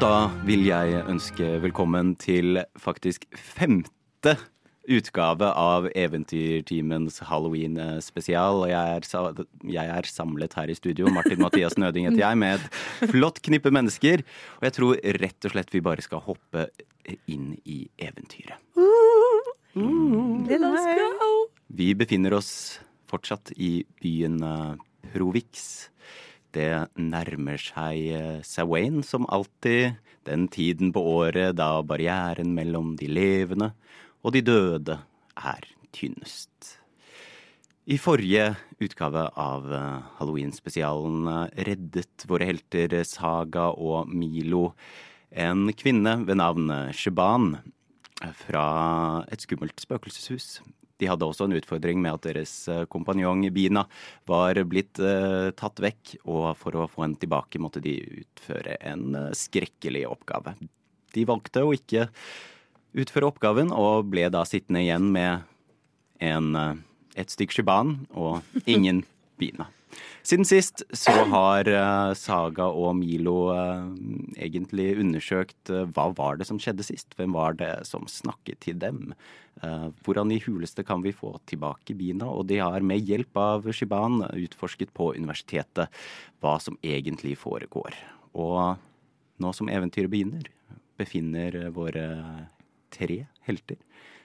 da vil jeg ønske velkommen til faktisk femte utgave av Eventyrtimens Halloween-spesial. Og jeg er, jeg er samlet her i studio, Martin Mathias Nøding heter jeg, med et flott knippe mennesker. Og jeg tror rett og slett vi bare skal hoppe inn i eventyret. Go! Vi befinner oss fortsatt i byen eh, Provix. Det nærmer seg eh, Sawain som alltid, den tiden på året da barrieren mellom de levende og de døde er tynnest. I forrige utgave av eh, Halloween-spesialen eh, reddet våre helter Saga og Milo en kvinne ved navn Sheban fra et skummelt spøkelseshus. De hadde også en utfordring med at deres eh, kompanjong Bina var blitt eh, tatt vekk, og for å få henne tilbake måtte de utføre en eh, skrekkelig oppgave. De valgte å ikke utføre oppgaven, og ble da sittende igjen med en, eh, et stykk shiban og ingen Bina. Siden sist så har eh, Saga og Milo eh, egentlig undersøkt eh, hva var det som skjedde sist. Hvem var det som snakket til dem? Hvordan i huleste kan vi få tilbake Bina? Og de har med hjelp av Shiban utforsket på universitetet hva som egentlig foregår. Og nå som eventyret begynner, befinner våre tre helter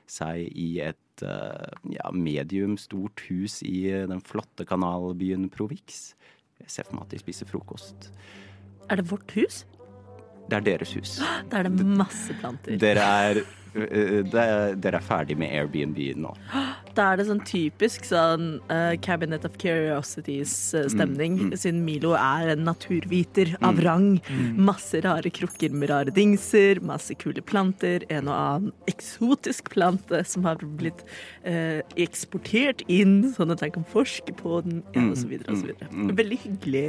seg i et eh, ja, medium stort hus i eh, den flotte kanalbyen Provix. Jeg ser for meg at de spiser frokost. Er det vårt hus? Det er deres hus. Da er det masse planter. Dere er, dere er ferdig med Airbnb nå. Da er det sånn typisk sånn uh, Cabinet of Curiosities-stemning, siden Milo er en naturviter av rang. Masse rare krukker med rare dingser, masse kule planter, en og annen eksotisk plante som har blitt uh, eksportert inn, sånn at han kan forske på den, ja, og så videre og så videre. Veldig hyggelig,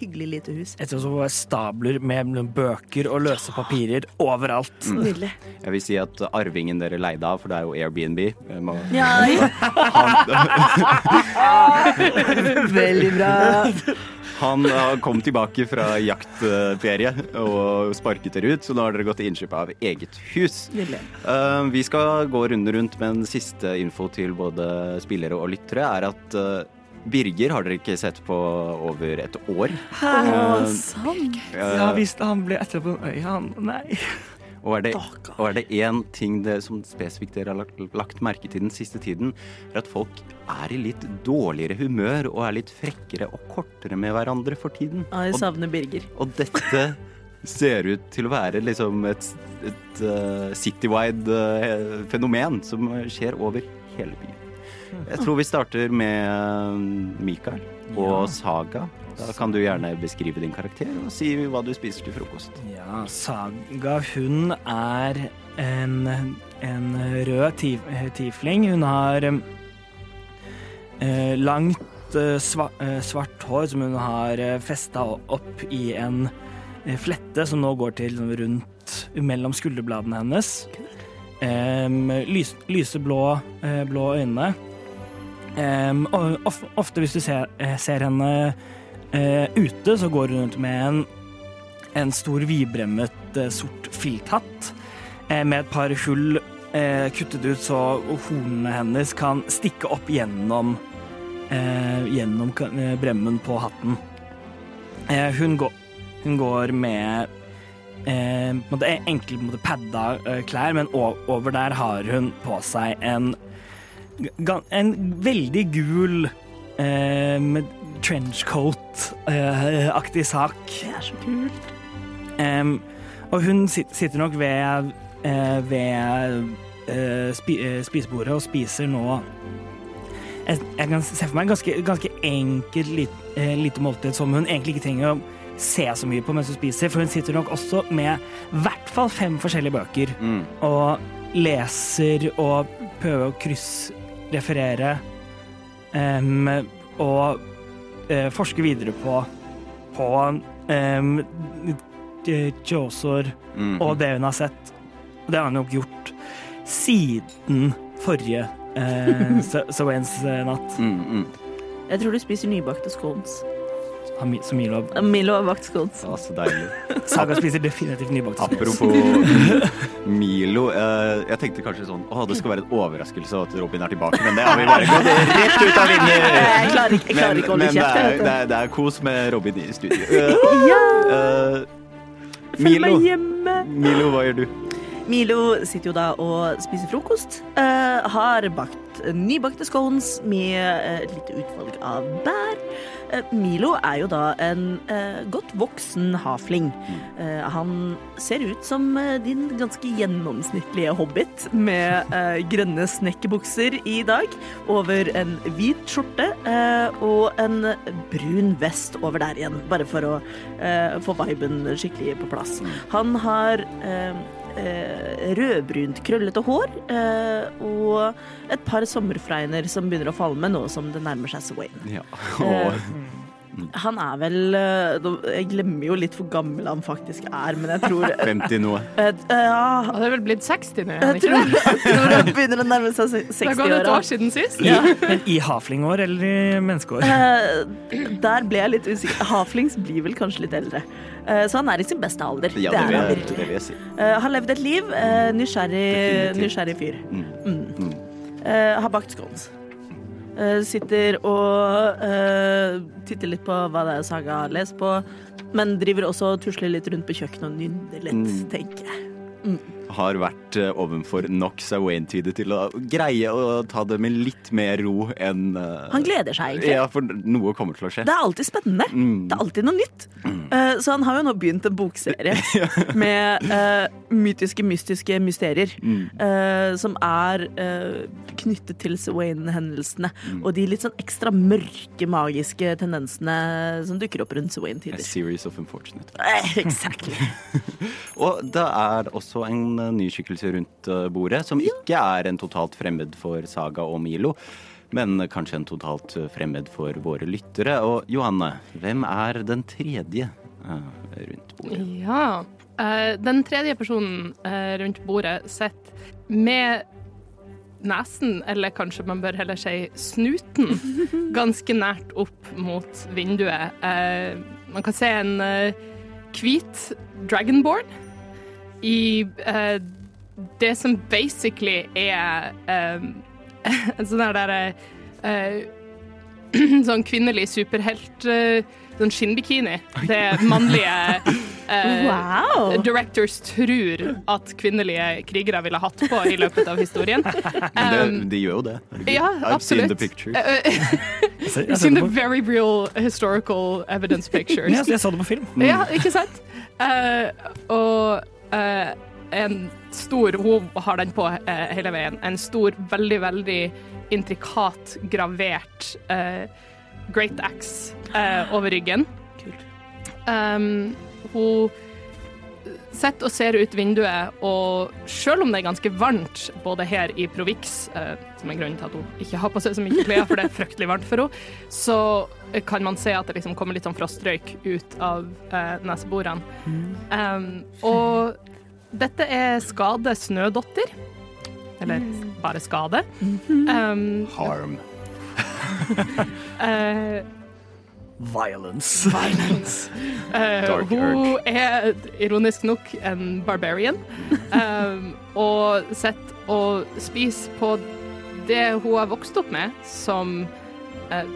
hyggelig lite hus. Jeg tror også stabler med bøker og løse papirer overalt. Jeg vil si at arvingen dere leide av, for det er jo Airbnb må- Ja, veldig bra. Han eh, kom tilbake fra jaktferie og sparket dere ut, så nå har dere gått til innkjøp av eget hus. Eh, vi skal gå runde rundt, men siste info til både spillere og lyttere er at uh, Birger har dere ikke sett på over et år. Hæ, Eh, sant. Uh, Ja visst, han ble etterpå øya, han Nei. Og er det, og er det én ting det, som spesifikt dere har lagt, lagt merke til den siste tiden, er at folk er i litt dårligere humør og er litt frekkere og kortere med hverandre for tiden. Ja, jeg savner Birger. Og dette ser ut til å være liksom et, et uh, citywide uh, fenomen som skjer over hele byen. Jeg tror vi starter med eh, Mikael og Saga. Da kan du gjerne beskrive din karakter og si hva du spiser til frokost. Ja, Saga, hun er en, en rød tif tifling. Hun har eh, langt eh, sva eh, svart hår som hun har eh, festa opp i en eh, flette som nå går til rundt mellom skulderbladene hennes. Lys, lyseblå eh, blå øyne. Ofte hvis du ser, eh, ser henne eh, ute, så går hun rundt med en en stor vidbremmet eh, sort filthatt eh, med et par hull eh, kuttet ut så hornene hennes kan stikke opp gjennom, eh, gjennom eh, bremmen på hatten. Hun, går, hun går med en enkle en padda klær, men over der har hun på seg en, en veldig gul eh, med trenchcoat-aktig sak. Det er så kult. Um, og hun sitter nok ved, eh, ved eh, spi, eh, spisebordet og spiser nå jeg, jeg kan se for meg en ganske, ganske enkelt lit, eh, lite måltid som hun egentlig ikke trenger å se så mye på mens hun spiser, for hun sitter nok også med i hvert fall fem forskjellige bøker Mm. og leser og prøver å kryssreferere em, og uh, forske videre på på um, Josor Mm. og det hun har sett. Og det har hun nok gjort siden forrige uh, Sawens natt. Mm, mm. Jeg tror du spiser nybakte scones. Så Milo Milo har bakt scones. Ja, så deilig. Saga spiser definitivt nybakte scones. Apropos Milo. eh, jeg tenkte kanskje sånn Å, det skal være en overraskelse at Robin er tilbake, men det har vi bare gått rett ut av vinduet. Jeg klarer ikke, jeg klarer ikke å holde men det er, det, er, det er kos med Robin i studio. Uh, Ja, Uh, følg Milo. meg hjemme. Milo, hva gjør du? Milo sitter jo da og spiser frokost. Uh, har bakt nybakte scones med et et lite utvalg av bær. Uh, Milo er jo da en eh, godt voksen hafling. Eh, han ser ut som eh, din ganske gjennomsnittlige hobbit med eh, grønne snekkerbukser i dag, over en hvit skjorte eh, og en brun vest over der igjen, bare for å eh, få viben skikkelig på plass. Han har eh, eh, rødbrunt, krøllete hår eh, og et par sommerfregner som begynner å falme nå som det nærmer seg Swain. Ja. Og, Han er vel eh, Jeg glemmer jo litt hvor gammel han faktisk er, men jeg tror 50 noe. eh, Ja, Han er vel blitt 60 nå, jeg tror, jeg tror han begynner å nærme seg 60 år. Det har gått et år siden sist. Ja. Men i haflingår eller i menneskeår? Eh, Der ble jeg litt usikker. Haflings blir vel kanskje litt eldre. Eh, Så han er i sin beste alder. Ja, det det er vil han virkelig. det vil jeg si. Eh, har levd et liv. eh, nysgjerrig, nysgjerrig fyr. Mm. Mm. Mm. Eh, har bakt scones. Eh, sitter og uh, titter litt på hva det er Saga har lest på, men driver også og tusler litt rundt på kjøkkenet og nynner litt, Mm. tenker jeg. Har vært uh, ovenfor nok Sawain-tider til å greie å ta det med litt mer ro enn uh, Han gleder seg egentlig. Ja, for noe kommer til å skje. Det er alltid spennende. Mm. Det er alltid noe nytt. Eh, så han har jo nå begynt en bokserie med uh, mytiske, mystiske mysterier. Mm. eh, som er eh, knyttet til Swain-hendelsene. Mm. Og de litt sånn ekstra mørke, magiske tendensene som dukker opp rundt Wayne-tider. A series of unfortunate. Eh, exactly. Og det er også en eh, ny skikkelse rundt eh, bordet, som ikke er en totalt fremmed for Saga og Milo. Men kanskje en totalt eh, fremmed for våre lyttere. Og Johanne, hvem er den tredje eh, rundt bordet? Ja. Eh, den tredje personen eh, rundt bordet sitter med nesen, eller kanskje man bør heller si snuten, ganske nært opp mot vinduet. Eh, man kan se en eh, hvit dragonborn i uh, det som basically er eh, en sånn her derre uh, Sånn kvinnelig superhelt uh, Sånn skinnbikini. Det mannlige eh, Wow! directors tror at kvinnelige krigere ville hatt på i løpet av historien. Men det, Um, de gjør jo det. ja, I've seen the absolutt. pictures. Jeg You've seen the very real historical evidence pictures. Ja, jeg så det på film. Ja, ikke sant? Eh, og eh, en stor Hun har den på eh, hele veien. En stor, veldig, veldig intrikat gravert eh, Great Axe eh, over ryggen. Kult. Um, hun sitter og ser ut vinduet, og selv om det er ganske varmt både her i Provix, eh, som er grunnen til at hun ikke har på seg så mye klær, for det er fryktelig varmt for henne, så kan man se at det liksom kommer litt sånn frostrøyk ut av eh, neseborene. Um, og dette er Skade Snødotter. Eller bare Skade. Um, Harm. eh, Violence. Violence. Uh, hun er ironisk nok en barbarian, um, og sitter og spiser på det hun har vokst opp med, som uh,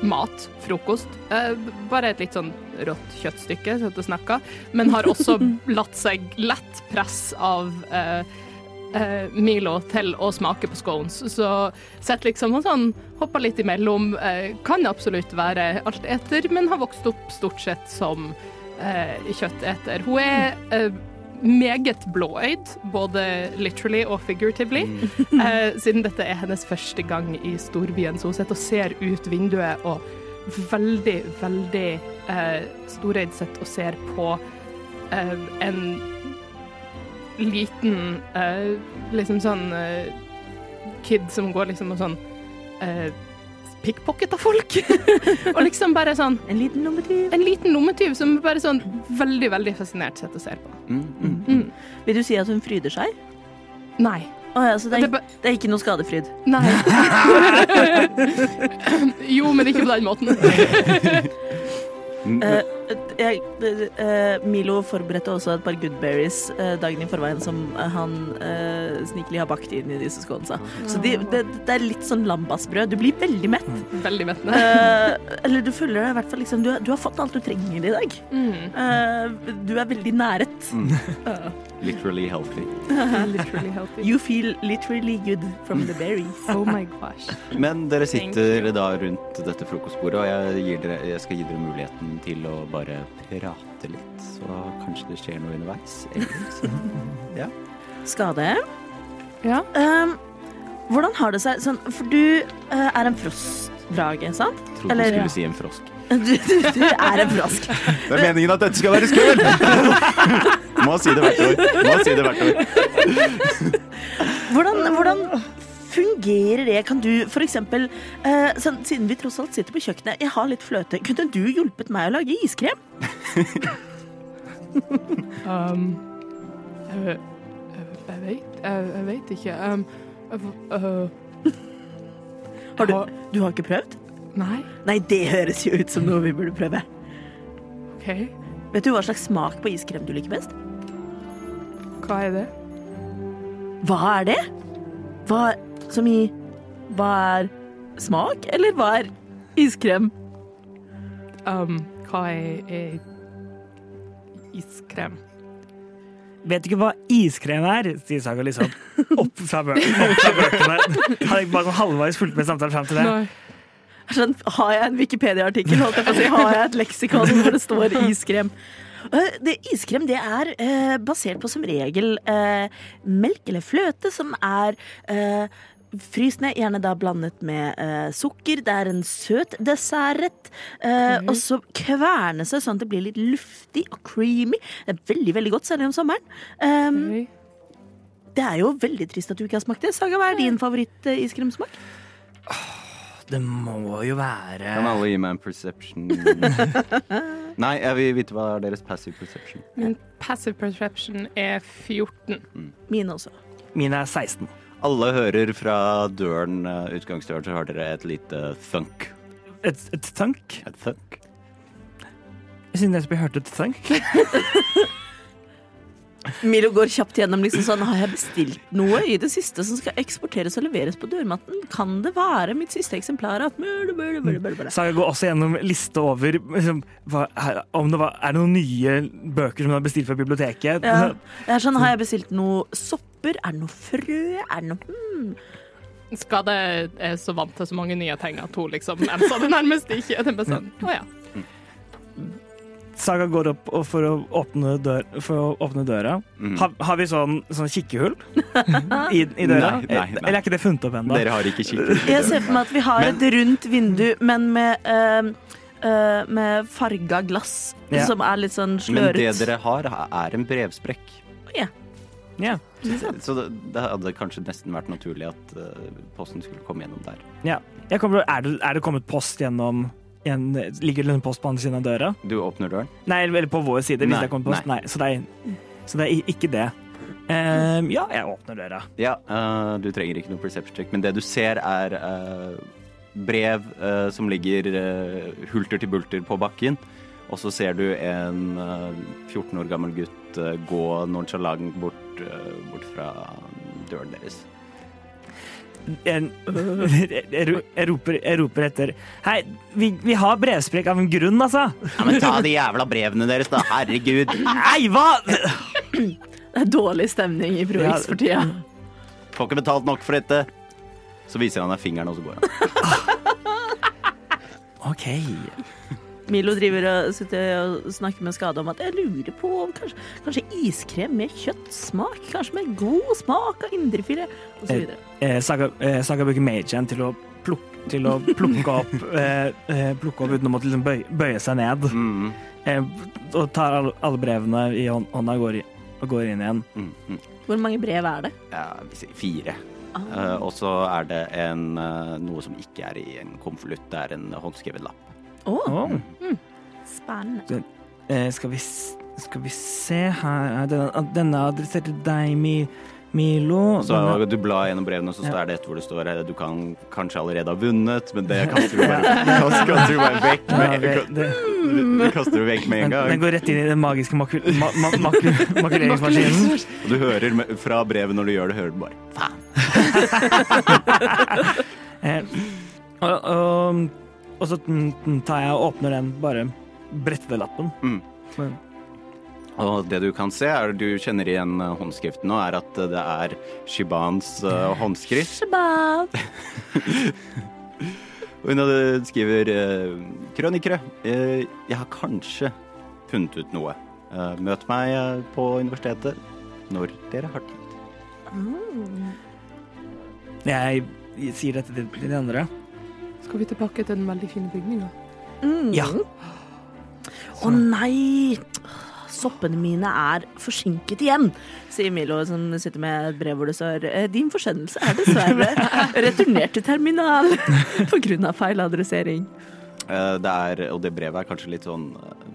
mat, frokost. Uh, bare et litt sånn rått kjøttstykke, så du snakker, men har også latt seg lett press av eh, eh, Milo til å smake på scones. Så sitter liksom og sånn, hopper litt imellom. Eh, kan absolutt være alteter, men har vokst opp stort sett som eh, kjøtteter. Hun er eh, meget blåøyd, både literally og figuratively, eh, siden dette er hennes første gang i storbyen. Så hun sitter og ser ut vinduet og veldig, veldig eh, storøyd sitter og ser på eh, en liten uh, liksom sånn uh, kid som går liksom og sånn uh, av folk. og liksom bare sånn En liten lommetyv. En liten lommetyv som bare sånn veldig, veldig fascinert sitter og ser på. Mm, mm. Mm. Vil du si at hun fryder seg? Nei. Å ja, så det Det er, det, det er ikke noe skadefryd. Nei. jo, men ikke på den måten. Mm, Eh, jeg, eh, Milo forberedte også et par goodberries uh, dagen i forveien som eh, han uh, snikelig har bakt inn i disse skånsa. Så de, det, det er litt sånn lambasbrød. Du blir veldig mett. Veldig mettende. Eh, eller du føler deg i hvert fall liksom du, har- du har fått alt du trenger i dag. Mm. Eh, du er veldig næret. Literally healthy. Literally healthy. You feel literally good from the berries. Oh my gosh. Men dere sitter da rundt dette frokostbordet, og jeg, gir dere, jeg skal gi dere muligheten til å bare prate litt. Så kanskje det skjer noe underveis. Ja. Skade. Ja. Um, hvordan har det seg sånn For du uh, er en frostdrage, sant? Trodde Eller- du skulle si en frosk. Du, du, du er en frosk. Det er meningen at dette skal være skummelt! Må si det hvert år. Må si det hvert år. Hvordan, hvordan fungerer det? Kan du eksempel eh, sånn, Siden vi tross alt sitter på kjøkkenet, jeg har litt fløte, kunne du hjulpet meg å lage iskrem? Um, jeg, jeg, jeg vet jeg, jeg vet ikke. Um, øh, Har du, du har ikke prøvd? Nei, Nei, det høres jo ut som noe vi burde prøve. OK. Vet du hva slags smak på iskrem du liker best? Hva er det? Hva er det? Hva som i Hva er smak, eller hva er iskrem? Um, hva er, er iskrem? Vet du ikke hva iskrem er? sier Saga liksom opp fra, bø opp fra bøkene. Hadde jeg bare halvveis fulgt med samtalen fram til det. Sånn, har jeg en Wikipedia-artikkel, si, har jeg et leksikon hvor det står iskrem? Eh, Det, iskrem det er eh, basert på som regel eh, melk eller fløte som er eh, fryst ned, gjerne da blandet med uh, sukker. Det er en søt dessertrett. Uh, mm. Og så kverne seg sånn at det blir litt luftig og creamy. Det er veldig veldig godt, særlig om sommeren. Um, mm. det er jo veldig trist at du ikke har smakt det. Saga, hva er din favoritt-iskremsmak? Det må jo være Kan alle gi meg en perception? Nei, jeg vil vite hva er deres passive perception. Min passive perception er 14. Mine også. Mine er 16. Alle hører fra døren, eh, utgangsdøren, så har dere et lite thunk. Et, et thunk? Et thunk? Jeg synes jeg hørte et thunk. Milo går kjapt gjennom liksom sånn Har jeg bestilt noe i det siste som skal eksporteres og leveres på dørmatten? Kan det være mitt siste eksemplar? At møle. Saga går også gjennom liste over liksom, hva, er, om det var, er det noen nye bøker som hun har bestilt fra biblioteket. Ja. Det er sånn, har jeg bestilt noe sopper? Er det noe frø? Er det noe hmm. Skade er så vant til så mange nye ting at hun liksom ensa det nærmest ikke. Det er bare sånn, å ja. Saga går opp og for, å åpne dør, for å åpne døra. Mm. Har, har vi sånn, sånn kikkehull i, i døra? Nei, nei, nei. Eller er ikke det funnet opp ennå? Dere har ikke kikkehull. Jeg ser for meg at vi har et rundt vindu, men med eh, eh, med farga glass Ja. som er litt sånn Men det dere har, er en brevsprekk. Ja. Ja. Så det, det hadde kanskje nesten vært naturlig at uh, posten skulle komme gjennom der. ja. Jeg kommer, er, det, er det kommet post gjennom en, Ligger det en post på andre siden av døra? Du åpner døren. Nei, eller på vår side. hvis Nei, det er kommet post. Nei. så, det er, så det er ikke det. Um, ja, jeg åpner døra. Ja, uh, du trenger ikke noe perception check, men det du ser er uh, brev som ligger hulter til bulter på bakken. Og så ser du en eh, 14 år gammel gutt gå nonchalant bort, eh, bort fra døren deres. Jeg, jeg, jeg, roper, jeg roper etter Hei, vi, vi har brevsprekk av en grunn, altså! Ja, men ta de jævla brevene deres, da! Herregud! Nei, hva?! Det er dårlig stemning i Pro Ja. For tida. Får ikke betalt nok for dette! Så viser han deg fingeren, og så går han. OK. Milo driver og sitter og snakker med Skade om at jeg lurer på om kanskje, kanskje iskrem med kjøttsmak? Kanskje med god smak av indrefilet? Og så videre. Eh, Saga, eh, Saga bruker Magen til å plukke, til å plukke opp eh, eh, Plukke opp uten å måtte liksom bøye, bøye seg ned. Mm, Eh, og tar alle, alle brevene i hånda og går, i, og går inn igjen. mm, mm. Hvor mange brev er det? Ja, fire. Ah. Eh, og så er det en, eh, noe som ikke er i en konvolutt, det er en håndskrevet lapp. Å, Mm. spennende. eh, skal, vi, skal vi se her er denne, Denne er adressert til deg, Mi, Milo Så denne- du blar gjennom brevene, og så Ja. er det et hvor det står eh, du kan kanskje allerede ha vunnet, men det kaster du bare, kaster du bare vekk Ja, det- det- du kaster det vekk med en den, den går rett inn i den magiske makul, ma, ma, makul, makuleringsmaskinen. Og du hører med- fra brevet når du gjør det, hører du bare faen. Eh, og, og, og så mm, tar jeg og åpner den, bare bretter lappen. Mm. Men- Og det du kan se, er du kjenner igjen eh, håndskriften nå, er at eh, det er Shibans uh, håndskrift. Shiban. Og hun skriver uh, krønikere. uh, jeg har kanskje funnet ut noe. Uh, møt meg på universitetet når dere har tid. Jeg sier dette til de andre. Skal vi tilbake til den veldig fine bygninga? Mm. Ja. Å nei! Soppene mine er forsinket igjen, sier Milo, som sitter med et brev hvor det står «Eh, Din forsendelse er dessverre returnert til terminal av feil adressering. Eh, det er, og det brevet er kanskje litt sånn eh,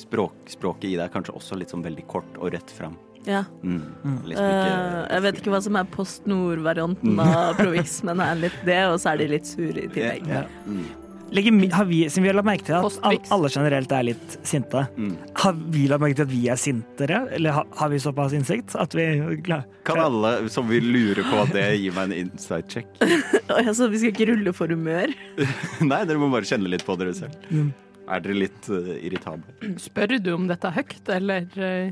språk, Språket i det er kanskje også litt sånn veldig kort og rett fram. Ja. Mm. Liksom ikke- uh, jeg vet ikke hva som er Post Nord-varianten av Provix, men er litt det, og så er de litt sure i tillegg. Ja. Mm. Legger, har vi, som vi har lagt merke til at alle generelt er litt sinte, Mm. har vi lagt merke til at vi er sintere? Eller har, har vi såpass innsikt at vi klar, Kan alle som vil lure på det, gi meg en insight check? Så vi skal ikke rulle for humør. Nei, dere må bare kjenne litt på dere selv. Mm. Er dere litt uh, irritable? Spør du om dette er høyt, eller eh,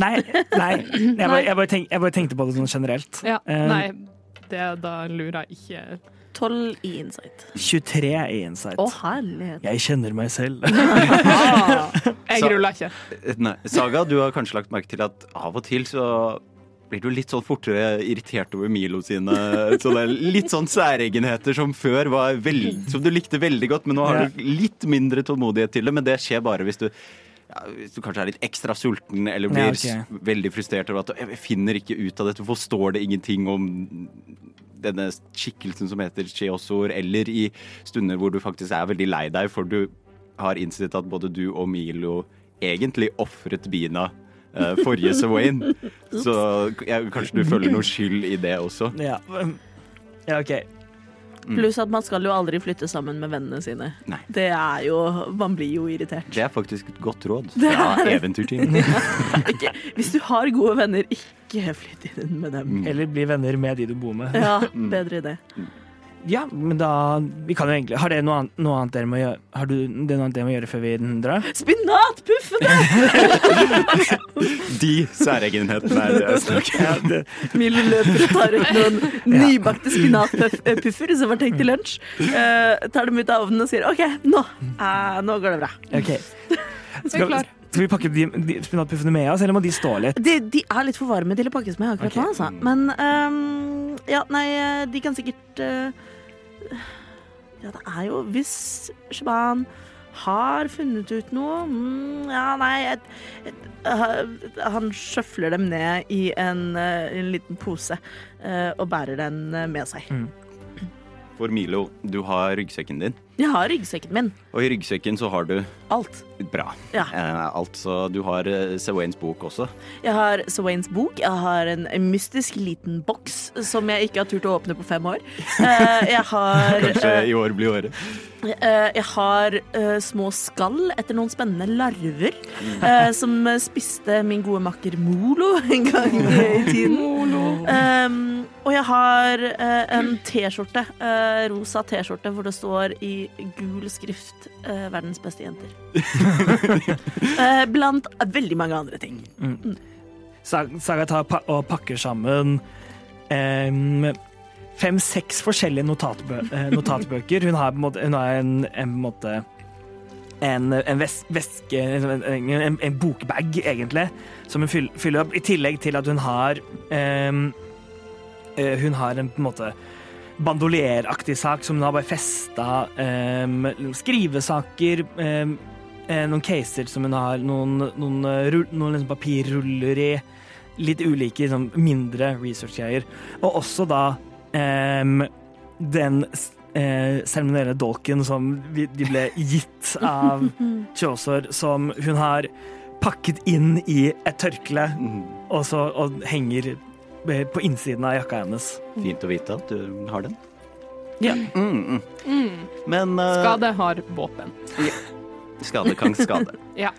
Nei, nei. Jeg, bare, jeg, bare tenk, jeg bare tenkte på det sånn generelt. Ja. Eh, Nei, det, da lurer jeg ikke 12 i insight. 23 i insight. Å, herlighet. Jeg kjenner meg selv. ah, Jeg ruller ikke. Nei. Saga, du har kanskje lagt merke til at av og til så blir du litt sånn fortere irritert over Milo sine sånne litt sånn særegenheter som før var veld, som du likte veldig godt, men nå har du litt mindre tålmodighet til det. Men det skjer bare hvis du ja, hvis du kanskje er litt ekstra sulten eller blir Ja, okay. veldig frustrert over at du finner ikke ut av dette, forstår det ingenting om denne skikkelsen som heter Cheosor, eller i stunder hvor du faktisk er veldig lei deg, for du har innsett at både du og Milo egentlig ofret Bina uh, forrige Sawain. Så ja, kanskje du føler noe skyld i det også. Ja, ja OK. Pluss at man skal jo aldri flytte sammen med vennene sine. Nei. Det er jo Man blir jo irritert. Det er faktisk et godt råd fra Eventyrteam. Ikke, hvis du har gode venner, ikke flytt inn med dem. Eller bli venner med de du bor med. Ja, bedre idé. Ja, men da Vi kan jo egentlig Har det noe annet, noe annet dere må gjøre Har du det noe annet dere må gjøre før vi drar? Spinatpuffene! De særegenhetene er det jeg snakker om. Ja, Milo løper og tar ut noen nybakte spinatpuffer som var tenkt til lunsj. Uh, tar dem ut av ovnen og sier OK, nå, uh, nå går det bra. Okay. Er. Skal vi pakke de, de spinatpuffene med oss, eller må de stå litt? De, de er litt for varme til å pakkes med akkurat okay. nå, altså. Men um, ja, nei, eh, de kan sikkert eh, Ja, det er jo Hvis Shaban har funnet ut noe mm, Ja, nei jeg, jeg, Han sjøfler dem ned i en, eh, en liten pose eh, og bærer den eh, med seg. For Milo, du har ryggsekken din, Jeg har ryggsekken min. og i ryggsekken så har du Alt. Bra. Ja. Eh, altså, du har uh, Sawains bok også. Jeg har Swains bok. Jeg har en, mystisk liten boks som jeg ikke har turt å åpne på fem år. Eh, jeg har Kanskje eh, i år blir året. Eh, jeg har eh, små skall etter noen spennende larver eh, som eh, spiste min gode makker Molo en gang i tiden. Um, og jeg har eh, en T-skjorte, eh, rosa T-skjorte, hvor det står i gul skrift eh, 'Verdens beste jenter'. Eh, blant veldig mange andre ting. Mm. Saga tar pa og pakker sammen em, fem-seks forskjellige notatbø eh, notatbøker. Hun har hun har en, en, måte en, en ves veske, en, en, bokbag, egentlig, som hun fyller opp. I tillegg til at hun har eh, Hun har en på en måte bandolieraktig sak som hun har bare festa Um, skrivesaker. eh, noen caser som hun har, noen, noen, eh, noen liksom papirruller i. Litt ulike liksom, mindre research-greier. Og også da um, den eh, seremonielle dolken som vi, de ble gitt av Chaucer, som hun har pakket inn i et tørkle, og så og henger på innsiden av jakka hennes. Fint å vite at du har den. Ja. Mm, mm. Men uh, Skade har våpen. skade kan skade. Ja.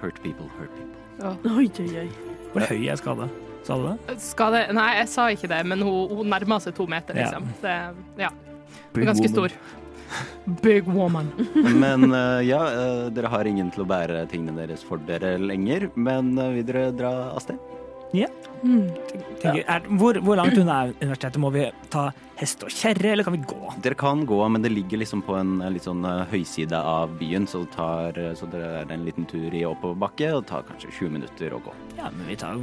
Hurt people, hurt people. Oi, oi, oi. Hvor høy er skade? Sa du det? Skade Nei, jeg sa ikke det, men hun, hun nærma seg to meter, Ja. liksom. Det, ja. Big ganske stor. Big woman. Men uh, ja, uh, dere har ingen til å bære tingene deres for dere lenger. Men vil dere dra av sted? Tenker, er, hvor, hvor langt unna er universitetet? Må vi ta hest og kjerre, eller kan vi gå? Dere kan gå, men det ligger liksom på en eh, litt sånn eh, høyside av byen, så, det tar, eh, så dere er en liten tur i oppoverbakke, og det tar kanskje 20 minutter å gå. Ja, men vi tar,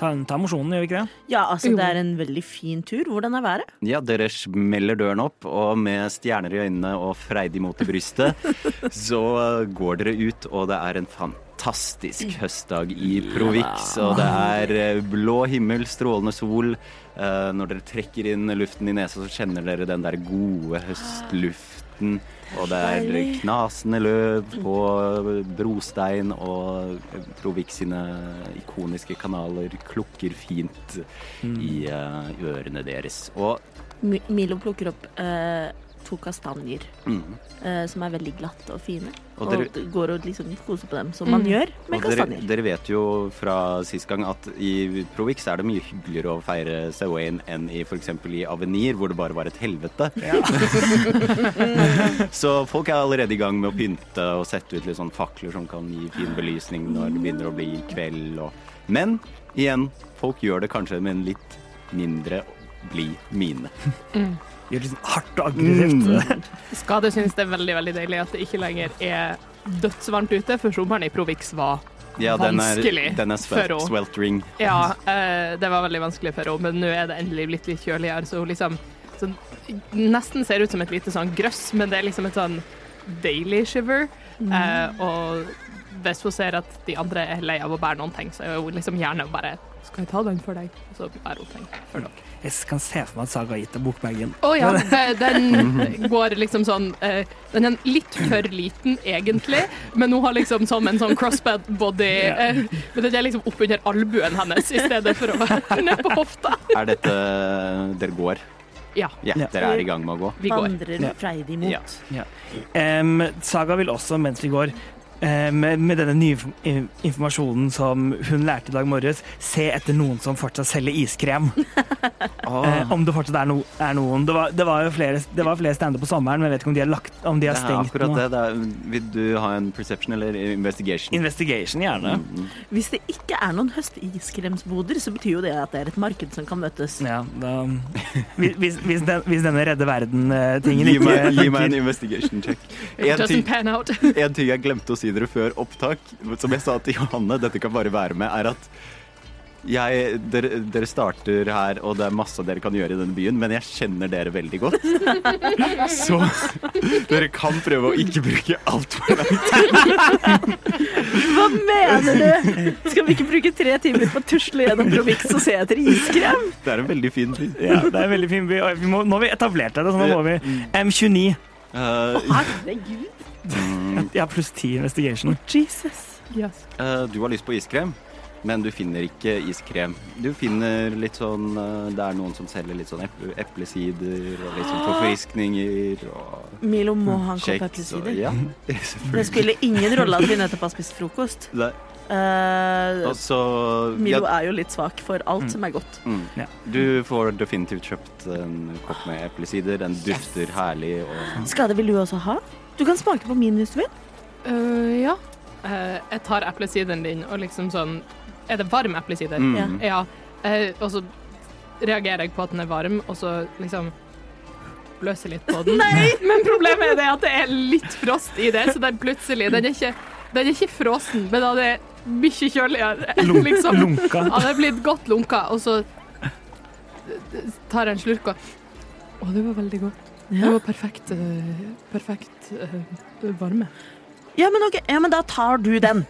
tar, tar mosjonen, gjør vi ikke det? Ja, altså, det er en veldig fin tur. Hvordan er været? Ja, dere smeller døren opp, og med stjerner i øynene og freidig mot i brystet, så går dere ut, og det er en fantastisk høstdag i Provix. Og det er eh, blå himmel, strålende sol. Eh, Når dere trekker inn luften i nesa, så kjenner dere den der gode høstluften. Og det er knasende løv på brostein, og Provix sine ikoniske kanaler klukker fint i eh, ørene deres. Og Milo plukker opp eh, to kastanjer Mm. eh, som er veldig glatte og fine. Og Og, dere- går og liksom koser på dem, som man gjør med Og dere, kastanjer. dere vet jo fra sist gang at i Provix er det mye hyggeligere å feire Sawain enn i f.eks. i Avenir, hvor det bare var et helvete. Ja. Så folk er allerede i gang med å pynte og sette ut litt sånn fakler som kan gi fin belysning når det begynner å bli kveld. Og... Men igjen, folk gjør det kanskje med en litt mindre blid mine. Gjør det liksom hardt og aggressivt. Skade syns det er veldig veldig deilig at det ikke lenger er dødsvarmt ute, for sommeren i Provix var Ja, den er, Vanskelig den er for henne. Ja, eh, det var veldig vanskelig for henne, men nå er det endelig blitt litt kjøligere, så hun liksom sånn, Nesten ser ut som et lite sånn grøss, men det er liksom et sånn deilig shiver. Eh, og hvis hun ser at de andre er lei av å bære noen ting, så er hun liksom gjerne bare Skal jeg ta den for deg? Og så bærer hun ting for dere. Jeg kan se for meg at Saga har gitt deg bokbagen. Å ja, den går liksom sånn eh, Den er litt for liten, egentlig, men hun har liksom som en sånn crossbed body eh, Men den er liksom oppunder albuen hennes i stedet for å være ned på hofta. Er dette Dere går? Ja, Ja, Ja. dere er i gang med å gå. vi går. Vandrer Ja. freidig mot. Ja. Um, Saga vil også, mens vi går, med, med denne nye informasjonen som hun lærte i dag morges, se etter noen som fortsatt selger iskrem. Eh, om det fortsatt er, no, er noen. Det var, det var jo flere, det var flere stander på sommeren, men jeg vet ikke om de har, lagt, om de har er stengt akkurat nå. det. det er, vil du ha en perception eller investigation? Investigation, gjerne. Mm. Hvis det ikke er noen høstiskremsboder, så betyr jo det at det er et marked som kan møtes. Ja, da, hvis, hvis, hvis, den, hvis denne redde verden-tingen Gi ikke gi meg en investigation check. En ting, en ting jeg glemte å si dere før opptak, som jeg sa til Johanne, dette kan bare være med, er at jeg, dere, dere starter her, og det er masse dere kan gjøre i denne byen, men jeg kjenner dere veldig godt. Så dere kan prøve å ikke bruke altfor lang tid. Hva mener du? Skal vi ikke bruke tre timer på å tusle gjennom Provix og se etter iskrem? Det er en veldig fin by. Ja, det er en veldig fin by. Vi må, nå har vi etablert det, så nå må vi M29. Eh, Herregud. Mm, har pluss 10 investigation. Jesus. Yes. Uh, du har lyst på iskrem, men du finner ikke iskrem. Du finner litt sånn uh, Det er noen som selger litt sånn eple, eplesider og litt sånn forfriskninger og Milo må ha en kopp kjeks. og- eplesider. Ja, Det spiller ingen rolle at vi nettopp har spist frokost. Det- Uh, altså, Milo ja, er jo litt svak for alt som er godt. mm. Ja. Du får definitivt kjøpt en kopp med eplesider. Den dufter herlig. Og Skade vil du også ha? Du kan smake på min hvis du vil. Uh, ja. Uh, jeg tar eplesideren din og liksom sånn Er det varm eplesider? mm. Ja. Uh, og så reagerer jeg på at den er varm, og så liksom bløser litt på den. Men problemet er det at det er litt frost i det, så den plutselig Den er ikke, den er ikke frossen, men den er mye kjøligere. Lunk, liksom. Lunka. Han er blitt godt lunka, og så tar jeg en slurk og Å, det var veldig godt. Det var perfekt, eh, perfekt eh, varme. Ja, men okay. ja, men da tar du den,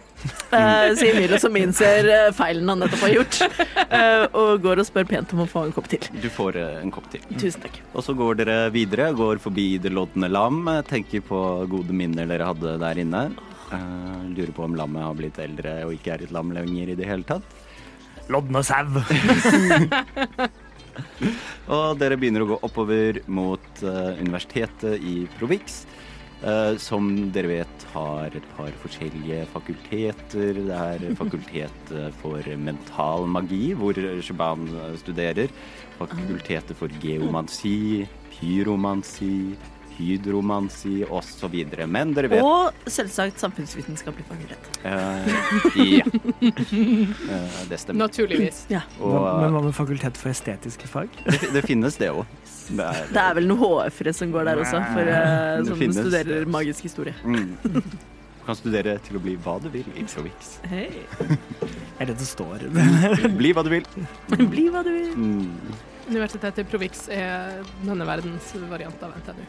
uh, sier Milo, som innser uh, feilen han nettopp har gjort, Uh, og går og spør pent om å få en kopp til. Du får en kopp til. Tusen takk. Og så går dere videre, går forbi Det lodne lam, tenker på gode minner dere hadde der inne. Eh, lurer på om lammet har blitt eldre og ikke er et lam lenger i det hele tatt. Lodne sau. Og dere begynner å gå oppover mot uh, universitetet i Provix. Uh, som dere vet har et par forskjellige fakulteter. Det er fakultet for mental magi, hvor Shaban studerer. Fakultetet for geomansi, pyromansi, hydromansi osv. Men dere vet Og selvsagt samfunnsvitenskapelig fagrett. Uh, Ja. Uh, det stemmer. Naturligvis. Ja. Og Men hva med fakultet for estetiske fag? det, det finnes det òg. Det er, Det er vel noen HF-ere som går der også, for, uh, som finnes. studerer magisk historie. Mm. Du kan studere til å bli hva du vil i Provix. Hei. Er det det står? Bli hva du vil. Bli hva du vil. Mm. Universitetet i Provix er denne verdens variant av NTNU.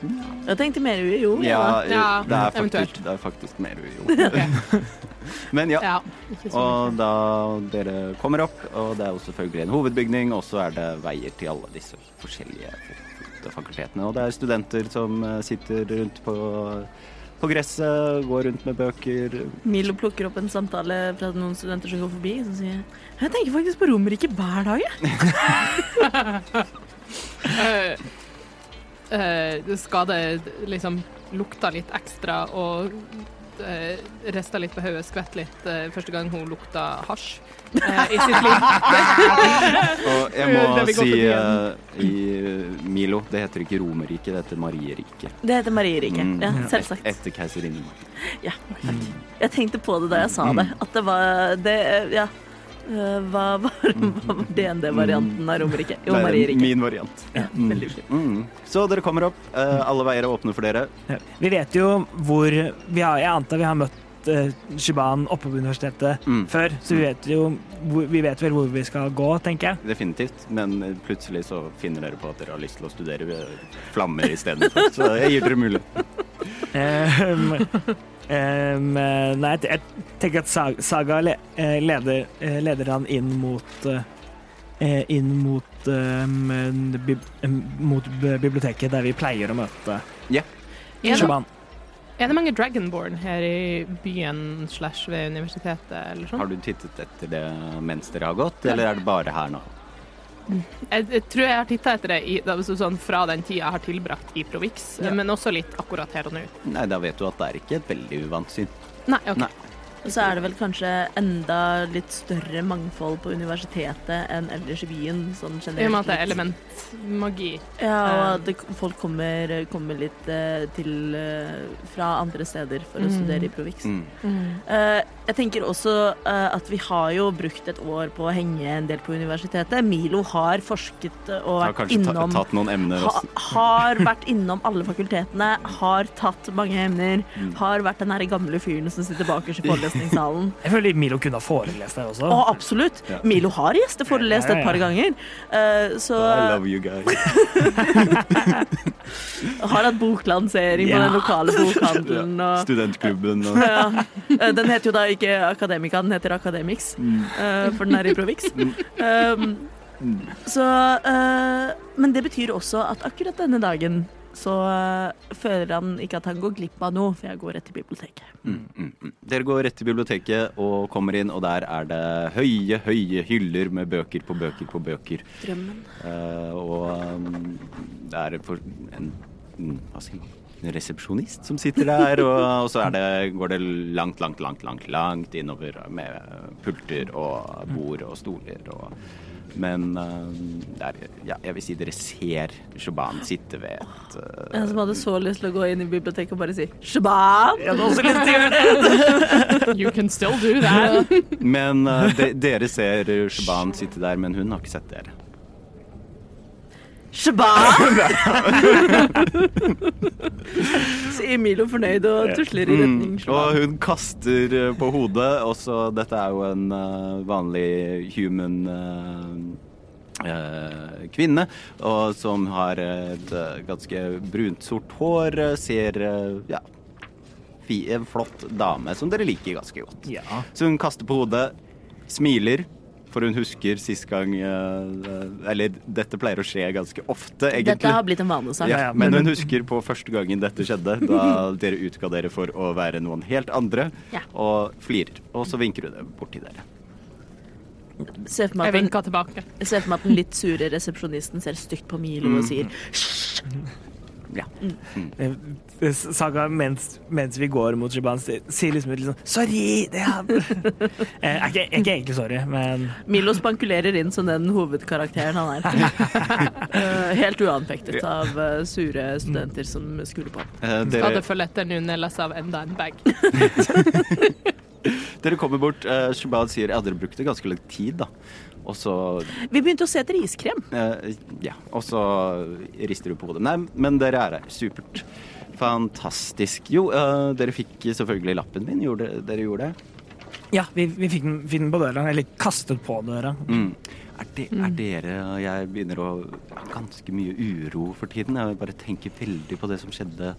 Jeg tenkte mer UiO. Ja, Ja. Ja, det, er faktisk, det er faktisk mer UiO. Men ja. Ja, Og da dere kommer opp, og det er jo selvfølgelig en hovedbygning, og så er det veier til alle disse forskjellige fakultetene. Og det er studenter som eh, sitter rundt på, på gresset, går rundt med bøker. Milo plukker opp en samtale fra noen studenter som går forbi, som sier Jeg tenker faktisk på Romerike hver dag, jeg. uh, uh, skal det liksom lukta litt ekstra og uh, rista litt på hodet, skvett litt eh, første gang hun lukta hasj eh, i sitt liv. Og jeg må Det si forbi eh, i Milo, det heter ikke Romerriket, det heter Marieriket. Det heter Marieriket. Mm. Ja, selvsagt. Etter keiserinnen. Ja, takk. Jeg tenkte på det da jeg sa det. At det var det Ja. Eh, Hva var, hva var DND-varianten av Romerike? Jo, Det er min variant. Ja, Mm. veldig. Mm. Så dere kommer opp. eh, alle veier er åpne for dere. Vi vet jo hvor vi har, Jeg antar vi har møtt uh, Shiban oppe på universitetet Mm. før, så vi vet jo hvor, Vi vet vel hvor vi skal gå, tenker jeg. Definitivt. Men eh, plutselig så finner dere på at dere har lyst til å studere flammer istedenfor. Så jeg gir dere mulighet. Um, nei, jeg, tenker at Saga, eh, leder, eh, leder han inn mot eh, inn mot, um, bi, mot biblioteket der vi pleier å møte det, er det mange Dragonborn her i byen slash ved universitetet, eller sånt? Har du tittet etter det mens dere har gått, eller er det bare her nå? Jeg, jeg tror jeg har titta etter det i, da, sånn, fra den tida jeg har tilbrakt i Provix, Ja. men også litt akkurat her og nå. Nei, da vet du at det er ikke et veldig uvant syn. Nei, OK. Nei. Og så er det vel kanskje enda litt større mangfold på universitetet enn ellers i byen, sånn I og med at det er elementmagi. Ja, og Eh. at det, folk kommer, kommer litt eh, til eh, fra andre steder for å Mm. studere i Provix. Mm. Eh, jeg tenker også eh, at vi har jo brukt et år på å henge en del på universitetet. Milo har forsket og vært har innom tatt noen emner ha, har vært innom alle fakultetene, har tatt mange emner, Mm. har vært den her gamle fyren som sitter bakerst i forelesningssalen. Jeg føler Milo kunne ha forelest der også. Og absolutt. Milo har gjesteforelest et par ganger. Eh, så I love you guys. har hatt boklansering på den lokale bokhandelen. Og, Studentklubben og ja. Eh, Den heter jo da ikke Akademika, den heter Akademiks. eh, for den er i Provix. Um, så uh, Men det betyr også at akkurat denne dagen så eh, føler han ikke at han går glipp av noe, for jeg går rett til biblioteket. Mm, mm, mm. Dere går rett til biblioteket og kommer inn, og der er det høye, høye hyller med bøker på bøker på bøker. Drømmen. Uh, og um, det er for en, mm, hva skal jeg si, en resepsjonist som sitter der, og, og så er det, går det langt, langt, langt, langt, langt innover med pulter og bord og stoler og men um, det er, ja, jeg vil si dere ser Shaban sitte ved et uh, En som hadde så lyst til å gå inn i biblioteket og bare si Shaban! Jeg hadde også lyst til å gjøre det. You can still do that. Men uh, de, dere ser Shaban sitte der, men hun har ikke sett dere. Shaban! Sier Milo fornøyd og tusler i retning Mm. Og hun kaster uh, på hodet. Også, dette er jo en uh, vanlig human uh, kvinne, og som har et ganske brunt, sort hår. Ser ja, en flott dame som dere liker ganske godt. Ja. Så hun kaster på hodet, smiler, For hun husker sist gang eh, Eller dette pleier å skje ganske ofte, egentlig. Dette har blitt en vanesak. Ja, men hun husker på første gangen dette skjedde, da dere utga dere for å være noen helt andre, Ja. og flirer. Og så vinker hun det bort til dere. Se for meg Jeg at den, vinker tilbake. jeg ser for meg at den litt sure resepsjonisten ser stygt på Milo og sier Ja. Eh, Saga, mens, mens vi går mot Shiban, sier liksom litt sånn Sorry! Det er Eh, ikke, ikke egentlig sorry, men Milo spankulerer inn som den hovedkarakteren han er. Eh, Helt uanfektet av eh, sure studenter som skulle på. Eh, Skal dere, det følge etter nå Nelles av enda en bag? dere kommer bort. Eh, Shubad sier ja, dere brukte ganske litt tid, da. Og så Vi begynte å se etter iskrem. eh, Ja, og så rister du på hodet. Nei, men dere er her. Supert. Fantastisk. Jo, uh, dere fikk selvfølgelig lappen min. Gjorde, dere gjorde det? Ja, vi, vi fikk, den, fikk den på døra. Eller kastet på døra. Mm. Er, de, er dere Jeg begynner å ha ganske mye uro for tiden. Jeg bare tenker veldig på det som skjedde,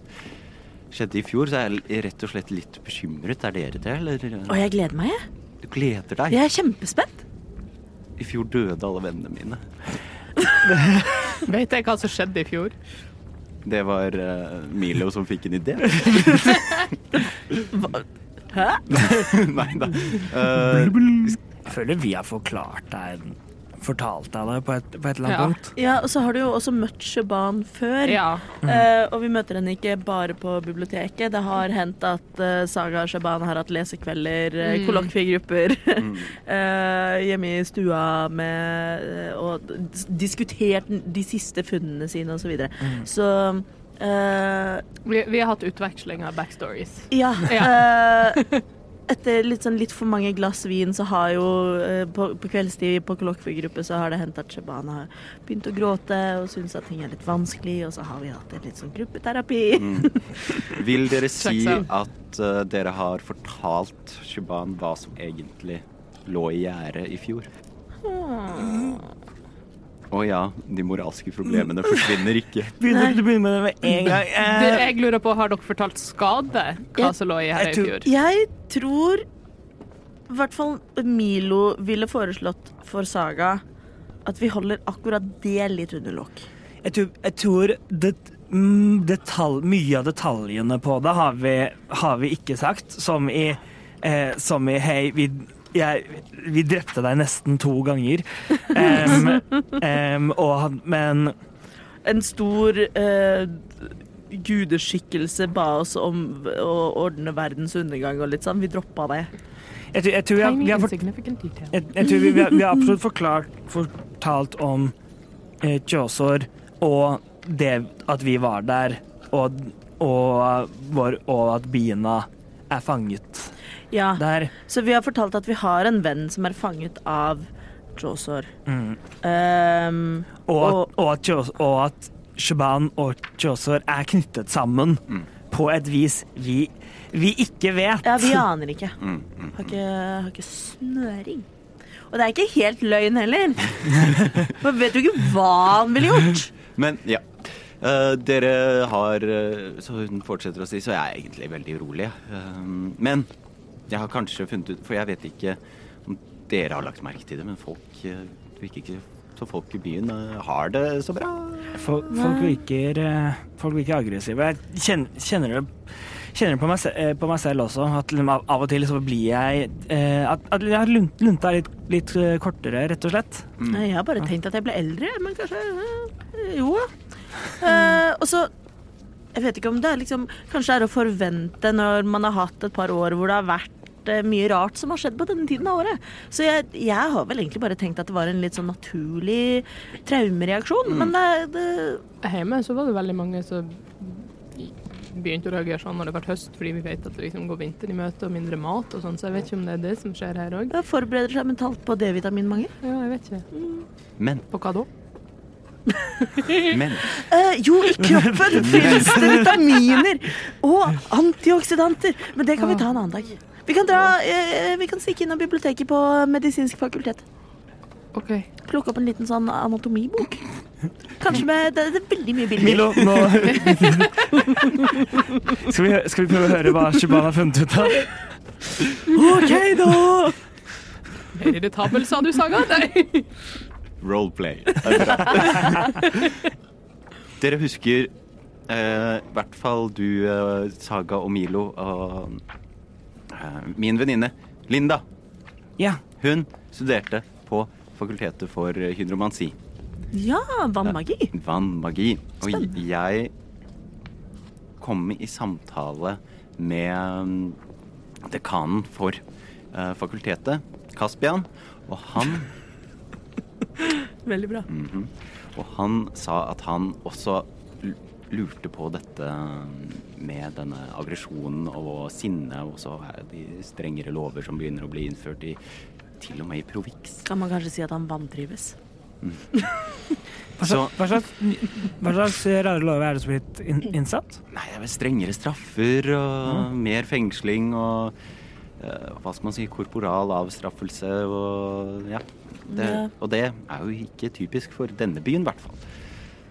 skjedde i fjor, så jeg er rett og slett litt bekymret. Er dere det, eller? Og jeg gleder meg, jeg. Du gleder deg? Jeg er kjempespent. I fjor døde alle vennene mine. Vet jeg hva som skjedde i fjor? Det var uh, Milo som fikk en idé. Hæ? Nei da. Uh, Jeg føler vi har forklart deg Fortalt deg det på et, på et eller annet Ja. punkt. Ja, og så har du jo også møtt Shaban før. Ja. Uh, og vi møter henne ikke bare på biblioteket. Det har hendt at uh, Saga og Shaban har hatt lesekvelder, uh, Mm. kollokviegrupper, mm. eh, hjemme i stua med Og diskutert de siste funnene sine, og så videre. Mm. Så eh, Vi, vi har hatt utveksling av backstories. Ja. eh, etter litt, sånn, litt for mange glass vin, så har jo eh, på, på kveldstid på kollokviegruppe så har det hendt at Shaban har begynt å gråte og syns at ting er litt vanskelig, og så har vi hatt en litt sånn gruppeterapi. Mm. Vil dere si at uh, dere har fortalt Shaban hva som egentlig lå i gjerdet i fjor? Å ja, de moralske problemene forsvinner ikke. Begynner du begynner med det med en gang? Eh, jeg lurer på, Har dere fortalt Skade hva som lå i her i fjor? Jeg tror i hvert fall Milo ville foreslått for Saga at vi holder akkurat det litt under lokk. jeg tror, jeg tror det, mm, detalj, mye av detaljene på det har vi, har vi ikke sagt. Som i, eh, som i hei, vi, jeg, vi drepte deg nesten to ganger. Um, um, og, han- men En stor uh, gudeskikkelse ba oss om å ordne verdens undergang og litt sånn. Vi droppa det. jeg, tror- jeg tror vi har, vi har, fort- insignificant detail. jeg, jeg tror vi, vi, har, vi har absolutt forklart, fortalt om eh, Kjosor og det at vi var der, og, og, vår, og at biene er fanget Ja, der. Så vi har fortalt at vi har en venn som er fanget av Josor. Mm. Um, Og, Og- og, at, Kjos- og at Shaban og Kjosor er knyttet sammen Mm. på et vis vi, vi ikke vet. ja, vi aner ikke. Mm, mm. Har ikke, har ikke snøring. Og det er ikke helt løgn heller. Man vet jo ikke hva han ville gjort. Men ja. Uh, dere har uh, Så hun fortsetter å si, så jeg er egentlig veldig urolig. Uh, men jeg har kanskje funnet ut For jeg vet ikke om dere har lagt merke til det, men folk uh, virker ikke så folk i byen eh, har det så bra. Folk, folk, virker, eh, folk virker aggressive. Jeg kjenner, kjenner det Kjenner det på meg, eh, på meg selv også, at liksom av, og til så blir jeg eh, At, at jeg har lunt- lunta litt, litt eh, kortere, rett og slett. Mm. Jeg har bare tenkt at jeg ble eldre, men kanskje eh, Jo. Eh, og så Jeg vet ikke om det er liksom Kanskje det er å forvente når man har hatt et par år hvor det har vært eh, mye rart som har skjedd på denne tiden av året. Så jeg, jeg har vel egentlig bare tenkt at det var en litt sånn naturlig traumereaksjon. Men det, det Hjemme så var det veldig mange som begynte å reagere sånn når det ble høst, fordi vi vet at det liksom går vinter i møte og mindre mat og sånn, så jeg vet ikke om det er det som skjer her òg. forbereder seg mentalt på D-vitaminmangel. Ja, jeg vet ikke. Men, På hva da? men Eh, jo, i kroppen finnes det vitaminer og antioksidanter. Men det kan vi ta en annen dag. Vi kan, dra, eh, vi kan stikke innom biblioteket på medisinsk fakultet. OK. Plukke opp en liten sånn anatomibok. Kanskje med Det, det er veldig mye bilder. Milo, nå skal, vi, skal vi prøve å høre hva Shaban har funnet ut av? OK, da! Irritabel, sa du, Saga? Nei. Roleplay. Det er bra. Dere husker eh, i hvert fall du, eh, Saga og Milo og min venninne Linda. Ja. Hun studerte på Fakultetet for hydromansi. Ja, vannmagi. Vannmagi. Og Spennende. jeg kom i samtale med mm, dekanen for eh, fakultetet, Kaspian, og han Veldig bra. Mhm. Og han sa at han også lurte på dette med denne aggresjonen og sinnet, og så de strengere lover som begynner å bli innført i til og med i Provix. Kan man kanskje si at han vantrives? Hva slags, hva slags, hva slags rare lover er det som er blitt inn, innsatt? Nei, det er vel strengere straffer og mer fengsling og eh, hva skal man si, korporal avstraffelse og ja. Det, Ja. Og det er jo ikke typisk for denne byen, i hvert fall.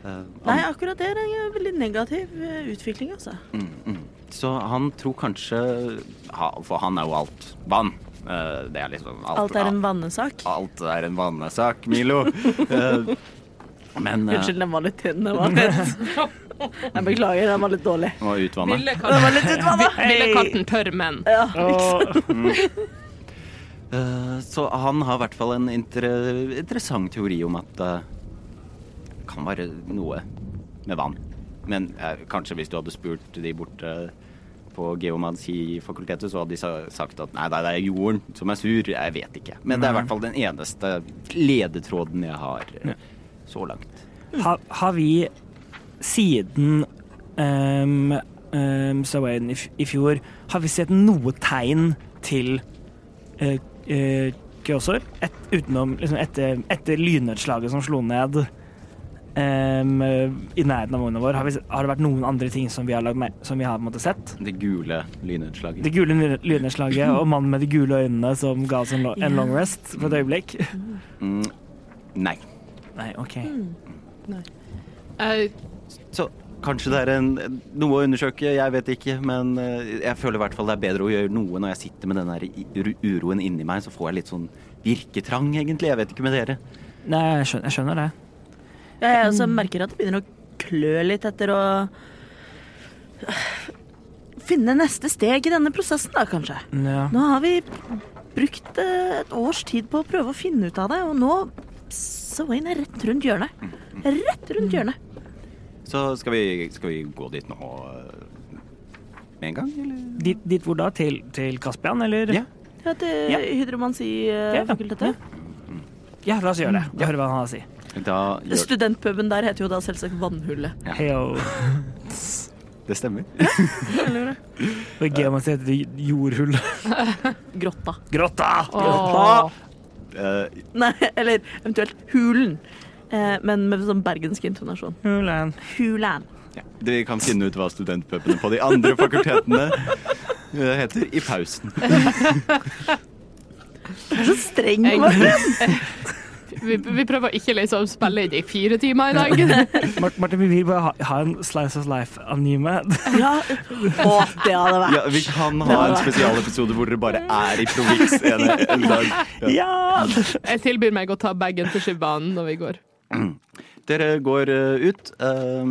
Eh, Nei, akkurat det er en veldig negativ eh, utvikling, altså. Mm, mm. Så han tror kanskje ha, For han er jo alt vann. Eh, det er liksom Alt er en vannesak. Alt er en vannesak, Milo. Men uh, Unnskyld, den var litt tynn. Den var litt Jeg beklager, den var litt dårlig. Den var utvanna. Ville katten, tørr, men Ja. Eh, så han har i hvert fall en inter interessant teori om at kan være noe med vann. Men eh, kanskje hvis du hadde spurt de borte på geomansifakultetet, så hadde de sagt at nei, nei, det er jorden som er sur. Jeg vet ikke. Men det er i hvert fall den eneste ledetråden jeg har eh, så langt. Har, har vi siden um, um, Sawain i, i fjor, har vi sett noe tegn til uh, uh, Kyosor? Et, utenom liksom etter, etter lynnedslaget som slo ned um, i nærheten av vogna vår, har, vi, har det vært noen andre ting som vi har, lagt, mer- som vi har sett? Det gule lynnedslaget. Det gule lyn- lynnedslaget og mannen med de gule øynene som ga oss en, lo- en long rest for et øyeblikk? Mm, nei. Nei, OK. eh, Så kanskje det er en, noe å undersøke, jeg vet ikke. Men eh, jeg føler i hvert fall det er bedre å gjøre noe når jeg sitter med den der uroen inni meg. Så får jeg litt sånn virketrang, egentlig. Jeg vet ikke med dere. Nei, jeg skjønner, jeg skjønner det. Ja, jeg også merker at det begynner å klø litt etter å finne neste steg i denne prosessen, da, kanskje. Ja. Nå har vi brukt eh, et års tid på å prøve å finne ut av det, og nå Sawain er rett rundt hjørnet. Rett rundt hjørnet. Så skal vi, skal vi gå dit nå med en gang, eller? Dit, dit hvor da? Til, til Kaspian, eller? Ja. Ja, til Ja. hydromansi-fakultetet. Ja, la oss gjøre det. Jeg hører hva han har å si. Gjør Studentpuben der heter jo da selvsagt Vannhullet. Ja. Heyo. det stemmer. Og i geomansi heter det jordhull. Grotta. Grotta! Grotta! Eh, Nei, eller eventuelt Hulen. Eh, men med sånn bergensk intonasjon. Hulen. Hulen. ja. Dere kan finne ut hva studentpubene på de andre fakultetene eh, heter i pausen. Du er så streng. Martin. Vi, vi prøver ikke liksom spille inn i fire timer i dag. Martin, vi vil bare ha, ha en Slice of Life-anime. Ja. Å, det hadde vært Ja, vi kan ha en spesialepisode hvor dere bare er i provins en, en dag. Ja. Ja! Jeg tilbyr meg å ta bagen til Shibanen når vi går. Dere går eh, ut, eh,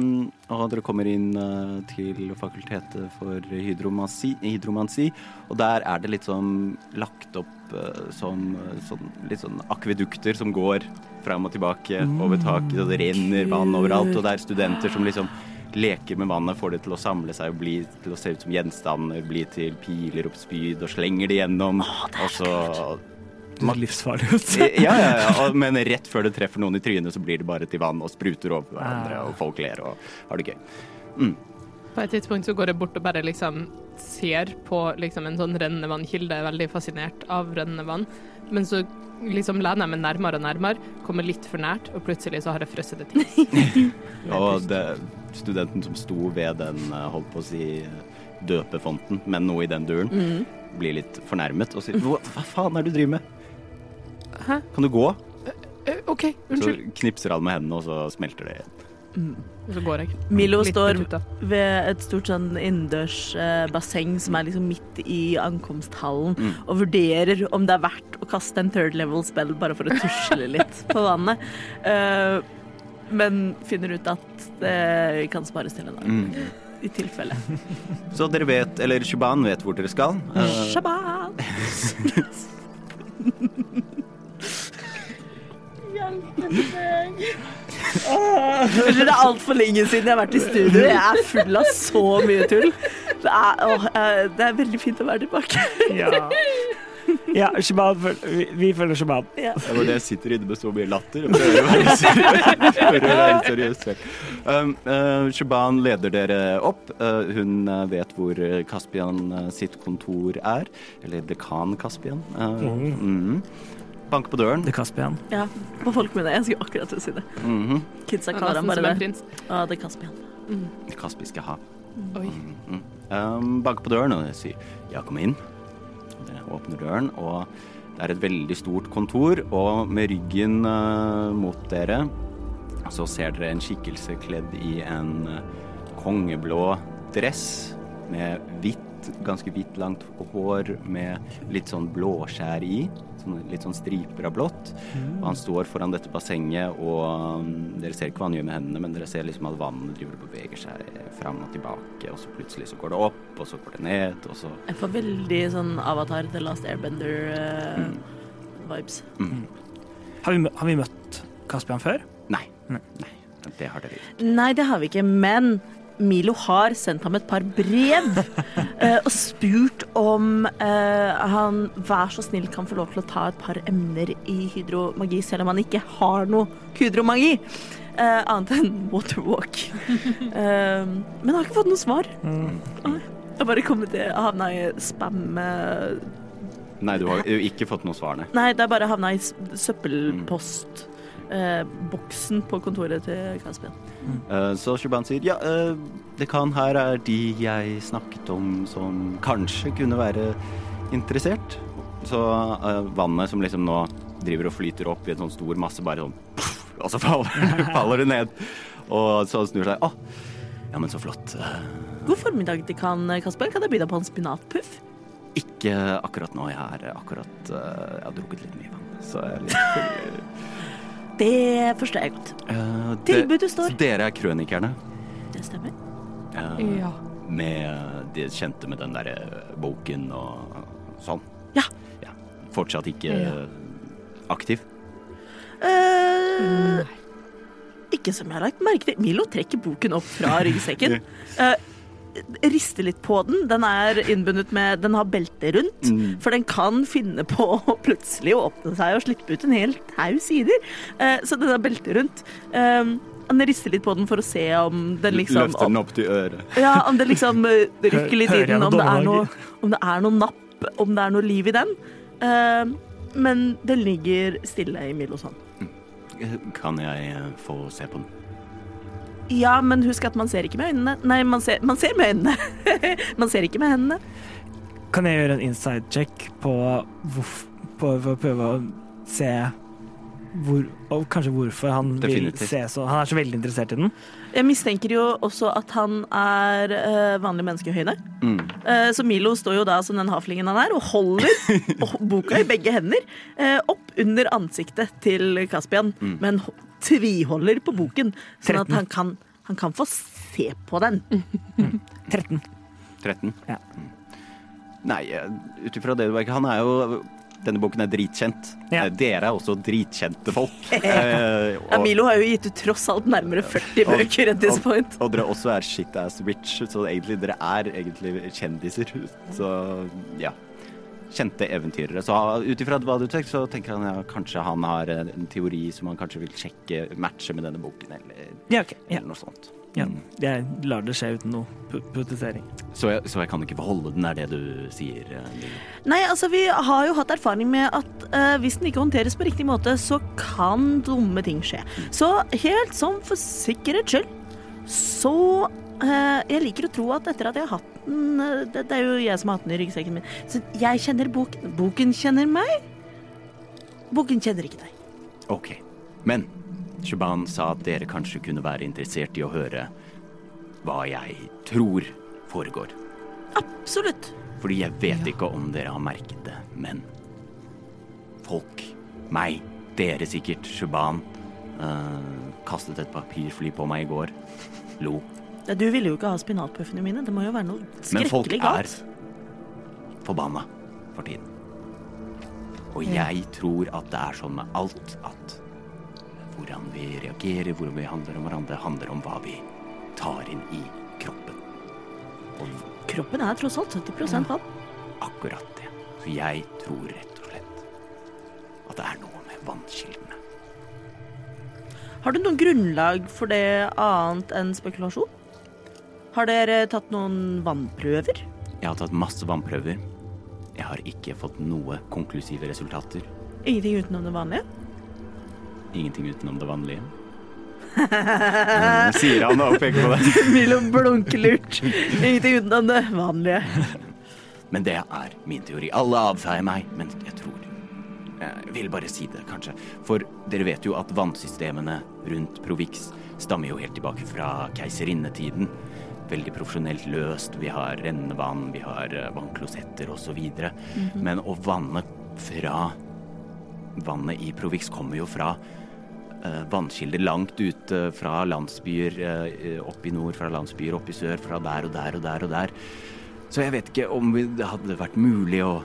og dere kommer inn eh, til fakultetet for hydromansi, hydromansi. Og der er det litt sånn lagt opp eh, som sånn, litt sånn akvedukter som går fram og tilbake over taket, og det renner vann overalt. Og det er studenter som liksom leker med vannet, får det til å samle seg og bli til å se ut som gjenstander, bli til piler og spyd, og slenger det gjennom. og så Det ser livsfarlig ut. ja, ja, ja, men rett før det treffer noen i trynet, så blir det bare til vann og spruter over hverandre, Ah. og folk ler og har det gøy. På et tidspunkt så går jeg bort og bare liksom ser på liksom en sånn rennende vannkilde, er veldig fascinert av rennende vann. Men så liksom lener jeg meg nærmere og nærmere, kommer litt for nært, og plutselig så har jeg frosset det til. Og det, studenten som sto ved den, eh, holdt på å si, døpefonten, men noe i den duren, Mm. blir litt fornærmet og sier hva, hva faen er det du driver med? Hæ? Kan du gå? OK, OK, Så knipser han med hendene, og så smelter det igjen. Og så går jeg. Milo Litt står ved et stort sånn innendørs eh, basseng som er liksom midt i ankomsthallen, og vurderer om det er verdt å kaste en third level spell bare for å tusle litt på vannet. Uh, men finner ut at det kan spares til en dag, i tilfelle. Så dere vet, eller Shaban vet hvor dere skal. Shaban! Hjelpe meg. Det er altfor lenge siden jeg har vært i studio. Jeg er full av så mye tull. Det er, åh, eh, det er veldig fint å være tilbake. Ja. ja Shaban, vi, vi følger Shaban. Ja. Det var det jeg sitter inne med så mye latter prøver å være seriøs. Å selv. Um, uh, Shaban leder dere opp. Uh, hun vet hvor Kaspian uh, sitt kontor er. Eller dekan Kaspian. Uh, mhm. Banker på døren. Det Caspian. ja, på folkemunne. Jeg skulle akkurat til å si det. Mhm. Kidsa er kaller ham bare det. Ja, det er Caspian. Det Kaspiske hav. Oi. Mhm. Um, banker på døren og jeg sier ja, kom inn. Det åpner døren, og det er et veldig stort kontor, og med ryggen uh, mot dere så ser dere en skikkelse kledd i en uh, kongeblå dress med hvitt, ganske hvitt langt hår med litt sånn blåskjær i. Sånn, litt sånn striper av blått. Og han står foran dette bassenget, og um, dere ser ikke hva han gjør med hendene, men dere ser liksom at vannet driver og beveger seg fram og tilbake, og så plutselig så går det opp, og så går det ned, og så Jeg får veldig sånn Avatar til Last Airbender-vibes. Har vi, mm. har vi møtt Caspian før? Nei. Nei. Nei. Det har dere ikke. Nei, det har vi ikke, men Milo har sendt ham et par brev eh, og spurt om eh, han vær så snill kan få lov til å ta et par emner i hydromagi, selv om han ikke har noe hydromagi. Eh, annet enn waterwalk. Eh, men jeg har ikke fått noe svar. Mm. Jeg har bare kommet til havna i spam... eh, Nei, du har jo ikke fått noe svar, nei. Nei, det er bare havna i søppelpost. søppelpost. Eh, boksen på kontoret til Caspian. Eh, Så Shuban sier ja, eh, dekan her er de jeg snakket om som kanskje kunne være interessert. Så eh, vannet som liksom nå driver og flyter opp i en sånn stor masse, bare sånn puff, og så faller, faller det ned. Og så snur seg. Å, ja, men så flott. Eh, God formiddag til kan Kasper. Kan jeg by deg på en spinatpuff? Ikke akkurat nå. Jeg har akkurat eh, Jeg har drukket litt mye vann, så jeg er litt. Det forstår jeg godt. Uh, det- Tilbudet står. Så dere er krønikerne? Det stemmer. Uh, Ja. Med eh, de kjente med den derre boken og sånn? Ja. ja. Fortsatt ikke Ja. aktiv? aktiv? mm. ikke som jeg har lagt merke til. Milo trekker boken opp fra ryggsekken. Eh, rister litt på den. Den er innbundet med Den har belte rundt. Mm. For den kan finne på å plutselig åpne seg og slippe ut en hel haug sider. Eh, så den har belte rundt. Eh, han rister litt på den for å se om den liksom Løfter den opp til øret. Ja, om det liksom eh, rykker litt i den, om det, er noe, om det er noe napp, om det er noe liv i den. Eh, men den ligger stille i Milos hånd. Eh, Kan jeg få se på den? Ja, men husk at man ser ikke med øynene. Nei, man ser, man ser med øynene. man ser ikke med hendene. Kan jeg gjøre en inside check på, hvorf, på, for å prøve å se hvor, og kanskje hvorfor han vil se så Han er så veldig interessert i den. Jeg mistenker jo også at han er eh, vanlig menneskehøyde. Mm. Uh, så Milo står jo da som den haflingen han er, og holder boka i begge hender uh, opp under ansiktet til Caspian, men ho- tviholder på boken, sånn at han kan, han kan få se på den. 13. 13? Ja. Mm. Nei, eh, ut ifra det du merker, han er jo denne boken er dritkjent. Ja. Eh, Dere er også dritkjente folk. Eh, og- Milo har jo gitt ut tross alt nærmere 40 bøker at this og- point. Og dere også er shit ass rich, så egentlig dere er egentlig kjendiser. Så ja. Kjente eventyrere. Så ut ifra hva du tenker, så tenker han ja, kanskje han har en teori som han kanskje vil sjekke, matche med denne boken, eller, Ja, okay. Eller noe sånt. Ja. Mm. Jeg lar det skje uten noe protestering. Så, jeg, så jeg kan ikke beholde den, er det du sier? eh, Lille? Nei, altså vi har jo hatt erfaring med at uh, hvis den ikke håndteres på riktig måte, så kan dumme ting skje. Så helt sånn for sikkerhets skyld, så eh, Jeg liker å tro at etter at jeg har hatt den eh, det, det er jo jeg som har hatt den i ryggsekken min. Så jeg kjenner boken. Boken kjenner meg. Boken kjenner ikke deg. OK. Men Shuban sa at dere kanskje kunne være interessert i å høre hva jeg tror foregår. Absolutt. Fordi jeg vet ikke om dere har merket det, men folk, meg, dere sikkert, Shuban, eh, kastet et papirfly på meg i går. Lo. Ja, du ville jo ikke ha spinatpuffene mine. Det må jo være noe skrekkelig galt. Men folk er forbanna for tiden. Og jeg tror at det er sånn med alt at hvordan vi reagerer, hvordan vi handler om hverandre, handler om hva vi tar inn i kroppen. Og Kroppen er tross alt 70 vann. akkurat det. Så jeg tror rett og slett at det er noe med vannkildene. Har du noen grunnlag for det annet enn spekulasjon? Har dere tatt noen vannprøver? Jeg har tatt masse vannprøver. Jeg har ikke fått noe konklusive resultater. Ingenting utenom det vanlige? Ingenting utenom det vanlige. Mm, Sier han og peker på det. Milo blunker lurt. Ingenting utenom det vanlige. Men det er min teori. Alle avfeier meg, men jeg tror Jeg vil bare si det, kanskje. For dere vet jo at vannsystemene rundt Provix stammer jo helt tilbake fra keiserinnetiden. Veldig profesjonelt løst. Vi har rennevann, vi har eh, vannklosetter osv. Men å vanne fra Vannet i Provix kommer jo fra eh, vannkilder langt ute fra landsbyer eh, opp i nord, fra landsbyer opp i sør, fra der og der og der og der. Så jeg vet ikke om det hadde vært mulig å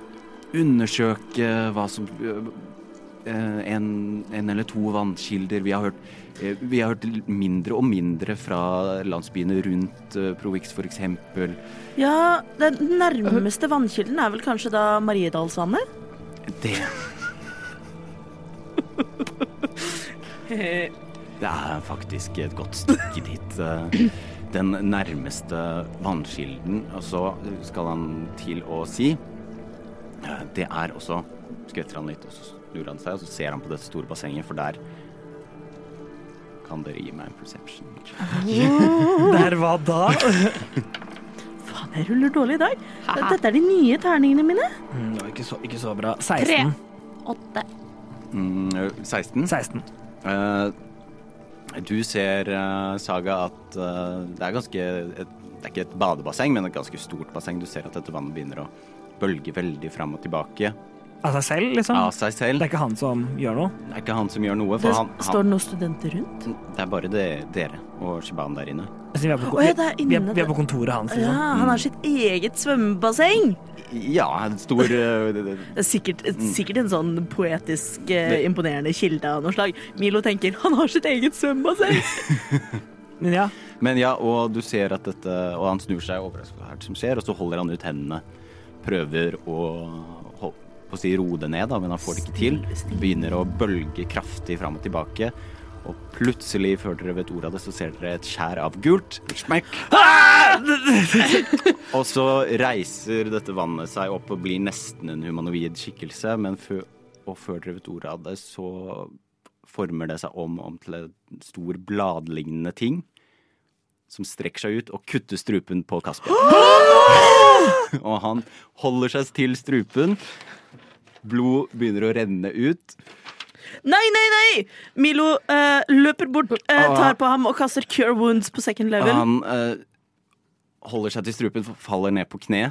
undersøke hva som øh, en, en eller to vannkilder. Vi har hørt, eh, vi har hørt mindre og mindre fra landsbyene rundt eh, Provix, eksempel. Ja, den nærmeste vannkilden er vel kanskje da Mariedalsvannet? Det Det er faktisk et godt stykke dit. eh, Den nærmeste vannkilden, og så skal han til å si eh, Det er også Skvetter han litt, og så snur han seg, og så ser han på dette store bassenget, for der kan dere gi meg en perception. Der hva da? Faen, jeg ruller dårlig i dag. Dette er de nye terningene mine. Mm, ikke så, ikke så bra. 16. Åtte. Mm, 16. 16. Uh, du ser, uh, Saga, at uh, det er ganske et, Det er ikke et badebasseng, men et ganske stort basseng. Du ser at dette vannet begynner å bølge veldig fram og tilbake Av seg selv, liksom? av seg selv. Det er ikke han som gjør noe? Det er ikke han som gjør noe, Det han, han, står det noen studenter rundt? Det er bare det, dere og Shiban der inne. Altså, vi, er på, oh, ja, er inne, vi, er, vi er på kontoret hans, Ja, liksom. han har sitt eget svømmebasseng. Ja, en stor eh, Det er sikkert, sikkert en sånn poetisk eh, imponerende kilde av noe slag. Milo tenker han har sitt eget svømmebasseng. Men ja. Men ja, og du ser at dette Og han snur seg overrasket over hva som skjer, og så holder han ut hendene. Prøver å å si roe det ned, da, men han får det ikke til. Begynner å bølge kraftig fram og tilbake. Og plutselig, før dere vet ordet av det, så ser dere et skjær av gult. Smekk! og så reiser dette vannet seg opp og blir nesten en humanoid skikkelse, men før, og før dere vet ordet av det, så former det seg om, om til en stor bladlignende ting som strekker seg ut og kutter strupen på Kaspian. og han holder seg til strupen. Blod begynner å renne ut. Nei, nei, nei! Milo eh, løper bort, eh, tar på ham og kaster cure wounds på second level. Han eh, holder seg til strupen, faller ned på kne,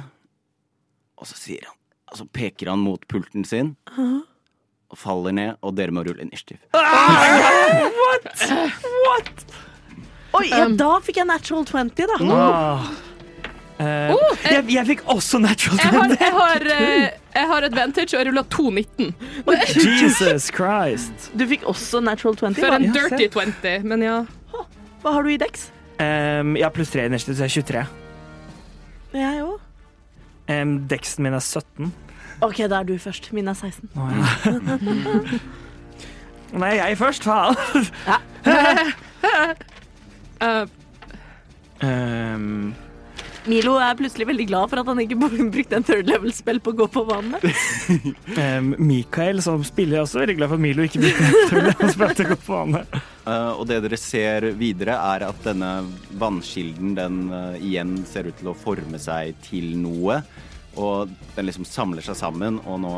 og så sier han Og så peker han mot pulten sin, og faller ned, og dere må rulle initiativ. Oi, ja, da fikk jeg natural 20, da. Ah. Eh, jeg, jeg fikk også natural Jeg har, 20. jeg har, eh, jeg har advantage, og jeg rulla 2,19. Jesus Christ. Du fikk også natural 20. For en dirty 20, men ja. hva har du i dex? Um, jeg har pluss 3 i neste, så jeg er 23. Jeg òg. Um, Dexen min er 17. OK, da er du først. Min er 16. Oh, ja. Nei, jeg først, faen. Eh, Um, Milo er plutselig veldig glad for at han ikke brukte en third level-spill på å gå på vannet. Mikael, som spiller, er også veldig glad for at Milo ikke brukte en third level-spill til å gå på vannet. Uh, og det dere ser videre, er at denne vannkilden den uh, igjen ser ut til å forme seg til noe. Og den liksom samler seg sammen, og nå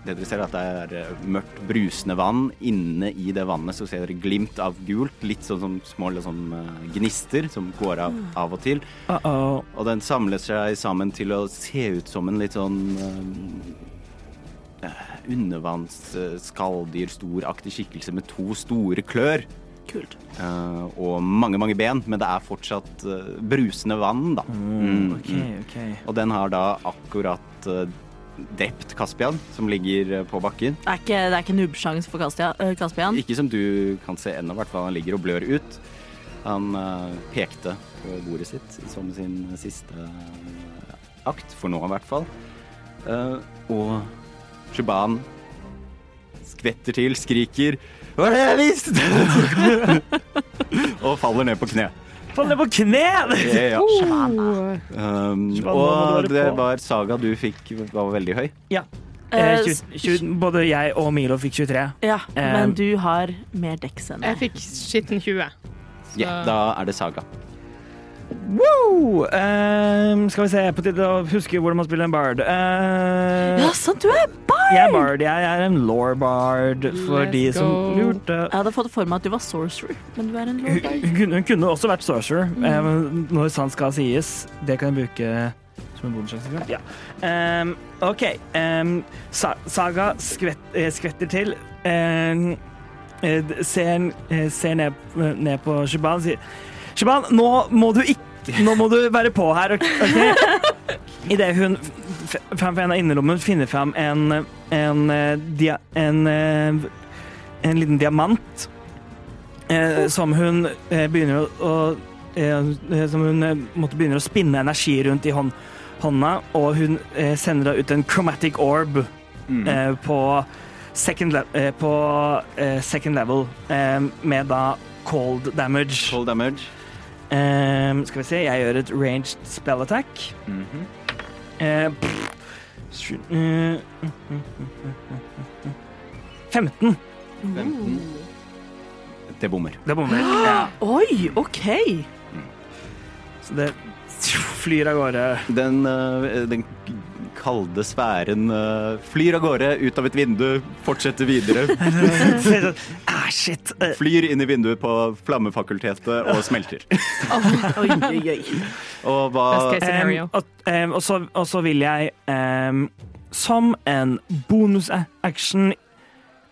det dere ser, er at det er eh, mørkt, brusende vann. Inne i det vannet så ser dere glimt av gult, litt sånn som små uh, gnister som går av av og til. Uh -oh. Og den samler seg sammen til å se ut som en litt sånn uh, undervannsskalldyr, storaktig skikkelse med to store klør. Kult. Uh, og mange, mange ben, men det er fortsatt uh, brusende vann, da. Mm, OK, mm. OK. Og den har da akkurat uh, drept Kaspian, som ligger på bakken. Det er ikke, det er ikke nubbsjanse for Kaspian. Ikke som du kan se ennå, i hvert fall. Han ligger og blør ut. Han pekte på bordet sitt som sin siste akt, for nå i hvert fall. og Shuban skvetter til, skriker Hva er det jeg visste?! og faller ned på kne. Faller ned på kne! Ja. Um, må du og det var saga du fikk var veldig høy. Ja. Eh, Eh, 20, 20, både jeg og Milo fikk 23. Ja, Eh, men du har mer dex enn Jeg fikk skitten 20. Så Ja, da er det saga. Woo! Uh, skal vi se, på tide å huske hvordan man spiller en bard. Uh, Ja, sant, du er bard! Jeg er bard. Jeg er en law-bard, for Let's de som go. lurte. Jeg hadde fått for meg at du var sorcerer, men du er en Hun, bard. hun hun kunne også vært sorcerer, mm. uh, når sant skal sies. Det kan jeg bruke som en bonussjanse. Ja. Ehm, OK. Um, sa Saga skvett, eh, skvetter til. ehm, eh, ser, ser ned, ned på Shiban og sier Shuban, nå må du ikke Nå må du være på her, OK? okay? Idet hun framfor en av innerlommene finner fram en en, eh, dia, en, eh, en liten diamant eh, som hun eh, begynner å, å eh, Som hun eh, måtte begynne å spinne energi rundt i hånd, hånda, og hun eh, sender ut en chromatic orb Mm. eh, på second, eh, på, eh, second level eh, med da cold damage. Cold damage. Eh, skal vi se, jeg gjør et ranged spell attack. Mm -hmm. uh, pff, sju- eh, 15. 15. Det bommer. Det bommer. Ja. Oi, OK! Så det flyr av gårde. Den, eh, den kalde sfæren eh, flyr av gårde ut av et vindu, fortsetter videre. ah, shit. Eh, Flyr inn i vinduet på Flammefakultetet og smelter. Oi, oi, oi. Og hva em, og, um, og, så, og så vil jeg um, som en bonusaction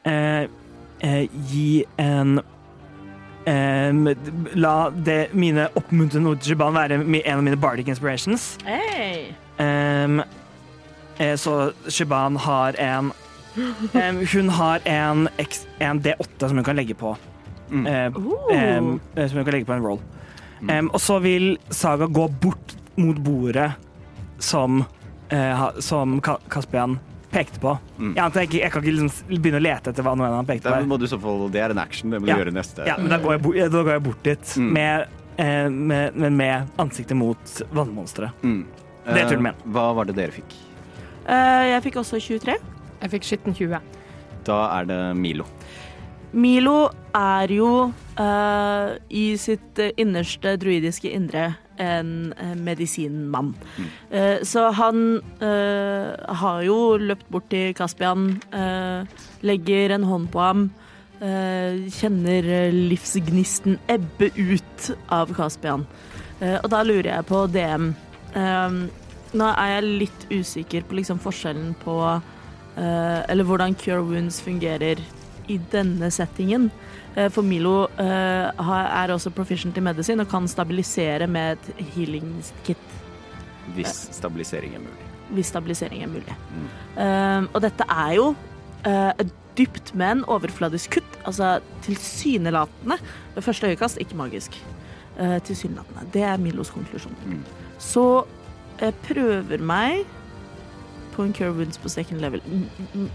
uh, uh, gi en Um, La det mine oppmuntrende ord til Shiban være en av mine bardic inspirations. Hey. Eh, så Shiban har en Hun har en, X- en D8 som hun kan legge på. Mm. Eh, eh, som hun kan legge på en roll. Em, og så vil Saga gå bort mot bordet som, uh, som Kaspian pekte på. Mm. Jeg antar jeg, jeg kan ikke liksom begynne å lete etter hva noe han pekte på. Det, du i så fall, det er en action, det må du Ja. gjøre neste. Ja, men da går jeg, bort, da går jeg bort dit, Mm. med, uh, med, men med ansiktet mot vannmonsteret. Mm. Det er turen min. Eh, Hva var det dere fikk? Eh, jeg fikk også 23. Jeg fikk skitten 20. Da er det Milo. Milo er jo uh, i sitt eh, innerste druidiske indre en medisinmann. medisinmann. Uh, så han uh, har jo løpt bort til Kaspian, eh, legger en hånd på ham, eh, kjenner eh, livsgnisten ebbe ut av Kaspian. Eh, og da lurer jeg på DM. Eh, nå er jeg litt usikker på liksom forskjellen på uh, Eller hvordan Cure Wounds fungerer i denne settingen. Uh, For Milo uh, er også proficient i medisin og kan stabilisere med et healing kit Hvis stabilisering er mulig. hvis stabilisering er mulig. Mm. Og dette er jo et dypt, men overfladisk kutt. Altså tilsynelatende. Ved første øyekast ikke magisk. Tilsynelatende. Det er Milos konklusjon. Mm. Så jeg prøver meg på en cure wounds på second level.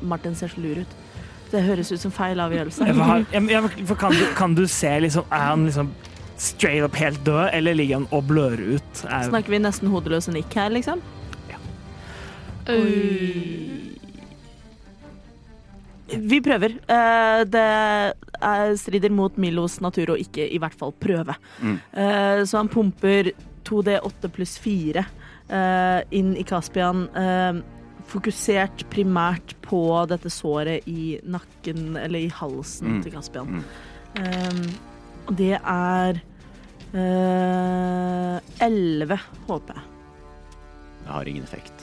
Martin ser så lur ut. Det høres ut som feil avgjørelse. Kan, du, kan du se liksom Er han liksom straight up helt død, eller ligger han og blør ut? Er, Snakker vi nesten hodeløse nikk her, liksom? Vi prøver. Eh, Det er, strider mot Milos natur å ikke i hvert fall prøve. Mm. Eh, Så han pumper 2D8 pluss 4 eh, inn i Caspian. eh, fokusert primært på dette såret i nakken, eller i halsen Mm. til Caspian. Mm. Um, det er elleve, uh, håper jeg. Det har ingen effekt.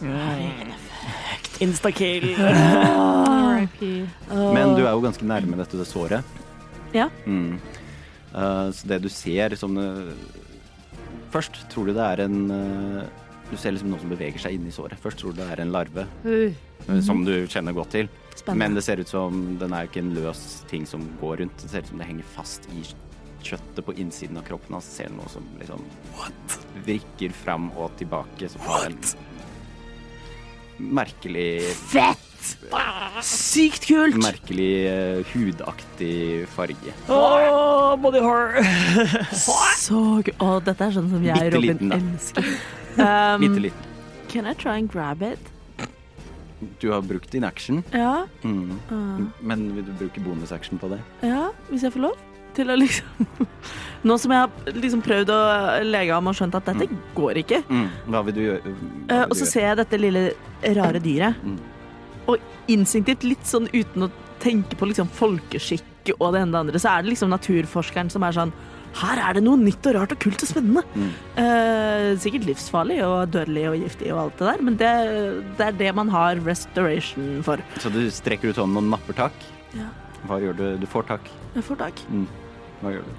Instakill. RIP. Men du er jo ganske nærme dette det såret. Ja. Mm. Uh, så det du ser som uh, Først tror du det er en eh, Du ser liksom noe som beveger seg inni såret. Først tror du det er en larve, mm som du kjenner godt til. Spennende. Men det ser ut som den er ikke en løs ting som går rundt. Det ser ut som det henger fast i kjøttet på innsiden av kroppen hans. Ser noe som liksom vrikker fram og tilbake. Som har en merkelig Fett! Sykt kult! Merkelig uh, hudaktig farge. Oh, body horror. Så gøy. Oh, dette er sånn som jeg og Robin elsker. Um, Bitte liten. Can I try and grab it? Du har brukt din action, Ja, mm. uh, men vil du bruke bonusaction på det? ja, hvis jeg får lov. Til å liksom Nå som jeg har liksom prøvd å lege om og skjønt at dette går ikke. Mm. Hva vil du gjøre? Hva vil og du så gjøre? ser jeg dette lille rare dyret. Mm. Og instinktivt, litt sånn uten å tenke på liksom folkeskikk og det ene og det andre, så er det liksom naturforskeren som er sånn Her er det noe nytt og rart og kult og spennende. Mm. Eh, sikkert livsfarlig og dødelig og giftig og alt det der, men det, det er det man har restoration for. Så du strekker ut hånden og napper tak? Ja. Hva gjør du? Du får tak. Jeg får tak. Mm. Hva gjør du?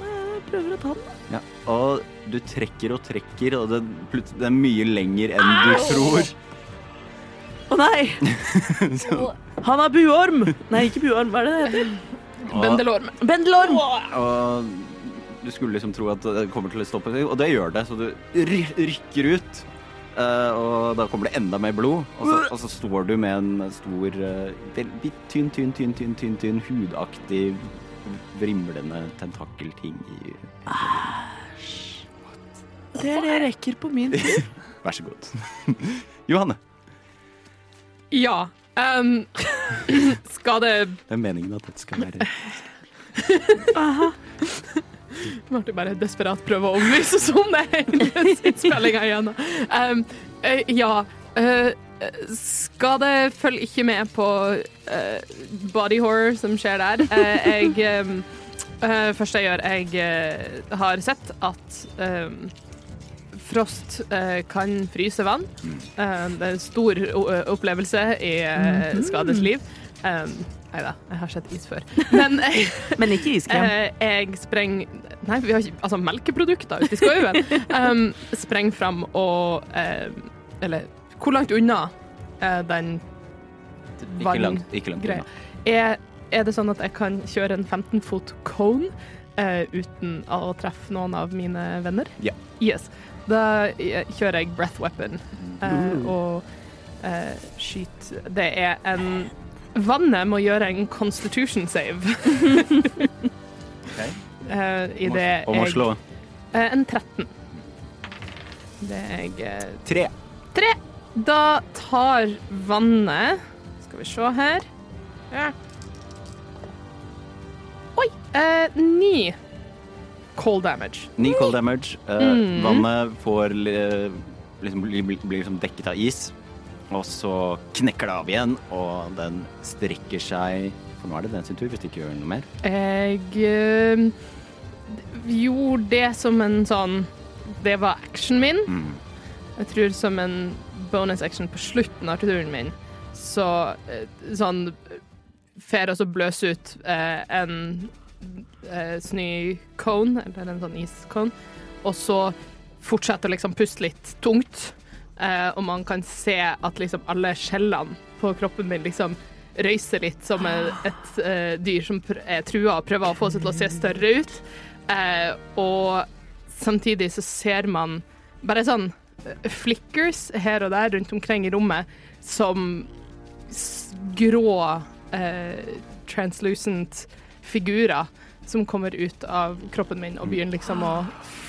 Jeg prøver å ta den. Ja. Og du trekker og trekker, og det, plut- det er mye lenger enn du tror. Å nei! Han er buorm! Nei, ikke buorm. Hva er det det heter? Bendelorm. Bendelorm! og du skulle liksom tro at det kommer til å stoppe, og det gjør det. Så du rykker ut, eh, og da kommer det enda mer blod. Og så, og så står du med en stor, eh, veldig tynn, tynn, tynn, tynn, tynn, tynn hudaktig, vrimlende tentakelting i Det er det jeg rekker på min tur. Vær så god. Johanne, Ja. Um, skal det det er meningen at dette skal være Martin bare desperat prøve å omvise sånn om det hele innspillinga igjen. Um, uh, ja. Uh, skal det følge ikke med på uh, body horror som skjer der? Uh, jeg um, uh, Første jeg gjør, jeg har sett at um, frost eh, kan fryse vann. Eh, det er en stor opplevelse i uh, Skades liv. Um, Nei da, jeg har sett is før. Men jeg, Men ikke iskrem. Eh, jeg sprenger Nei, vi har ikke Altså, melkeprodukter ute i skauen. Um, sprenger fram og eh, Eller hvor langt unna eh, den Ikke langt, ikke langt Greia. unna. Er, er det sånn at jeg kan kjøre en 15 fot cone uh, uten å treffe noen av mine venner? Ja. Yes. Da eh, kjører jeg breath weapon eh, og eh, skyter Det er en Vannet må gjøre en constitution save. Ok. Eh, i det Og må jeg slå eh, En 13. Det er jeg eh, tre. Tre. Da tar vannet Skal vi se her. Ja. Oi! Eh, ni cold damage. Ni cold damage. Eh, Mm. Vannet får liksom, bli- bli- blir liksom dekket av is. Og så knekker det av igjen, og den strekker seg For nå er det den sin tur, hvis du ikke gjør noe mer. Jeg uh, gjorde det som en sånn Det var actionen min. Mm. Jeg tror som en bonus action på slutten av turen min, så uh, sånn Fer og så bløse ut uh, en eh, snøcone, eller en sånn iscone, og så fortsette å liksom puste litt tungt. Eh, og man kan se at liksom alle skjellene på kroppen min liksom røyser litt som et, et eh, dyr som er trua og prøver å få seg til å se større ut. Eh, og samtidig så ser man bare sånn eh, flickers her og der rundt omkring i rommet som grå eh, translucent figurer som kommer ut av kroppen min og begynner liksom å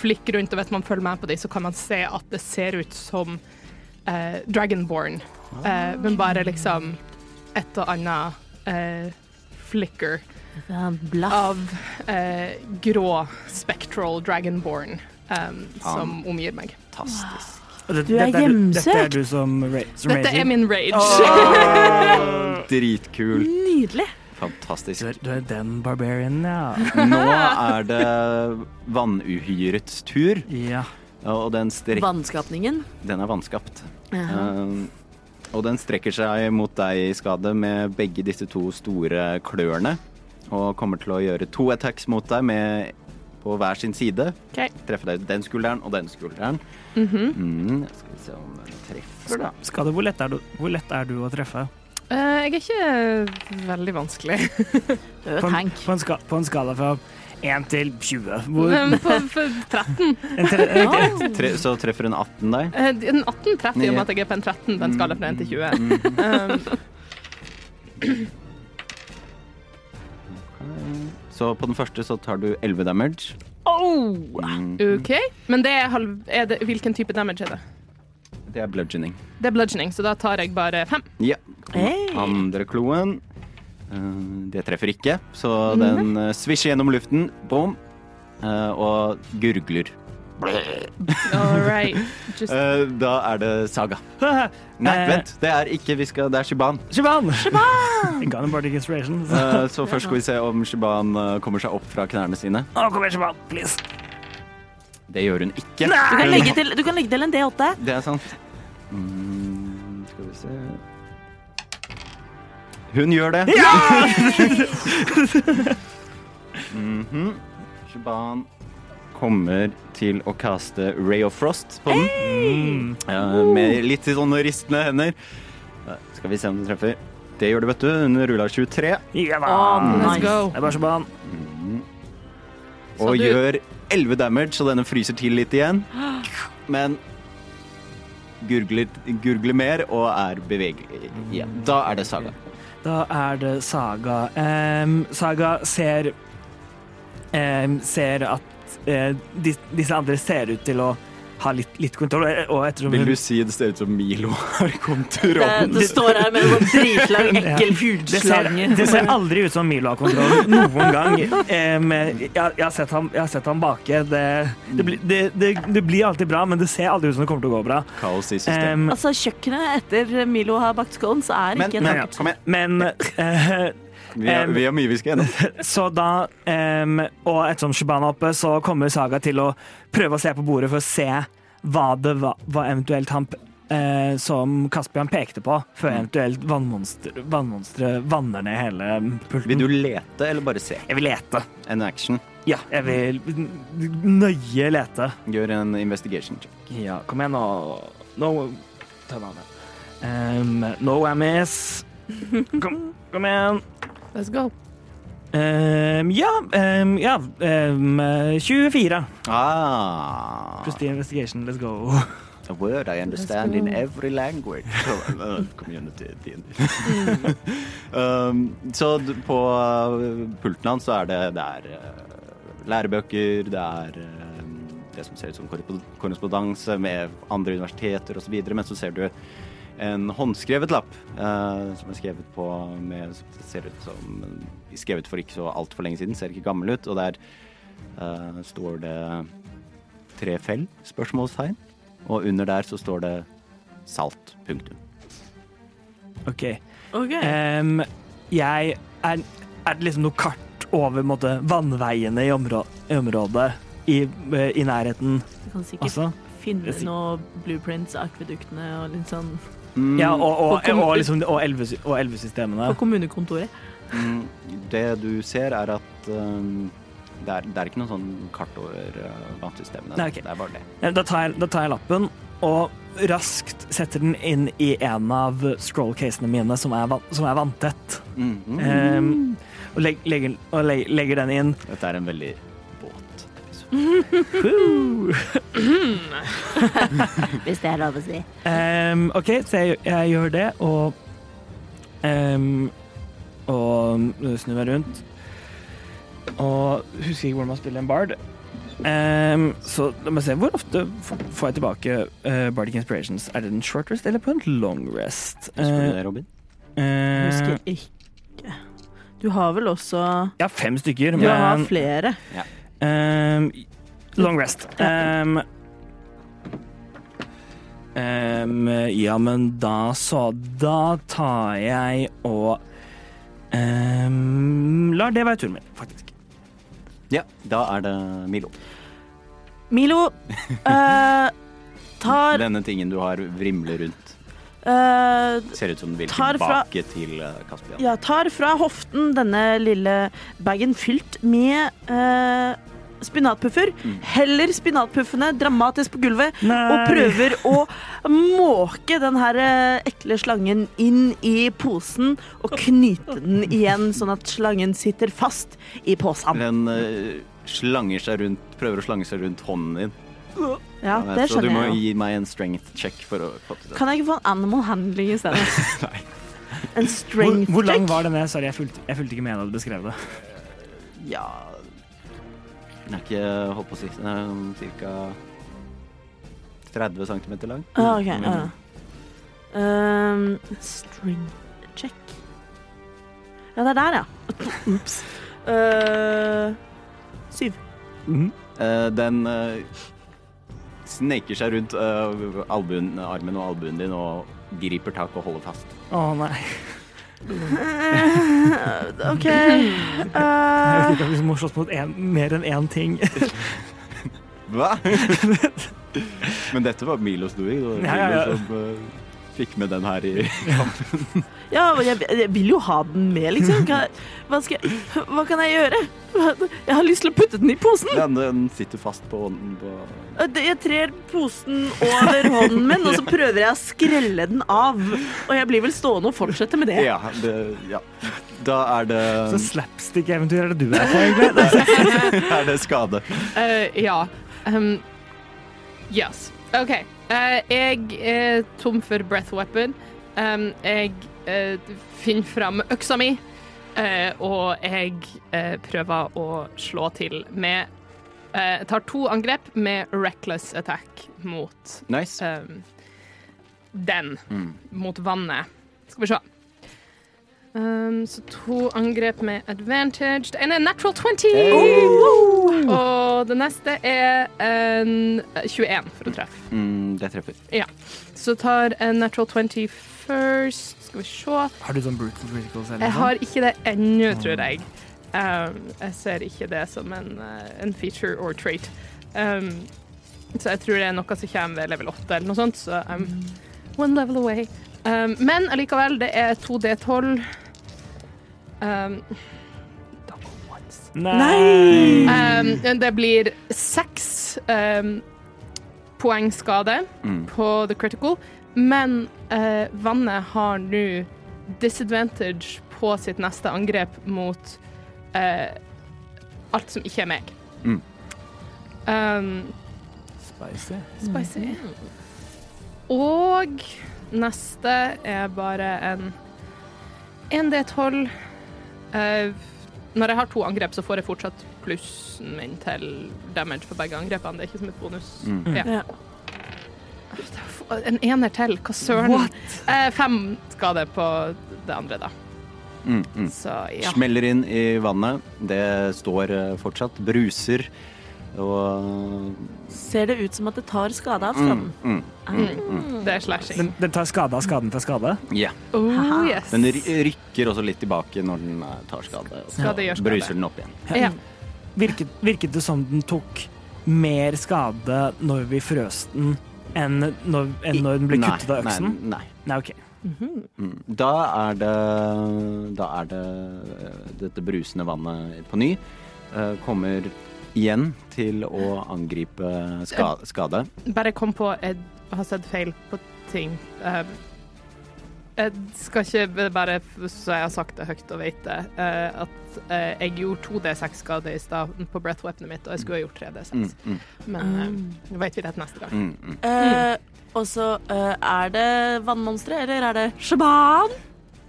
flikke rundt. Og hvis man følger med på dem, så kan man se at det ser ut som eh, Dragonborn, eh, men bare liksom et og annet eh, flicker er av eh, grå spectral Dragonborn em, som omgir meg. Fantastisk. Du er dette hjemsøkt. Dette er du som, ra som Dette er min rage. Oh, Dritkult. Nydelig. Fantastisk. Du er, du er den barbarian, ja. Nå er det vannuhyrets tur, ja. og den, strekker Vannskapningen. den er vannskapt. Uh og den strekker seg mot deg, Skade, med begge disse to store klørne. Og kommer til å gjøre to attacks mot deg med, på hver sin side. Okay. Treffe deg den skulderen og den skulderen. Mhm. mm, skal vi se om den treffer, da. Skade, hvor lett, er du, hvor lett er du å treffe? Eh, jeg er ikke veldig vanskelig. På en, på en, skala, på en skala fra 1 til 20. Hvor, På, på, 13 en tre, ok. Tre, så treffer en 18 deg. Uh, En 18 treffer i og med at jeg er på en 13 på en skala fra 1 til 20. Mm. Um, Så på den første så tar du 11 damage. Oh! Mm, OK. Men det er, halv, er det, hvilken type damage er det? Det er bludgeoning. Det er bludgeoning, så da tar jeg bare fem. Ja. Hey. Andre kloen. Eh, det treffer ikke, så den uh, svisjer gjennom luften. Boom. Eh, og gurgler. All right. Just, Eh, da er det Saga. Nei, Eh. vent. Det er ikke vi skal, Det er Shiban. Shiban! Inspiration. så- Eh, først skal vi se om Shiban eh, kommer seg opp fra knærne sine. Nå kommer Shiban, please. Det gjør hun ikke. Du kan legge til, du kan legge til en D8. Det er sant. Mm, skal vi se Hun gjør det. Mhm. Shaban kommer til å kaste Ray of Frost på den. Mm. Ja, med litt sånne ristende hender. Skal vi se om den treffer. Det gjør det, vet du. Hun ruller 23. Ja da. Å, let's nice. go. Det er bare Shaban. Mhm. Og gjør 11 damage, så denne fryser til litt igjen. Men gurgler, gurgler mer og er bevegelig igjen. Da er det Saga. Da er det Saga. Um, Saga ser um, Ser at uh, disse andre ser ut til å ha litt, litt kontroll, og ettersom Vil du si det ser ut som Milo har kontrollen? Det, det står her med en dritlang, ekkel det ser, det ser aldri ut som Milo har kontroll noen gang. Em, jeg, jeg, har sett ham, jeg har sett ham bake. Det, det, blir- det, det, det blir alltid bra, men det ser aldri ut som det kommer til å gå bra. Kaos i systemet. Em, Altså, kjøkkenet etter Milo har bakt scones er Men, ikke men et ja. men eh, Vi har, vi har mye vi skal gjennom. Så da, um, og ettersom Shibana er oppe, så kommer Saga til å prøve å se på bordet for å se hva det var, hva eventuelt han uh, som Kaspian pekte på, før eventuelt vannmonster, vanner ned hele pulten. Vil du lete eller bare se? Jeg vil lete. En action. Ja, jeg vil nøye lete. Gjør en investigation check. Ja, kom igjen nå. No, ta den av. Um, no whammies. Kom, kom igjen. Let's go. Um, ja, um, ja um, 24. Ah, Pluss the investigation. Let's go. a word I understand in every language. Community um, så på uh, pulten hans så er det, det er uh, lærebøker, det er uh, det som ser ut som korrespondanse med andre universiteter osv., men så ser du en håndskrevet lapp uh, som er skrevet på med som ser ut som uh, skrevet for ikke så altfor lenge siden, ser ikke gammel ut, og der uh, står det tre fell? Spørsmålstegn. Og under der så står det salt. Punktum. OK. okay. Um, jeg er, er det liksom noe kart over måte, vannveiene i, områ i området i, eh, i nærheten Du kan sikkert også? finne det er sikkert- noe blueprints, akveduktene og litt sånn Mm, Ja, og, og, Og og, liksom, og, elve, og elvesystemene. på kommunekontoret. mm, det du ser, er at um, det, er, det er ikke noe sånn kart over uh, vannsystemene. Nei, okay. Det er bare det. Da tar, jeg, da tar jeg lappen og raskt setter den inn i en av scroll-casene mine som er, som er vanntett. Mm, mm. Um, og, legger, og leg, legger den inn. Dette er en veldig. Hvis det er lov å si. Um, OK, så jeg, jeg gjør det, og um, Og snur meg rundt. Og husker ikke hvordan man spiller en bard. Um, så la meg se, hvor ofte får jeg tilbake uh, Bardic Inspirations? Er det en short rest eller på en long rest? Husker du Uh, det, Robin? uh, Husker ikke. Du har vel også ja, fem stykker, Du har flere. flere. Um, Long rest. Um, um, ja, men da så Da tar jeg og ehm, lar det være turen min, faktisk. Ja, da er det Milo. Milo uh, tar Denne tingen du har vrimler rundt. Eh, Ser ut som den vil tilbake fra- til Kaspian. Ja, tar fra hoften denne lille bagen fylt med uh, spinatpuffer. Mm. Heller spinatpuffene dramatisk på gulvet Nei. og prøver å måke den her eh, ekle slangen inn i posen og knyte den igjen, sånn at slangen sitter fast i posen. Den uh, slanger seg rundt, prøver å slange seg rundt hånden din. Ja, det så du må jeg gi meg en strength check for å få til det. Kan jeg ikke få en animal handling i stedet? Nei. En strength check? hvor lang var denne? Sorry, jeg fulgte, jeg fulgte ikke med da du beskrev det. Ja Den er ikke holdt på å si Den ca. 30 cm lang. Ah, ok, Mm. ja. Um, string check. Ja, det er der, ja. Ops. Uh, syv. Eh, den uh, sneker seg rundt uh, albuen, armen og albuen din og griper tak og holder fast. Å nei. Uh, OK. Jeg Uh, vet ikke om vi må slåss mot en, mer enn én ting. Hva? Men dette var Milos doing. Det var Ja, ja, ja. Som eh, fikk med den her i kampen. ja, men jeg, jeg vil jo ha den med, liksom. Hva, hva, skal, jeg- hva kan jeg gjøre? Jeg har lyst til å putte den i posen. Den, den sitter fast på hånden på Jeg trer posen over hånden min, og så prøver jeg å skrelle den av. Og jeg blir vel stående og fortsette med det. Ja, det, ja. Da er det Så slapstick-eventyr er det du er på, egentlig. er det skade. Uh, ja. Um, yes. OK. Eh, jeg er tom for breath weapon. Jeg eh, finner fram øksa mi, eh, og jeg prøver å slå til med Jeg tar to angrep med reckless attack mot Nice. den. Mm. Mot vannet. Skal vi se. Um, så to angrep med advantage. Det ene er natural 20! Og det neste er en 21 for å treffe. Mm, det treffer. Så tar en natural 20 first. Skal vi se. Har du sånn brutal criticals eller Jeg har ikke det ennå, tror jeg. Um, jeg ser ikke det som en, eh, en feature or trait. Um, så jeg tror det er noe som kommer ved level 8 eller noe sånt, så I'm one level away. Um, men allikevel, det er 2D12. Um, double ones. Nei! Um, det blir seks um, poeng skade Mm. på the critical, men uh, vannet har nå disadvantage på sitt neste angrep mot uh, alt som ikke er meg. Mm. Um, Spicy. spicy. Og neste er bare en 1D12. Uh, når jeg har to angrep, så får jeg fortsatt plussen min til damage på begge angrepene. Det er ikke som et bonus. Mm. Ja. Ja. En ener til, hva søren? Eh, fem skader på det andre, da. Mm, mm. Så ja. Smeller inn i vannet. Det står eh, fortsatt. Bruser. Og Ser det ut som at det tar skade av mm, stranden? mm, Mm. Det er slashing. Den, den tar skade av skaden til skade? Ja. Oh, yes. Den rykker også litt tilbake når den eh, tar skade. Og så Skade gjør skade. bruser den opp igjen. Ja. Virket, virket det som den tok mer skade når vi frøs den, enn når, enn når den ble Nei, kuttet av øksen? Nei, nei. Nei, okay. Mm. Da er det Da er det eh, dette brusende vannet på ny. eh, Kommer igjen til å angripe ska skade. Bare kom på jeg har sett feil på ting. Eh, jeg skal ikke bare, så jeg har sagt det høyt og vet det, eh, at eh, jeg gjorde 2D6 skade i stad på breath weaponet mitt, og jeg skulle ha gjort 3D6. Mm, mm, Men eh, nå vet vi det til neste gang. mm, mm. Eh, og så eh, er det vannmonstre, eller er det shaban?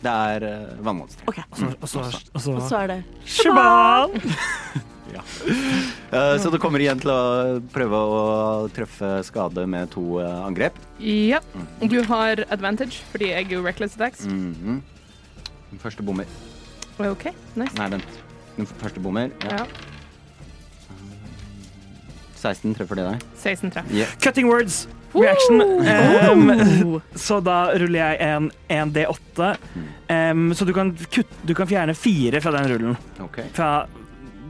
Det er uh, vannmonstre. Okay. Og så, og så, og så, Og så er det Shaban! Eh, så du kommer igjen til å prøve å treffe skade med to eh, angrep. Ja. Du har advantage fordi jeg er reckless attacks. Mhm. Den første bommer. OK, nice. Nei, vent. Den første bommer. Ja. Ja. 16 treffer det deg. 16 treffer. Yeah. Cutting words! reaction. Um, Oh. så da ruller jeg en, en D8. Um, så du kan, kutte, du kan fjerne fire fra den rullen. Okay. Fra,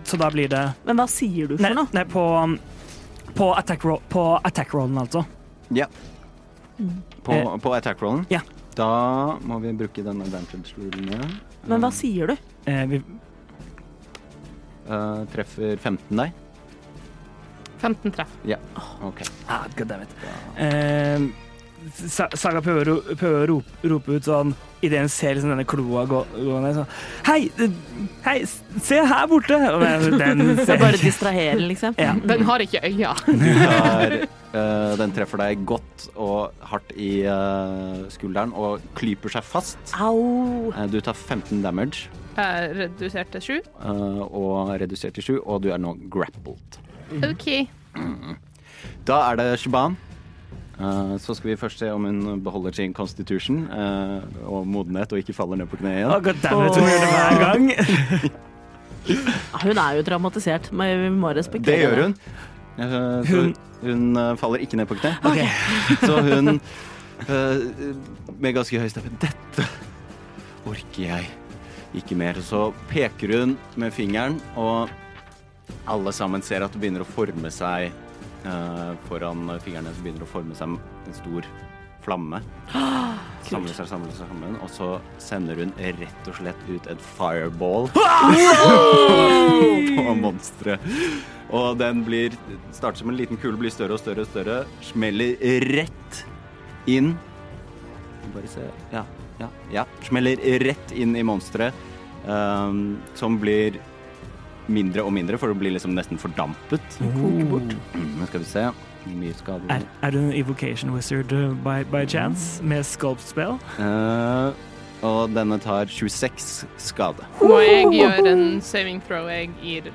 så da blir det Men hva sier du Nei, for noe? nei på, på attack roll, på attack rollen, altså. Ja. På, Eh, på attack-rollen? ja. Da må vi bruke den advantage-rullen igjen. Men hva sier du? Eh, vi, uh, treffer 15 deg? 15 treff. Ja. Ok. ah, God damn it. Sa- Saga prøver, å prøver å rope, rope ut sånn idet hun ser liksom denne kloa gå, gå ned. Sånn Hei, hei, se her borte! Og den, den Det ser er bare distraherer, liksom? Ja. Den har ikke øyne. Du tar eh, Den treffer deg godt og hardt i uh, skulderen og klyper seg fast. Au! Uh, du tar 15 damage redusert til 7. eh, og redusert til 7, og du er nå grappled. OK. Da er det Shaban. Eh, så skal vi først se om hun beholder sin constitution uh, og modenhet og ikke faller ned på kne Å, igjen. God damn it, hun gjør det hver gang. Hun er jo traumatisert, men vi må respektere Det gjør hun. Uh, så Hun- hun faller ikke ned på kne. Så hun eh, med ganske høy stemme Dette orker jeg ikke mer. Så peker hun med fingeren, og alle sammen ser at det begynner å forme seg Foran fingrene så begynner det å forme seg en stor flamme. Samler seg, samler seg sammen, og så sender hun rett og slett ut et fireball på monsteret. Og den blir starter som en liten kule, blir større og større og større. Smeller rett inn. Bare se Ja, ja, ja. Smeller rett inn i monsteret. um, som blir mindre og mindre, for det blir liksom nesten fordampet. Koker bort. Mm, skal vi se. Mye skade Er, er du en evocation wizard uh, by, by chance? Med sculpt spell? Uh, Og denne tar 26 skade. Må jeg gjøre en saving throw? Jeg gir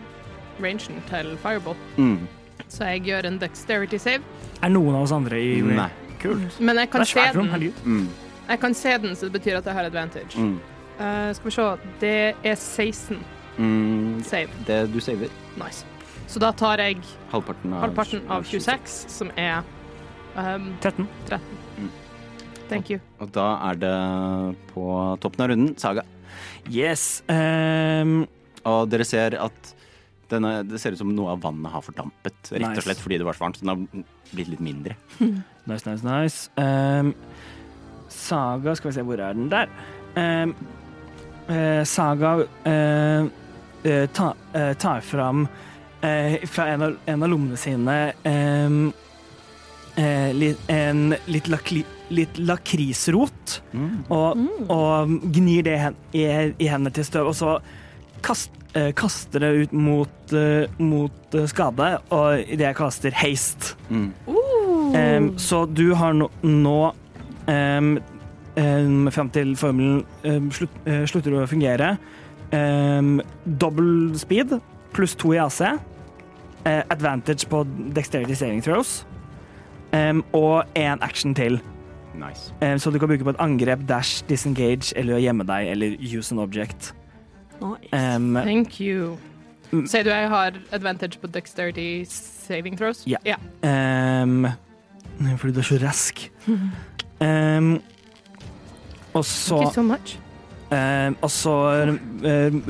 rangen til fireball. Mm. Så jeg gjør en dexterity save. Er noen av oss andre i Nei. Kult. Men jeg kan, se den. Mm. jeg kan se den, så det betyr at jeg har advantage. Mm. Uh, skal vi se. Det er 16 Mm. save. Det du saver. Nice. Så da tar jeg Halvparten av, halvparten av 26, som er um, 13. 13. Mm. Thank you. Og da er det på toppen av runden Saga. Yes. Um, Og dere ser at denne, det ser ut som noe av vannet har fordampet. Rett Nice. og slett fordi det var så varmt. Så den har blitt litt mindre. nice, nice, nice. Um, saga Skal vi se, hvor er den? Der. Um, uh, saga eh, ta, eh, tar fram eh, fra en av, en av lommene sine um, eh, en litt, lakli, litt lakrisrot. Mm. og, og gnir det hen, i, i hendene til støv, og så kast, eh, kaster det ut mot, eh, mot eh, skade, og idet jeg kaster haste. Mm. Um, så du har nå, nå um, fram til formelen slutt, uh, slutter å fungere, um, dobbel speed pluss to i AC, Uh, advantage på dexterity saving throws, Um, og én action til. Nice. Um, Så du kan bruke på et angrep, dash, disengage eller å gjemme deg eller use an object. Nice. Um, Thank you. Sier du jeg har advantage på dexterity saving throws? Ja. Yeah. um, fordi du er så rask. Um, og så Thank you so much. Um, Og så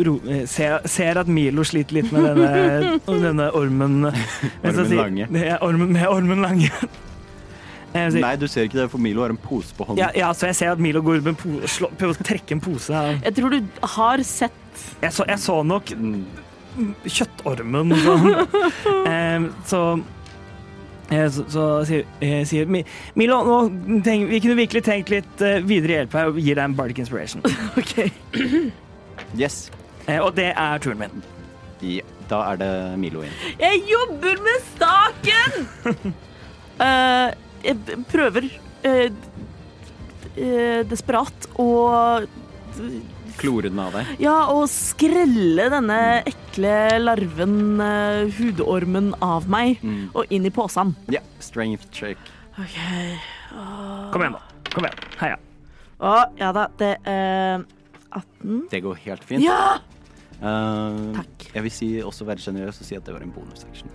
ro, eh, ser, ser at Milo sliter litt med denne, denne ormen Ormen Lange. Ja, ormen, med ormen lange. Eh, så- Nei, du ser ikke det, for Milo har en pose på hånden. Ja, ja, så jeg ser at Milo går ut med en pose slå, prøver å trekke en pose. Her. Jeg tror du har sett Jeg så, jeg så nok Mm. kjøttormen sånn. Em, så eh, så, så sier, eh, Milo, nå tenk, vi kunne virkelig tenkt litt eh, videre hjelp her og gir deg en bardic inspiration. OK. Yes. Eh, og det er turen min. Ja, da er det Milo igjen. Jeg jobber med staken! uh, jeg prøver uh, uh, desperat å Klore den av deg. Ja, og skrelle denne ekle larven, uh, hudormen, av meg Mm. og inn i posen. Ja, strength check. OK. Kom igjen, da. Kom igjen. Heia. Å, ja da, det er 18. Det går helt fint. Ja! Eh, Takk. Jeg vil si, også være sjenerøs og si at det var en bonusaction.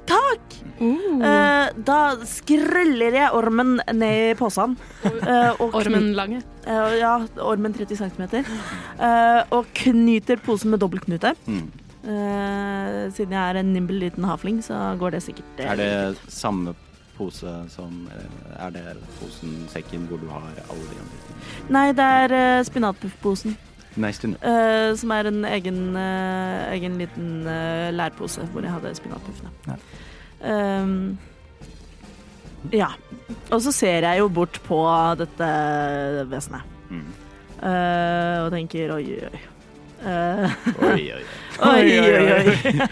Eh, da skreller jeg ormen ned i posen. Uh, og Ormen Lange. Eh, ja, ormen 30 cm. Eh, og knyter posen med dobbeltknute. Mm. Eh, siden jeg er en nimble liten havling, så går det sikkert eh, Er det samme pose som eh, Er det posen, sekken, hvor du har alle de andre tingene? Nei, det er uh, spinatposen. Nice to know. Uh, som er en egen, uh, egen liten uh, lærpose hvor jeg hadde spinatpuffene. Ja. Um, ja. Og så ser jeg jo bort på dette vesenet Mm. Uh, og tenker oi, oi, oi. Uh, Oi, oi, oi. oi, oi, oi.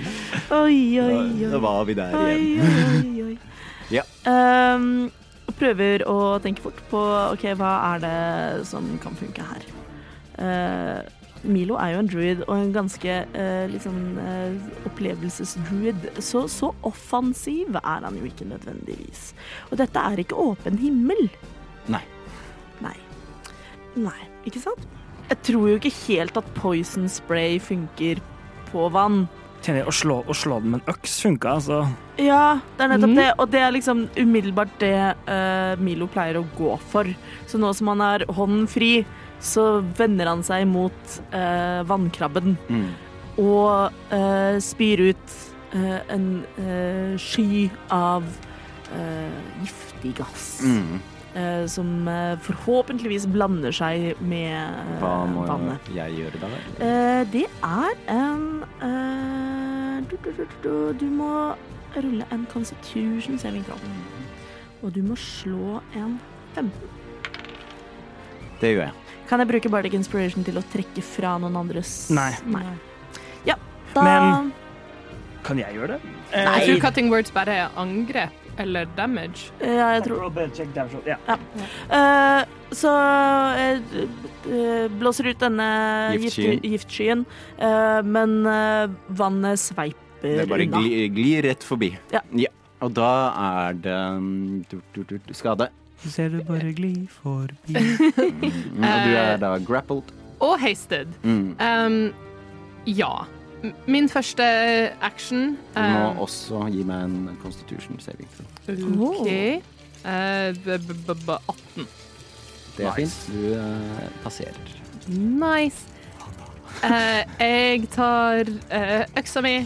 Oi, oi, Da var vi der Oi, igjen. oi, oi. Ja. Um, prøver å tenke fort på OK, hva er det som kan funke her? Eh, Milo er jo en druid, og en ganske uh, liksom eh, opplevelsesdruid. Så, så offensiv er han jo ikke nødvendigvis. Og dette er ikke åpen himmel. Nei. Nei. Nei, ikke sant? Jeg tror jo ikke helt at poison spray funker på vann. Kjenner jeg, å, slå, å slå den med en øks funka, altså. Ja, det er nettopp mm. det. Og det er liksom umiddelbart det eh, Milo pleier å gå for. Så nå som han har hånden fri, så vender han seg mot eh, vannkrabben Mm. og eh, spyr ut eh, en eh, sky av eh, giftig gass. Mm. eh, som forhåpentligvis blander seg med Hva må vannet. jeg gjøre da? Det er en du, du, du, du, du, du må rulle en constitution saving throw. Og du må slå en 15. Det gjør jeg. Kan jeg bruke Bardic Inspiration til å trekke fra noen andres Nei. Ja, da Men- Kan jeg gjøre det? Eh, Nei. Jeg tror cutting words bare er angrep eller damage. Ja, jeg tror. Ja. Uh, Så jeg eh, blåser ut denne Giftskyen. gift- giftskyen, eh, men eh, vannet sveiper unna. Det bare glir gli rett forbi. Ja. ja. Og da er det um, skade. Så ser du bare gli forbi. Mm, og du er da grappled. Og hasted. Mm. Um, ja. Min første action Du må um, også gi meg en constitution saving. throw. OK. Eh, b 18. Det er Nice. fint. Du uh, passerer. Nice. Uh, jeg tar eh, øksa mi.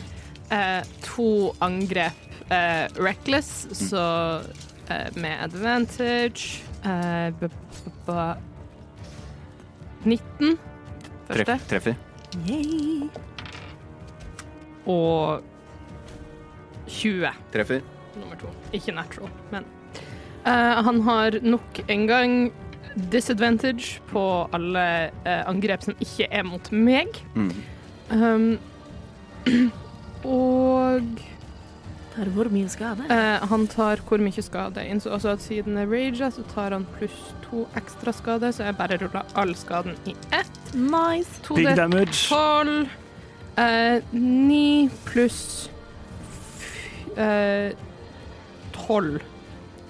eh, to angrep eh, reckless, så eh, med advantage Uh, b b b 19 første. Treff, treffer. Yay. Og 20 Treffer. nummer to. Ikke natural, men uh, Han har nok en gang disadvantage på alle uh, angrep som ikke er mot meg. Mm. Um, og Tar hvor mye skade? eh, han tar hvor mye skade. Innså også at siden er rager, så tar han pluss to ekstra skade, så jeg bare ruller all skaden i ett. Nice. To Big damage. tolv. Eh, Ni pluss eh, tolv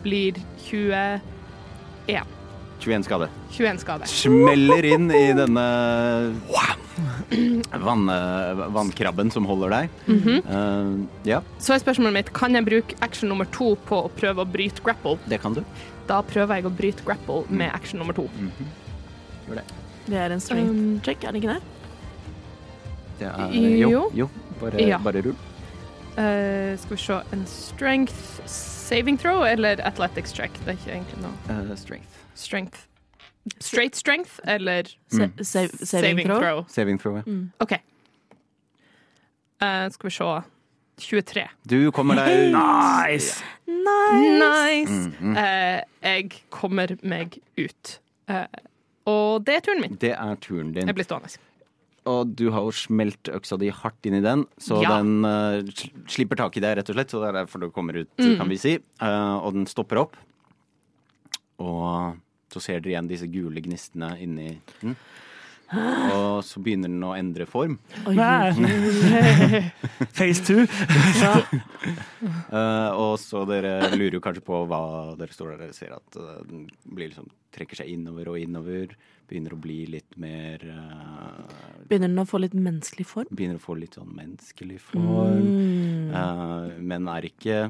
blir 20 21 skade. 21 skade. Smeller inn i denne vann, vannkrabben som holder deg. Mm -hmm. uh, ja, Så er spørsmålet mitt kan jeg bruke action nummer to på å prøve å bryte grapple. det kan du. Da prøver jeg å bryte grapple med action nummer to. Mhm. Det Det er en strength Um, check, er det ikke det? Det er, jo, Jo. jo. Bare, Ja. bare rull. Uh, skal vi se En strength saving throw eller athletics check? Det er ikke egentlig noe. Uh, strength. Strength. Straight strength eller Sa Mm. save, saving, throw? Saving throw. ja. Mm. OK. Uh, skal vi se 23. Du kommer deg Nice! Nice. Nice! Mm, mm. Eh, jeg kommer meg ut. Uh, og det er turen min. Det er turen din. Jeg blir stående. Og du har jo smelt øksa di hardt inn i den, så Ja. den uh, slipper tak i deg, rett og slett. Så det er derfor du kommer ut, Mm. kan vi si. Uh, og den stopper opp. Og så ser dere igjen disse gule gnistene inni den. Og så begynner den å endre form. Oi, Nei. Phase two. uh, og så dere lurer jo kanskje på hva dere står der og ser at eh, den blir liksom, trekker seg innover og innover. Begynner å bli litt mer uh, Begynner den å få litt menneskelig form? Begynner å få litt sånn menneskelig form. Mm. Eh, men er ikke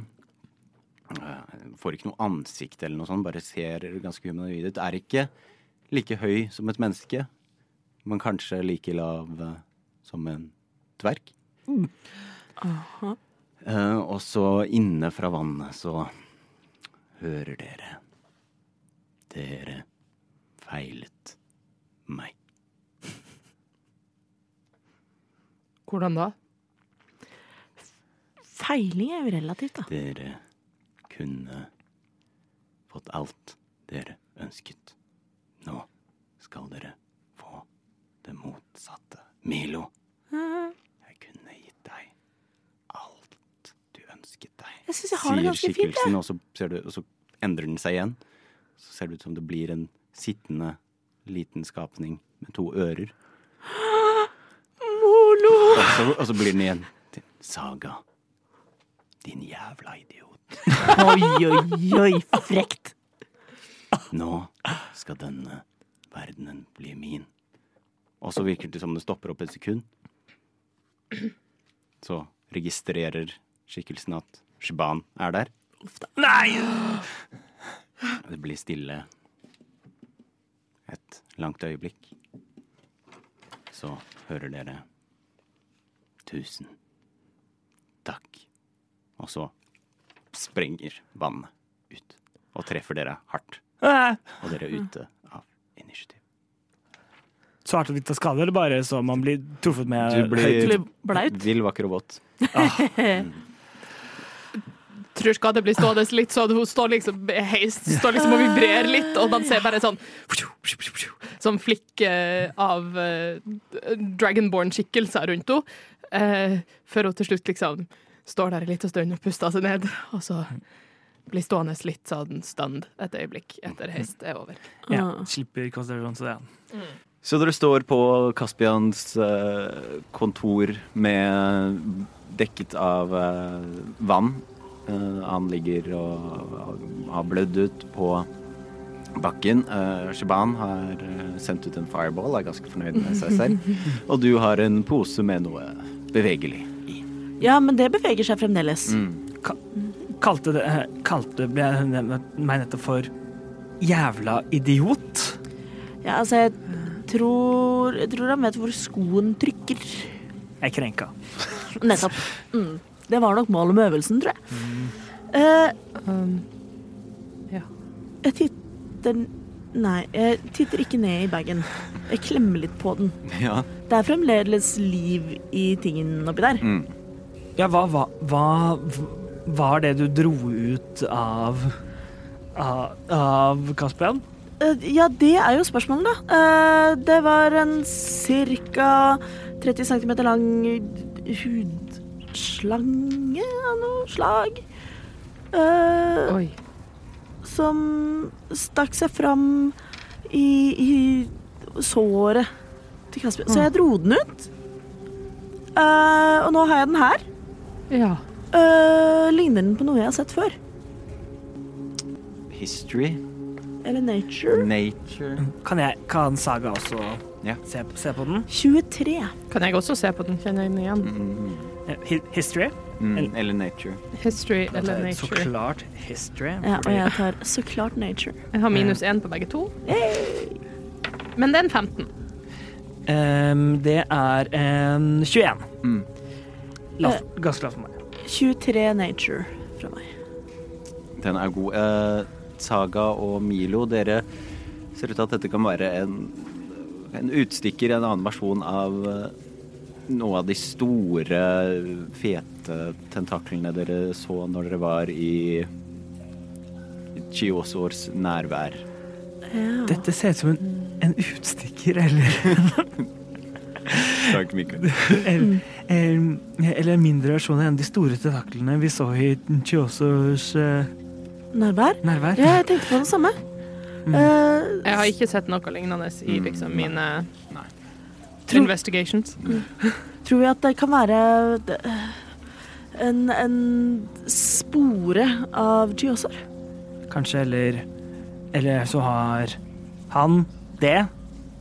Får ikke noe ansikt eller noe sånt, bare ser ganske humanoid ut. Er ikke like høy som et menneske, men kanskje like lav eh, som en dverg. Aha. Eh, og så inne fra vannet så hører dere Dere feilet meg. Hvordan da? Feiling er jo relativt, da. Dere kunne fått alt dere ønsket. Nå skal dere få det motsatte. Milo, jeg kunne gitt deg alt du ønsket deg. Jeg syns jeg har det ganske fint, jeg. og så, du, og så endrer den seg igjen. Så ser det ut som det blir en sittende liten skapning med to ører. Molo! Og så, og så blir den igjen til Saga. Din jævla idiot. Oi, oi, oi, frekt. Nå skal denne verdenen bli min. Og så virker det som det stopper opp et sekund. Så registrerer skikkelsen at Shiban er der. Nei! Det blir stille et langt øyeblikk. Så hører dere Tusen takk. Og så sprenger vannet ut og treffer dere hardt. Ah. Og dere er ute av initiativ. Svart og litt av skade, eller bare så man blir truffet med Du blir blaut. vill, vakker og våt. Tror skade blir stående litt sånn, hun står liksom heist, står liksom og vibrerer litt, og man ser bare sånn Sånn flikk eh, av uh, Dragonborn-skikkelser rundt henne. uh, før hun til slutt liksom står der en liten stund og puster seg ned, og så blir stående litt sånn stand et øyeblikk etter heist er over. Ja, Ah. slipper konsentrasjonen så det. Så dere står på Kaspians eh, kontor med dekket av eh, vann. Eh, han ligger og har blødd ut på bakken. Shaban har sendt ut en fireball, er ganske fornøyd med seg selv. Og du har en pose med noe bevegelig. Ja, men det beveger seg fremdeles. Kalte, det, eh, kalte meg nettopp for jævla idiot. Ja, altså, jeg tror, jeg tror han vet hvor skoen trykker. Jeg er krenka. Nettopp. Mm. Det var nok målet med øvelsen, tror jeg. Eh, Um, ja. jeg titter Nei, jeg titter ikke ned i bagen. Jeg klemmer litt på den. Ja. Det er fremdeles liv i tingen oppi der. Mm. Ja, hva, hva, hva var det du dro ut av av, av Kaspian? Eh, ja, det er jo spørsmålet, da. Eh, det var en ca. 30 cm lang hudslange av noe slag. Eh, Oi. som stakk seg fram i, i såret til Kasper. Så jeg dro den ut. Eh, og nå har jeg den her. Ja. Uh, ligner den på noe jeg har sett før? History, Eller nature? nature Kan, jeg, kan Saga også Ja. se, se på den? 23. Kan jeg også se på den? Kjenner jeg den igjen? mm. Eh, hi- History? Mm. Eller nature. History eller jeg Så nature? klart history. Ja, og fordi- jeg tar så klart nature. Jeg har minus én på begge to. Men det er en 15. Ehm, det er en 21. Mm. Lav, ganske lavt for meg. 23 nature fra meg. Den er god. Eh, Saga og Milo, dere ser ut til at dette kan være en, en utstikker, en annen versjon av eh, noe av de store, fete tentaklene dere så når dere var i Chiosors nærvær. Ja. Dette ser ut som en, en utstikker, eller, Takk, Mikael. eller, eller mindre versjoner enn en av de store tentaklene vi så i Chiosos uh, Nærvær? nærvær. Ja, jeg tenkte på det samme. Mm. Uh, Jeg har ikke sett noe lignende i Mm, liksom mine Tror- Investigations. Tror vi at det kan være en, en spore av Gyosar? Kanskje, eller Eller så har han det.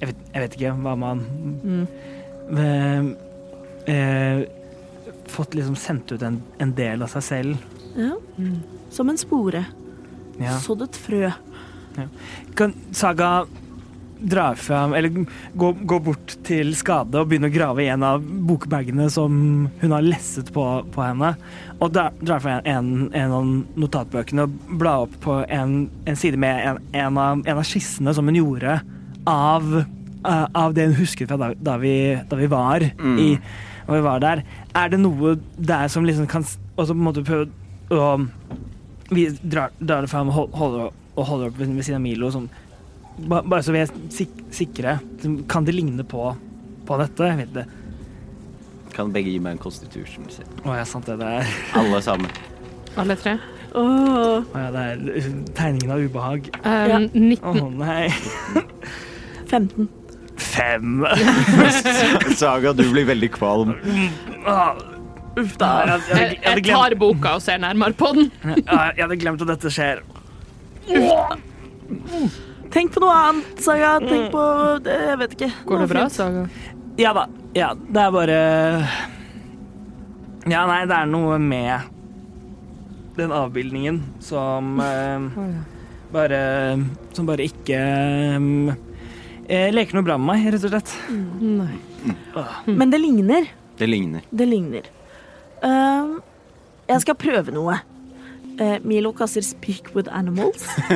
Jeg vet, jeg vet ikke hva man Mm. Eh, eh, Fått liksom sendt ut en, en del av seg selv. Ja. Som en spore. Ja. Sådd et frø. Kan Saga dra fram, eller gå, gå bort til Skade og begynne å grave i en av bokbagene som hun har lesset på, på henne, og dra, dra fra en, en av notatbøkene og bla opp på en, en side med en, en, av, en av skissene som hun gjorde av, av det hun husker fra da, da, vi, da vi var i da vi var der. Er det noe der som liksom kan Og så på en måte prøve å Vi drar, drar det fram og holder, og holder opp ved, siden av Milo som Bare så vi er sik sikre. Kan det ligne på, på dette? Jeg vet ikke. Kan begge gi meg en constitution? Å ja, sant det. Det er, Alle sammen. Alle tre. Oh. å, ja, det er tegningen av ubehag. Um, Ja. 19. Å nei. 15. Fem. Saga, du blir veldig kvalm. Uff da. Jeg, jeg, jeg, Jeg, jeg, jeg tar boka og ser nærmere på den. jeg hadde glemt at dette skjer. Tenk på noe annet, Saga. Tenk på det, Jeg vet ikke. Går det bra, fint. Saga? Ja da. Ja, det er bare Ja, nei, det er noe med den avbildningen som eh, bare Som bare ikke eh, leker noe bra med meg, rett og slett. Nei. Men det ligner. Det ligner. Det ligner. Uh, jeg skal prøve noe. Uh, Milo kaster 'speak with animals'.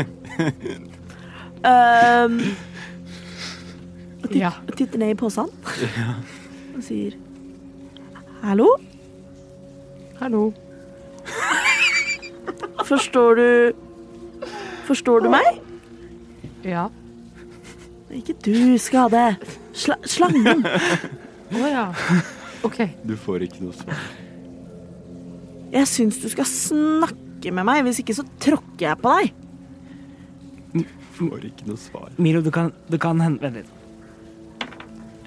um, og tit Ja. titter ned i posen og sier 'hallo'. Hallo. Forstår du Forstår du meg? Ja. Ikke du, Skade. Sla slangen. Å ja. OK. Du får ikke noe svar. Jeg syns du skal snakke med meg, hvis ikke så tråkker jeg på deg. Du Får ikke noe svar. Milo, det kan, det kan hende Vent litt.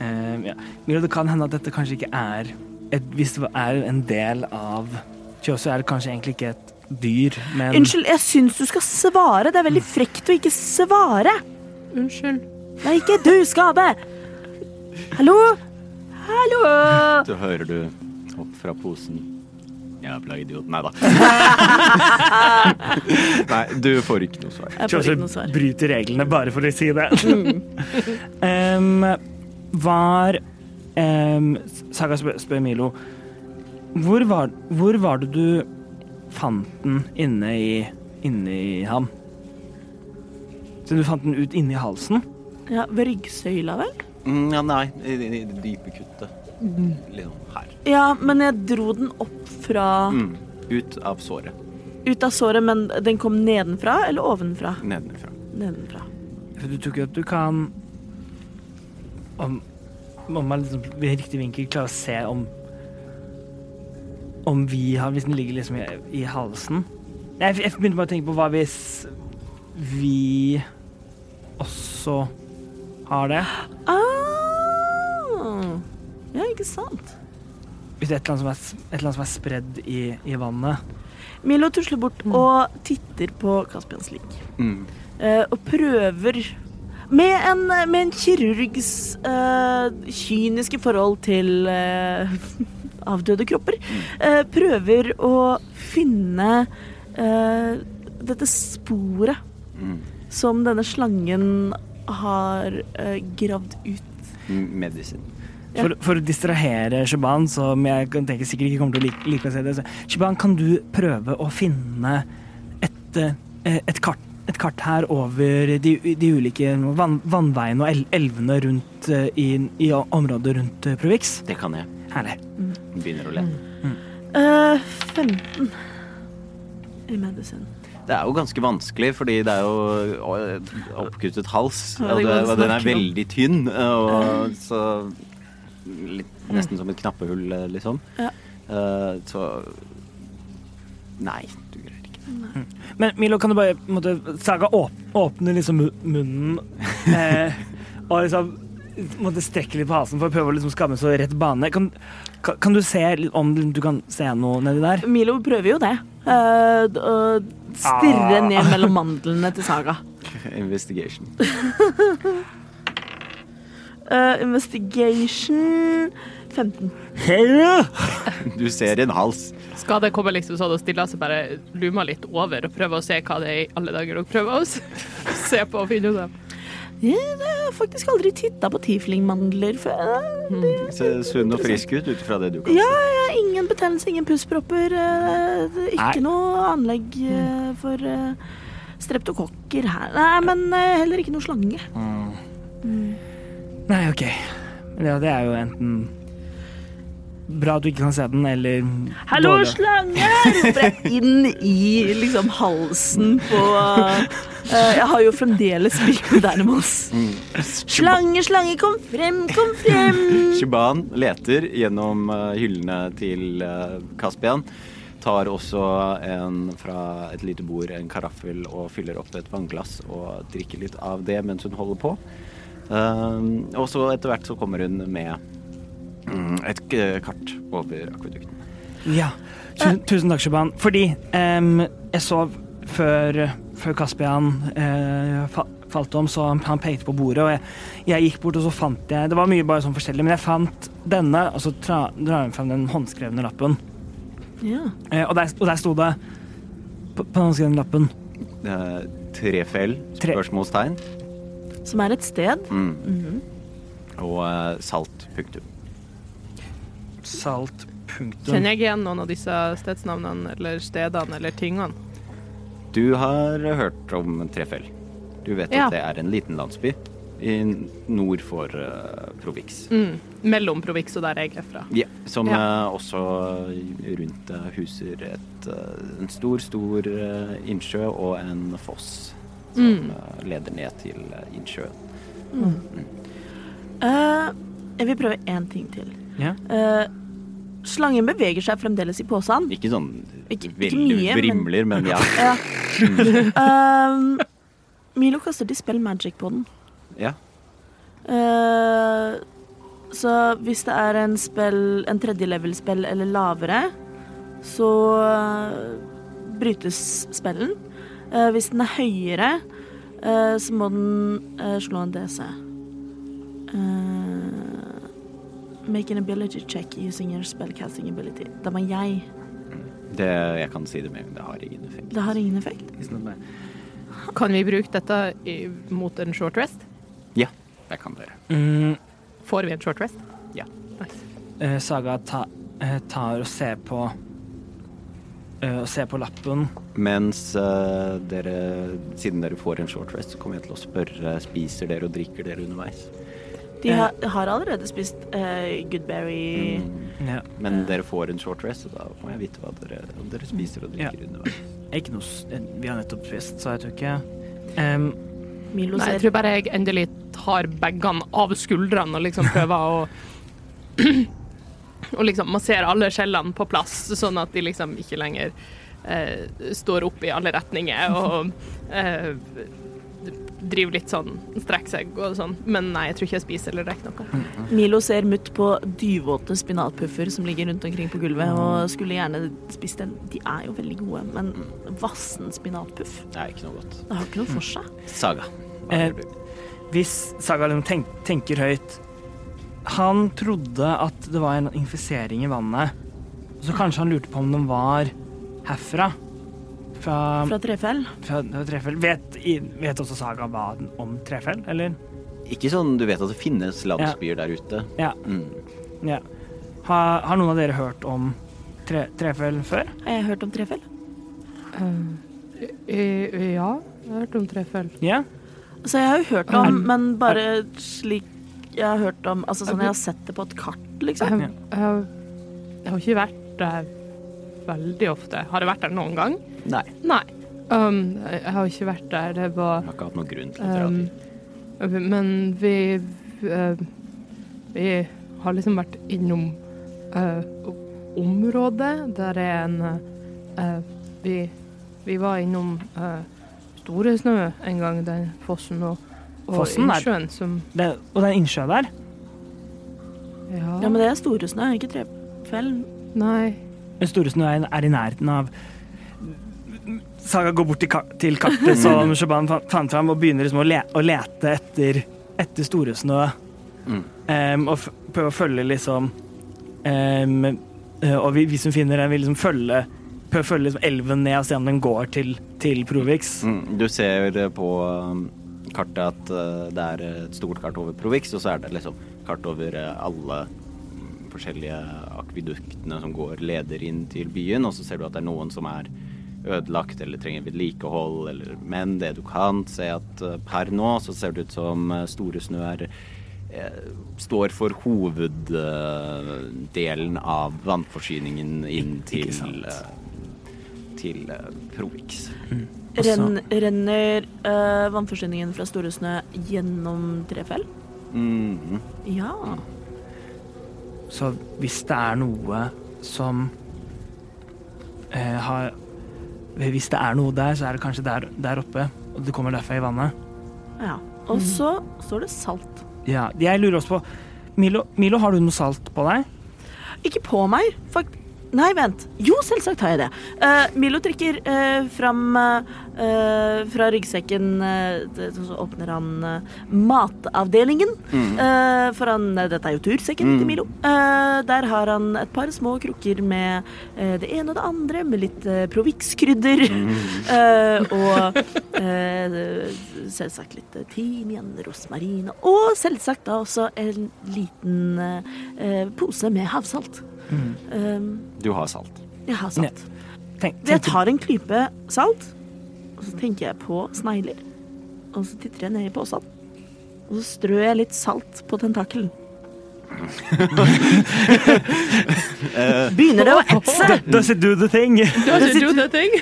Eh, ja. Milo, det kan hende at dette kanskje ikke er et, Hvis det er en del av Kjøsø er det kanskje egentlig ikke et dyr, men Unnskyld, jeg syns du skal svare. Det er veldig frekt å ikke svare. Unnskyld. Nei, ikke du, Skade. Hallo? Hallo? Så hører du opp fra posen. Jævla idiot. Nei da. Nei, du får ikke noe svar. Jeg får ikke noe svar. bryter reglene bare for å si det. um, var um, Saga spør, spør Milo hvor var, hvor var det du fant den inne i, inne i ham? Så du fant den ut inni halsen? Ja, Ved ryggsøyla, vel? Mm, ja, nei, i, i, i det dype kuttet. Liksom her. Ja, men jeg dro den opp fra Mm. Ut av såret. Ut av såret, men den kom nedenfra eller ovenfra? Nedenfra. Nedenfra. For du tror ikke at du kan Om, om man liksom ved riktig vinkel klarer å se om Om vi har Hvis den ligger liksom i, i halsen Jeg, jeg begynte bare å tenke på hva hvis vi også har det. Ah, ja, ikke sant? Hvis det er et eller annet som er, et eller annet som er spredd i, i vannet. Milo tusler bort og titter på Caspians lik. Mm. eh, og prøver med en, med en kirurgs eh, kyniske forhold til eh, avdøde kropper, eh, prøver å finne eh, dette sporet Mm. som denne slangen har uh, gravd ut. Medisin. Ja. For, for å distrahere Shaban, som jeg kan tenke sikkert ikke kommer til å like, like å se det så, Shaban, kan du prøve å finne et, eh, et, kart, et kart her over de, de ulike vann, vannveiene og el, elvene rundt eh, i, i området rundt Provix? Det kan jeg. Herlig. Begynner å le. Uh, 15 i medisin. Det er jo ganske vanskelig, fordi det er jo oppkuttet hals. Ja, og, det det, og den er veldig tynn, og så litt, Nesten som et knappehull, eh, liksom. Ja. Eh, så Nei, du greier ikke. Men Milo, kan du bare måtte, Saga åp, åpne liksom munnen eh, og liksom måtte strekke litt på halsen for å prøve å liksom skamme så rett bane. Kan, kan, kan du se om du kan se noe nedi der? Milo prøver jo det. Eh, d- å stirre Ah. ned mellom mandlene til Saga. Investigation. uh, investigation 15. Du ser en hals. Skal det komme liksom sånn og stille seg bare luma litt over og prøve å se hva det er i alle dager dere prøver å se på og finne ut av? Jeg har faktisk aldri titta på tieflingmandler før. Ser sunn og frisk ut ut fra det du kan Ja, se. ja, ingen betennelse, ingen pusspropper. eh, Ikke Nei. noe anlegg eh, for eh, streptokokker her. Nei, men heller ikke noe slange. Nei, OK. Ja, det er jo enten bra at du ikke kan se den, eller Hallo, dårlig. slange! roper jeg inn i liksom halsen på Jeg har jo fremdeles Big Dynamos. Slange, slange, kom frem, kom frem! Shiban leter gjennom eh, hyllene til Kaspian Caspian. Tar også en fra et lite bord en karaffel og fyller opp et vannglass og drikker litt av det mens hun holder på. Og så etter hvert så kommer hun med mm, et kart over akvedukten. Ja. Tusen, tusen takk, Shiban. Fordi um, jeg sov før, før Kaspian eh, fa falt om, så han, pekte på bordet, og jeg, jeg gikk bort, og så fant jeg Det var mye bare sånn forskjellig, men jeg fant denne, og så drar hun frem den håndskrevne lappen. Ja. Eh, og, der, og der sto det på, på den håndskrevne lappen eh, trefell? Tre- Spørsmålstegn. Som er et sted. Mm. Og eh, salt. Punktum. Salt. Punktum. Kjenner jeg igjen noen av disse stedsnavnene eller stedene eller tingene? Du har hørt om Trefell. Du vet Ja. at det er en liten landsby i nord for uh, Provix. Mm. Mellom Provix og der jeg er fra. Ja, som Ja. Uh, også rundt uh, huser et, en stor, stor innsjø og en foss som Mm. leder ned til innsjøen. Eh, jeg vil prøve én ting til. Ja. Slangen beveger seg fremdeles i posen. Ikke sånn Ikke- ikke veldig mye, vrimler, men ja. Ja. Eh, Milo kaster dispel magic på den. ja. Uh, så hvis det er en spill, en tredje level-spill eller lavere, så eh, brytes spellen. Uh, hvis den er høyere, så må den slå en DC. Eh, make an ability check using your spellcasting ability. Da må jeg. Det, jeg kan si det med en gang. Det har ingen effekt. Det har ingen effekt. Kan vi bruke dette i, mot en short rest? Ja, det kan dere. Mm, Får vi en short rest? Ja. Nice. eh, Saga ta, eh, tar og ser på eh, og ser på lappen. Mens uh, dere, siden dere får en short rest, så kommer jeg til å spørre spiser dere og drikker dere underveis. De har, har allerede spist uh, goodberry Mm. Ja. Men dere får en short rest, og da må jeg vite hva dere, om dere spiser og drikker Ja. underveis. Ikke noe eh, Vi har nettopp spist, så jeg tror ikke um, Milo Nei, jeg tror bare jeg endelig tar bagene av skuldrene og liksom prøver å Og liksom massere alle skjellene på plass, sånn at de liksom ikke lenger uh, står opp i alle retninger og eh, driver litt sånn strekker seg og sånn. Men nei, jeg tror ikke jeg spiser eller drikker noe. Milo ser mutt på dyvåte spinatpuffer som ligger rundt omkring på gulvet, og skulle gjerne spist en. De er jo veldig gode, men vassen spinatpuff, Det er ikke noe godt. det har ikke noe for seg. Saga. Eh. Hvis Saga liksom tenk, tenker høyt Han trodde at det var en infisering i vannet. Så kanskje han lurte på om den var herfra. Fra, Fra trefell? fra, Trefell. Vet, vet også Saga hva om trefell, eller? Ikke sånn du vet at det finnes landsbyer der ute. Ja. Mm. ja. Har, har noen av dere hørt om tre, trefell før? Har jeg hørt om trefell? Eh, eh, ja, jeg har hørt om trefell. Ja? Altså, jeg har jo hørt om, men bare slik jeg har hørt om Altså sånn jeg har sett det på et kart, liksom. Jeg, jeg, jeg har ikke vært der veldig ofte. Har jeg vært der noen gang? Nei, Nei. Um, jeg har ikke vært der. Det var jeg har ikke hatt noen grunn til å dra um, dit. Men vi uh, Vi har liksom vært innom uh, området der er en uh, vi, vi var innom uh, Store Snø en gang, den fossen, og, Og fossen der. innsjøen som Det, og den innsjøen der. Ja, Ja, men det er store snø, ikke trefell. Nei. Den store snø er, i nærheten av Saga går bort til, ka til kartet som Shaban fant fram, og begynner liksom å, le å lete etter, etter store snø. Mm. Um, og f prøve å følge liksom eh, Og vi, vi som finner den, vil liksom følge prøve å følge liksom elven ned og se om den går til, til Provix. Mm, du ser eh, på um, kartet at eh, det er et stort kart over Provix, og så er det liksom kart over alle mm, forskjellige akviduktene som går leder inn til byen, og så ser du at det er noen som er ødelagt eller trenger vedlikehold, eller Men det du kan se at eh, per nå så ser det ut som eh, Store Snø er eh, står for hoveddelen av vannforsyningen inn til, til Provix. Og renner uh, vannforsyningen fra Store Snø gjennom Trefjell? Mm. Ja. Så hvis det er noe som eh, har Hvis det er noe der, så er det kanskje der, der oppe, og det kommer derfra i vannet. ja. Og så står det salt. Ja, jeg lurer også på Milo, Milo, har du noe salt på deg? Ikke på meg, fakt... Nei, vent. Jo, selvsagt har jeg det. Uh, Milo trykker uh, fram uh, fra ryggsekken Så åpner han matavdelingen. For han eh, Dette er jo tursekken Mm. til Milo. Der har han et par små krukker med det ene og det andre, med litt uh, Provix-krydder. Eh, og selvsagt litt timian, rosmarin, og selvsagt da også en liten pose med havsalt. Um, Du har salt. jeg har salt. Tenk, Jeg tar en klype salt, og så tenker jeg på snegler. Og så titter jeg ned i posen, og så strør jeg litt salt på tentakelen. Begynner det å etse? Does it do the thing? Does it do the thing?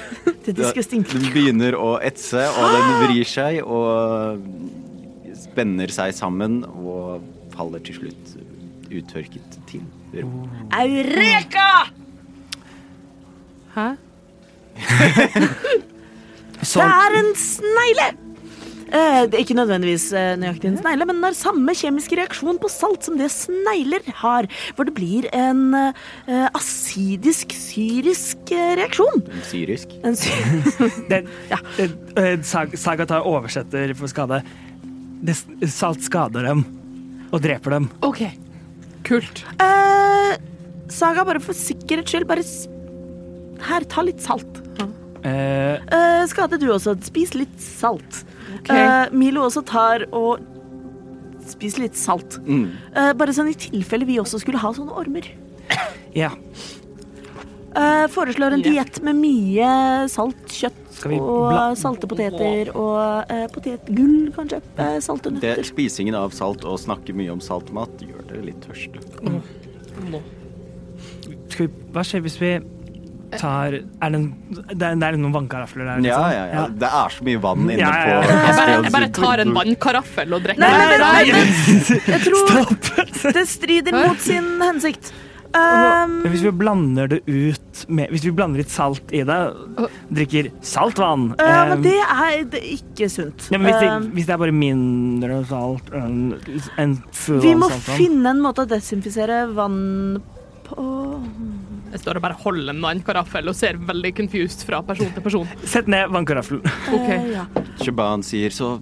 Det. Den begynner å etse, og den vrir seg og spenner seg sammen og faller til slutt uttørket til. Eureka! Hæ? Det er en snegle! Eh, det er ikke nødvendigvis eh, nøyaktig en snegle, men den har samme kjemiske reaksjon på salt som det snegler har. Hvor det blir en eh, asidisk, syrisk eh, reaksjon. Syrisk. En sy det, Ja. det, eh, Sag- Sagata oversetter for skade. Det, salt skader dem og dreper dem. OK. Kult. Eh, Saga, bare for sikkerhets skyld, bare Her, ta litt salt. Eh, Eh, skade du også. Spis litt salt. Okay. Eh, Milo også tar og spiser litt salt. Mm. Eh, bare sånn i tilfelle vi også skulle ha sånne ormer. ja. Eh, foreslår en diett med mye salt kjøtt og bla- salte poteter og eh, potetgull, kanskje. Eh, salte Det, spisingen av salt og snakke mye om saltmat gjør dere litt tørste. Skal vi, hva skjer hvis vi tar er det, en, det, er, det er noen vannkarafler der? Ja, liksom? ja, ja. Det er så mye vann inne Ja, ja, på. Jeg bare, jeg bare tar en vannkaraffel og drikker. Nei, nei, nei, nei, Jeg tror Stopp! det strider mot sin hensikt. Um, hvis vi blander det ut med Hvis vi blander litt salt i det, drikker saltvann eh, men eh, det er, det er ikke sunt. ja, men hvis, det, Eh, hvis det er bare mindre salt enn en full vi må saltvann finne en måte å desinfisere vann på Jeg står og bare holder en vannkaraffel og ser veldig confused fra person til person. Sett ned vannkaraffelen. Ok. Uh, ja. Shaban sier så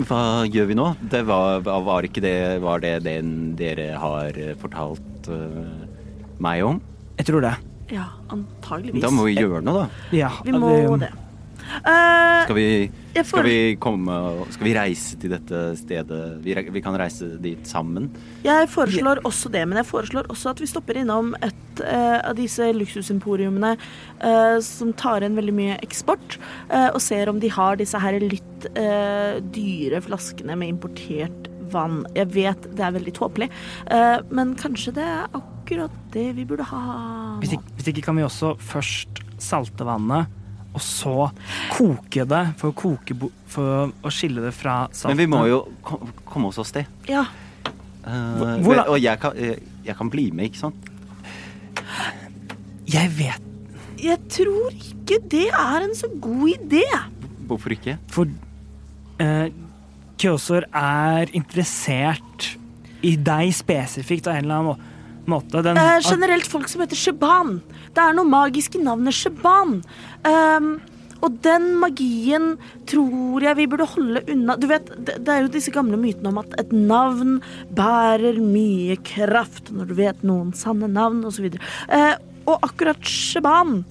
hva gjør vi nå? Det var, var ikke det Var det den dere har fortalt eh, meg om? Jeg tror det. ja, antageligvis. Da må vi gjøre noe, da. Ja, Vi må det. Uh, Skal vi, får... skal vi komme Skal vi reise til dette stedet? Vi, vi kan reise dit sammen. Jeg foreslår også det, men jeg foreslår også at vi stopper innom et uh, av disse luksusemporiumene uh, som tar inn veldig mye eksport, eh, og ser om de har disse her litt eh, dyre flaskene med importert vann. Jeg vet det er veldig tåpelig, eh, men kanskje det er akkurat det vi burde ha. Hvis ikke, hvis ikke kan vi også først salte vannet, og så koke det for å, koke bo, for å skille det fra saltet. Men vi må jo ko- komme oss av sted. Ja, Eh, Hvor- hvor da- og jeg kan, jeg, jeg kan bli med, ikke sant? Jeg vet jeg tror ikke det er en så god idé. Hvorfor ikke? For eh, Kjosor er interessert i deg spesifikt av en eller annen må- måte. Den, uh, generelt folk som heter Sheban. Det er noe magisk i navnet Sheban. Um, og den magien tror jeg vi burde holde unna. Du vet, det, det er jo disse gamle mytene om at et navn bærer mye kraft når du vet noen sanne navn, osv. Eh, og akkurat Sheban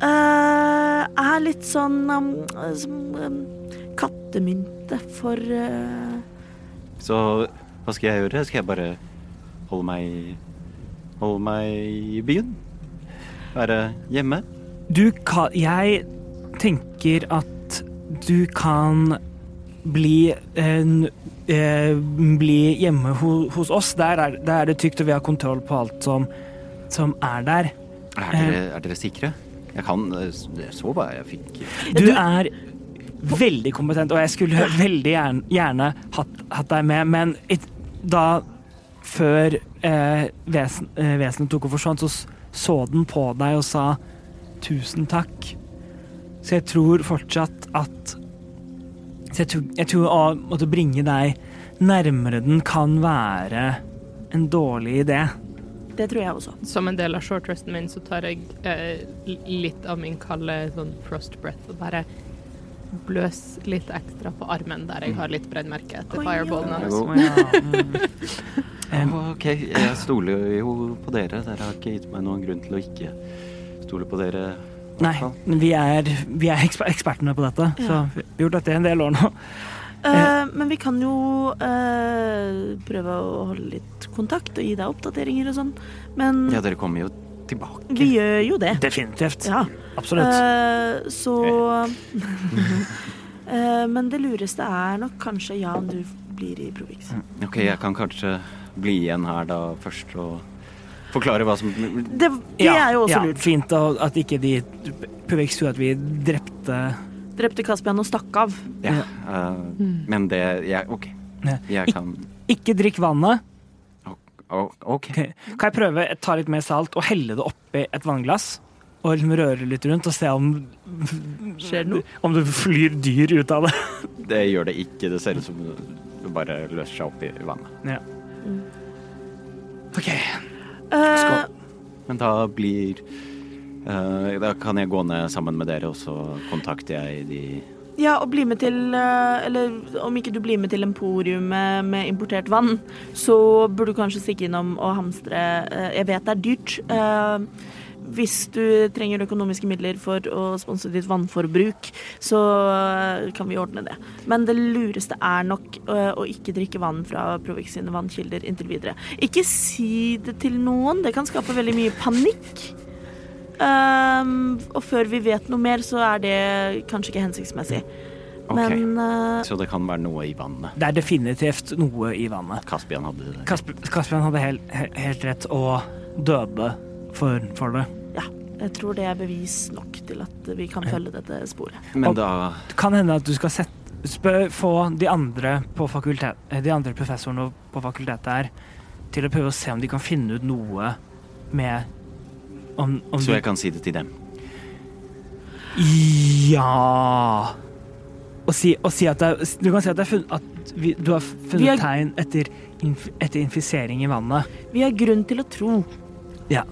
eh, er litt sånn um, som um, kattemynte for uh... Så hva skal jeg gjøre? Skal jeg bare holde meg Holde meg i byen? Være hjemme? Du kan Jeg tenker at du kan bli en, eh, Bli hjemme ho, hos oss. Der er, der er det trygt, og vi har kontroll på alt som, som er der. Er dere, er dere sikre? Jeg kan eh, så hva jeg fikk. Du er veldig kompetent, og jeg skulle veldig gjerne, gjerne hatt, hatt deg med, men et, da Før eh, vesen, eh, vesenet tok og forsvant, så så den på deg og sa tusen takk. Så jeg tror fortsatt at Så jeg tror, jeg tror å måtte bringe deg nærmere den kan være en dårlig idé. Det tror jeg også. Som en del av shortresten min så tar jeg eh, litt av min kalde sånn frost breath og bare bløs litt ekstra på armen der jeg har litt brennmerke etter fireballen ja. Ja. Mm. OK, jeg stoler jo på dere. Dere har ikke gitt meg noen grunn til å ikke stole på dere. Nei, men vi er, vi er eksper- ekspertene på dette, så vi har gjort dette i en del år nå. Uh, men vi kan jo uh, prøve å holde litt kontakt og gi deg oppdateringer og sånn. Men Ja, dere kommer jo tilbake. vi gjør jo det. Definitivt. Ja. Absolutt. Uh, så uh, Men det lureste er nok kanskje Jan, du blir i Provix. OK, jeg kan kanskje bli igjen her da først og forklare hva som Det, det er jo også ja, lurt. Fint at ikke de Provix tror at vi drepte Drepte Caspian og stakk av. Ja. eh, men det jeg, OK. Jeg kan Ikke drikk vannet. OK. Kan jeg prøve å ta litt mer salt og helle det oppi et vannglass? Og liksom røre litt rundt og se om Skjer det noe? Om det flyr dyr ut av det. Det gjør det ikke. Det ser ut som det bare løser seg opp i vannet. Ja. OK. Skål. Men da blir eh, Da kan jeg gå ned sammen med dere, og så kontakter jeg de ja, og bli med til eh, Eller om ikke du blir med til Emporium med, importert vann, så burde du kanskje stikke innom og hamstre eh, Jeg vet det er dyrt. eh, hvis du trenger økonomiske midler for å sponse ditt vannforbruk, så kan vi ordne det. Men det lureste er nok å ikke drikke vann fra Provix sine vannkilder inntil videre. Ikke si det til noen, det kan skape veldig mye panikk. Um, og før vi vet noe mer, så er det kanskje ikke hensiktsmessig. OK. Men uh, Så det kan være noe i vannet. Det er definitivt noe i vannet. Kaspian hadde det. Kasp Kaspian hadde helt, he- helt rett og døde for, for det. ja, jeg tror det er bevis nok til at vi kan følge dette sporet. Men Og- da Det kan hende at du skal sette, spør, få de andre, på fakultet, eh, de andre professorene på fakultetet her til å prøve å se om de kan finne ut noe med om, om Så jeg kan si det til dem. Ja Og si, og si at det Du kan si at, det er funnet, at vi, du har funnet er- tegn etter, inf, etter infisering i vannet. Vi har grunn til å tro Ja.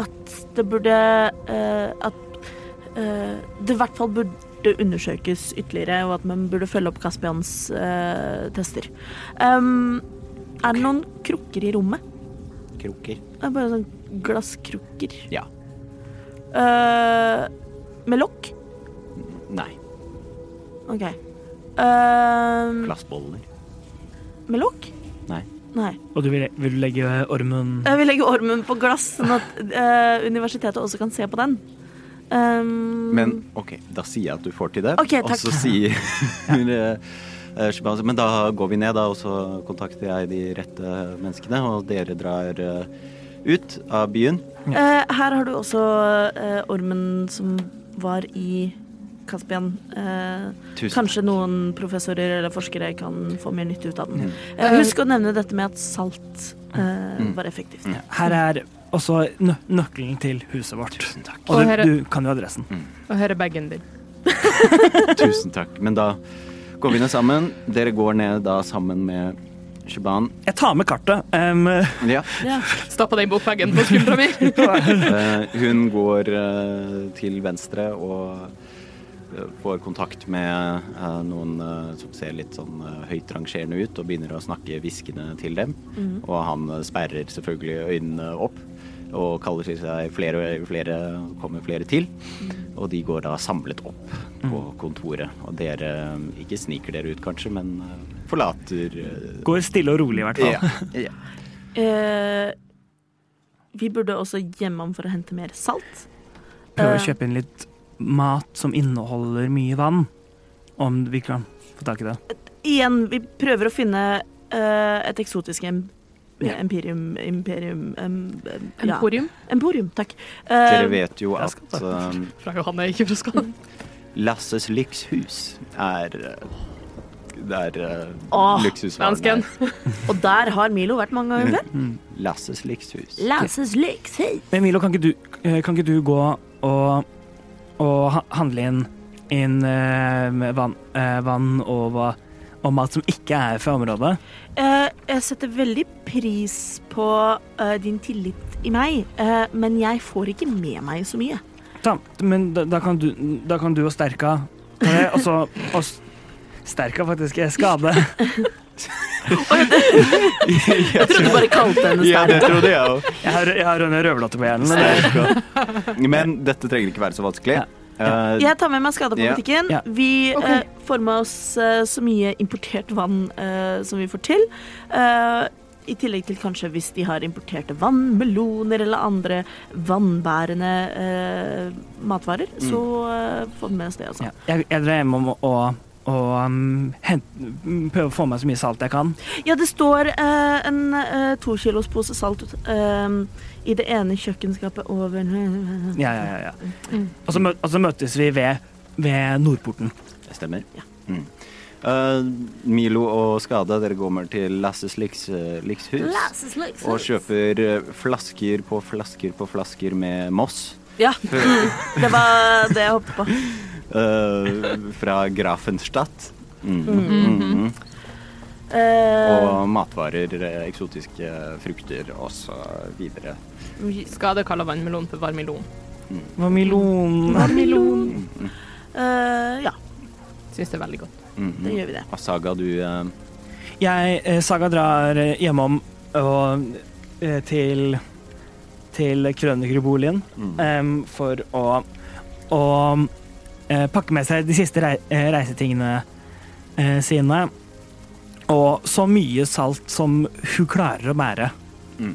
at det burde uh, At uh, det i hvert fall burde undersøkes ytterligere, og at man burde følge opp Kaspians uh, tester. Um, er det noen krukker i rommet? Krukker? Er bare sånn glasskrukker. Ja. Uh, med lokk? Nei. OK. Uh, Glassboller. med lokk? Nei. Nei. Og du vil, vil du legge ormen Jeg vil legge ormen på glass, sånn at uh, universitetet også kan se på den. Um, Men OK, da sier jeg at du får til det. Ok, takk. Og så sier Shibaz, Men da går vi ned, da, og så kontakter jeg de rette menneskene, og dere drar ut av byen. Eh, her har du også eh, ormen som var i Caspian. Eh, Tusen kanskje noen professorer eller forskere kan få mer nytte ut av den. Mm. Eh, husk å nevne dette med at salt eh, Mm. var effektivt. Mm. Her er også nø nøkkelen til huset vårt. Tusen takk. Og Og du, her er- du kan jo adressen. Og her er bagen din. Tusen takk. Men da går vi ned sammen. Dere går ned da sammen med Shaban. Jeg tar med kartet. Um, Ja. Ja. Stappa den bokveggen på skuldra mi. Eh, hun går eh, til venstre og eh, får kontakt med noen som ser litt sånn høyt rangerende ut, og begynner å snakke hviskende til dem. Og han sperrer selvfølgelig øynene opp og kaller til seg flere, og flere, kommer flere til. Og de går da samlet opp på kontoret. Og dere ikke sniker dere ut kanskje, men forlater eh, går stille og rolig, i hvert fall. ja. ja. Eh, vi burde også hjemom for å hente mer salt. Prøve å Eh, kjøpe inn litt mat som inneholder mye vann. Om vi kan få tak i det. Igjen, vi prøver å finne eh, et eksotisk em Ja. empirium Imperium em, ja. Emporium Emporium, takk. Dere vet jo at fra Johanne, ikke fra Skann. Lasses lykkshus er Det er uh, Åh, luksusvaren. Og der har Milo vært mange ganger før. Mm. Lasses lykkshus. Lasses lyks, hei! Men Milo, kan ikke du, eh, kan ikke du gå og, og handle inn, inn uh, vann, uh, vann og, og mat som ikke er fra området? Eh, jeg setter veldig pris på eh, din tillit i meg, eh, men jeg får ikke med meg så mye. Ta, men da, da, kan du, da kan du og Sterka ta det, og så og s- Sterka faktisk er skade. Jeg trodde du bare kalte henne Ja, det trodde jeg òg. Jeg har, jeg har en Røverdatter på hjernen. Men Men dette trenger ikke være så vanskelig. Ja. Uh, Jeg tar med meg skada på butikken. Ja. Vi okay. uh, får med oss uh, så mye importert vann eh, som vi får til. Eh, I tillegg til kanskje hvis de har importerte vannmeloner eller andre vannbærende eh, matvarer, så eh, får vi med oss det også. ja. Jeg, jeg drar hjem om å, å um, hent, prøve å få meg så mye salt jeg kan. Ja, det står uh, en uh, to kilos pose salt uh, i det ene kjøkkenskapet over Ja, ja, ja, ja. Mm. Og, så mø og så møtes vi ved, ved Nordporten. Det stemmer. Ja. Mm. Uh, Milo og Skade, dere går til Lasses lyks, lykshus. Lasses. Og kjøper eh, flasker på flasker på flasker med Moss. Ja, det var det jeg hoppet på. eh, fra Grafenstadt. Mm. Mm. Mm. Eh, Og matvarer, eh, eksotiske frukter og så videre. Skade kaller vannmelon for varmelon. Mm. Vannmelon. varmelon. Uh, ja, Syns det er veldig godt. Mm. det gjør vi det. Asaga, du uh... Jeg, Saga drar hjemom og, til, til krønikerboligen mm. em, for å, å eh, pakke med seg de siste eh, reisetingene eh, sine. Og så mye salt som hun klarer å bære. Mm.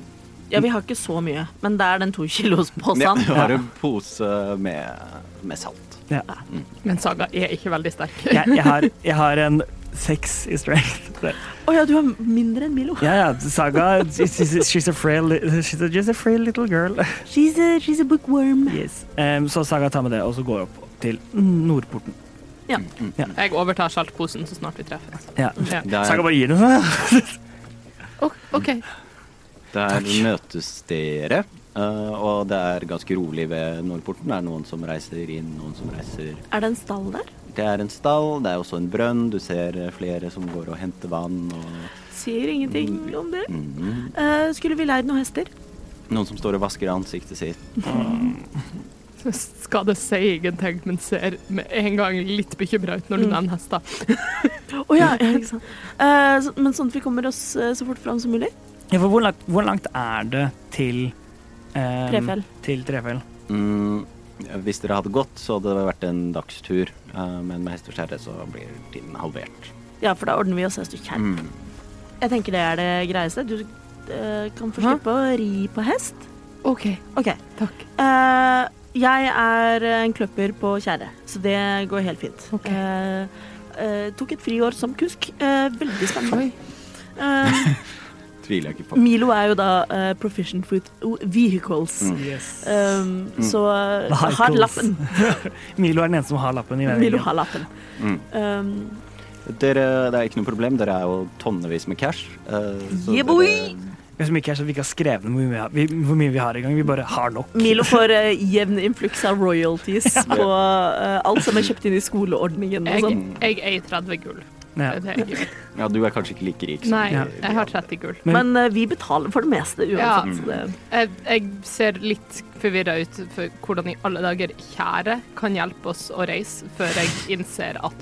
Ja, vi har ikke så mye, men det er den to kilos Ja, posen. du har en pose med, med salt. Ja. Men Saga er ikke veldig sterk. Jeg, jeg, har, jeg har en seks i strength. Å oh, ja, du har mindre enn Milo. Ja, ja, Saga she's, she's, a frail, she's a, just a frail little girl. She's a, she's a bookworm. Yes. Um, så Saga tar med det, og så går opp til Nordporten. Jeg overtar saltposen så snart vi treffes. Ja. Ja. Saga kan bare gir den. sånn. OK. der møtes dere, eh, og det er ganske rolig ved Nordporten. Det er noen som reiser inn, noen som reiser Er det en stall der? Det er en stall, det er også en brønn. Du ser eh, flere som går og henter vann. Og, Sier ingenting om det. Mhm. uh, skulle vi leid noen hester? Noen som står og vasker ansiktet sitt. Skade si ingenting, men ser med en gang litt bekymra ut når du Mm. nevner hester. Å ja, ja, ikke sant. Uh, så, men sånn at vi kommer oss uh, så fort fram som mulig. Ja, for hvor langt, hvor langt er det til um, Trefjell. Til Trefjell. Mm, hvis dere hadde gått, så hadde det vært en dagstur. Uh, men med hest og kjerre så blir tiden halvert. Ja, for da ordner vi oss hest og kjerre. Mm. Jeg tenker det er det greieste. Du kan få slippe å ri på hest. OK, okay. takk. Eh, jeg er en kløpper på tjære, så det går helt fint. Okay. Eh, eh, tok et friår som kusk. Eh, veldig spennende. Eh, Tviler jeg ikke på. Milo er jo da eh, proficient with vehicles. Mm. Yes. Um, Mm. Så eh, har lappen. Milo er den eneste som har lappen i Milo har lappen. Mm. Um, Dere, det er ikke noe problem. Dere er jo tonnevis med cash. Uh, så Yeah, boy! dere- Vi har så mye vi ikke har skrevet hvor mye vi har, vi, hvor mye vi har i gang. Vi bare har nok. Milo får uh, jevn influks av royalties på uh, alt som er kjøpt inn i skoleordningen og Jeg, sånn. jeg eier 30 gull. Ja. Er. Ja, du er kanskje ikke like rik som Nei, jeg har 30 gull. Men- Men uh, vi betaler for det meste Ja. uansett. så det- Jeg, jeg ser litt forvirra ut for hvordan i alle dager kjære kan hjelpe oss å reise, før jeg innser at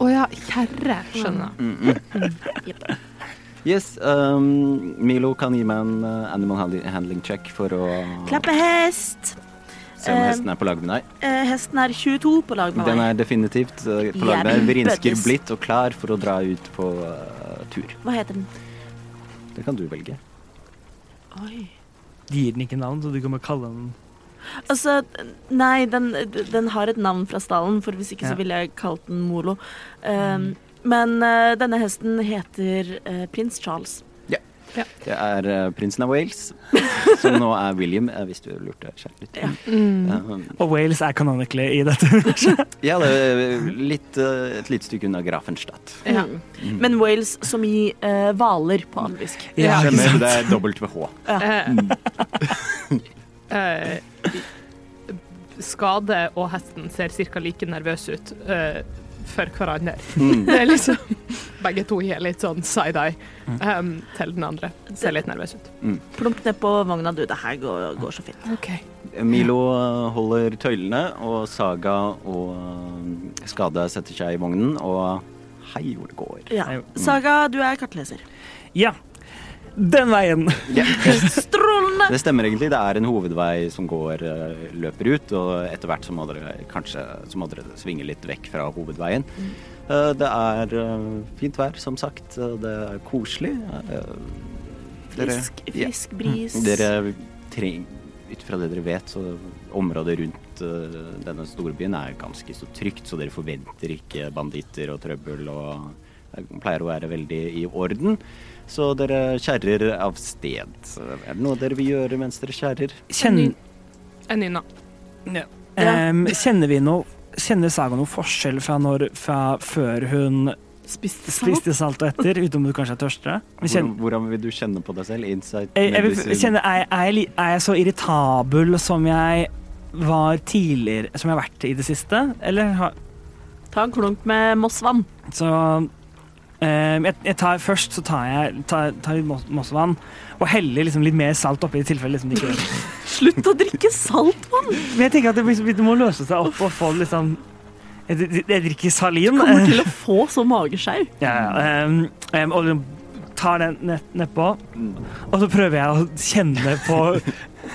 å ja, kjerre, skjønner. Jepp. Yes, um, Milo kan gi meg en uh, animal handling- check for å Klappe hest. se om Eh, hesten er på lag med deg. Eh, hesten er 22 på lag med Den er definitivt uh, på lag med deg. Vrinsker blidt og klar for å dra ut på uh, tur. Hva heter den? Det kan du velge. Oi. De gir den ikke navn, så du kan bare kalle den Altså, nei, den, den har et navn fra stallen, for hvis ikke Ja. så ville jeg kalt den Molo. Um, Men uh, denne hesten heter uh, prins Charles. Det er uh, prinsen av Wales, som nå er William, uh, hvis du lurte kjært litt. Ja. Um, Og Wales er canonically i dette. ja, det er litt, uh, et lite stykke unna Grafenstadt. Ja. Mm. Men Wales som i hvaler på alvisk. Ja, ikke sant? det er dobbelt ved H. Eh, eh, Skade og hesten ser ca. like nervøse ut eh, for hverandre. Mm. Det er liksom Begge to gir litt sånn side-eye um, til den andre. Ser litt nervøs ut. Plump ned på vogna, du. Det her går, går så fint. Okay. Milo holder tøylene, og Saga og Skade setter seg i vognen, og hei hvor det går. Ja. Saga, du er kartleser. Ja. Den veien. Yeah. det stemmer egentlig. Det er en hovedvei som går, uh, løper ut, og etter hvert så må dere kanskje så må dere svinge litt vekk fra hovedveien. Uh, Det er uh, fint vær, som sagt. Det er koselig. Dere- Frisk, frisk bris. Dere trenger ut fra det dere vet, så området rundt uh, denne storbyen er ganske så trygt, så dere forventer ikke banditter og trøbbel, og det pleier å være veldig i orden. Så dere kjerrer av sted. Så Er det noe dere vil gjøre mens dere kjerrer? Kjenn, En nynna. ja. Um, kjenner vi noe Kjenner Saga noe forskjell fra, når, fra før hun Spiste salt. spiste salt og etter, utenom du kanskje er tørstere? Kjenner, hvordan vil du kjenne på deg selv? Insight, jeg, jeg vil medisin? kjenne, er, er, jeg, er jeg så irritabel som jeg var tidligere, som jeg har vært i det siste? Eller har Ta en klunk med Mossvann. Så jeg, jeg tar, først så tar jeg tar, tar litt mossevann og heller liksom litt mer salt oppi i tilfelle liksom det ikke Slutt å drikke saltvann! Men jeg tenker at det, det må løse seg opp og få sånn Jeg, jeg, jeg drikker salin. Du Kommer til å få så mageskjau. Ja, ja. um, em, og liksom tar den ned- nedpå, og så prøver jeg å kjenne på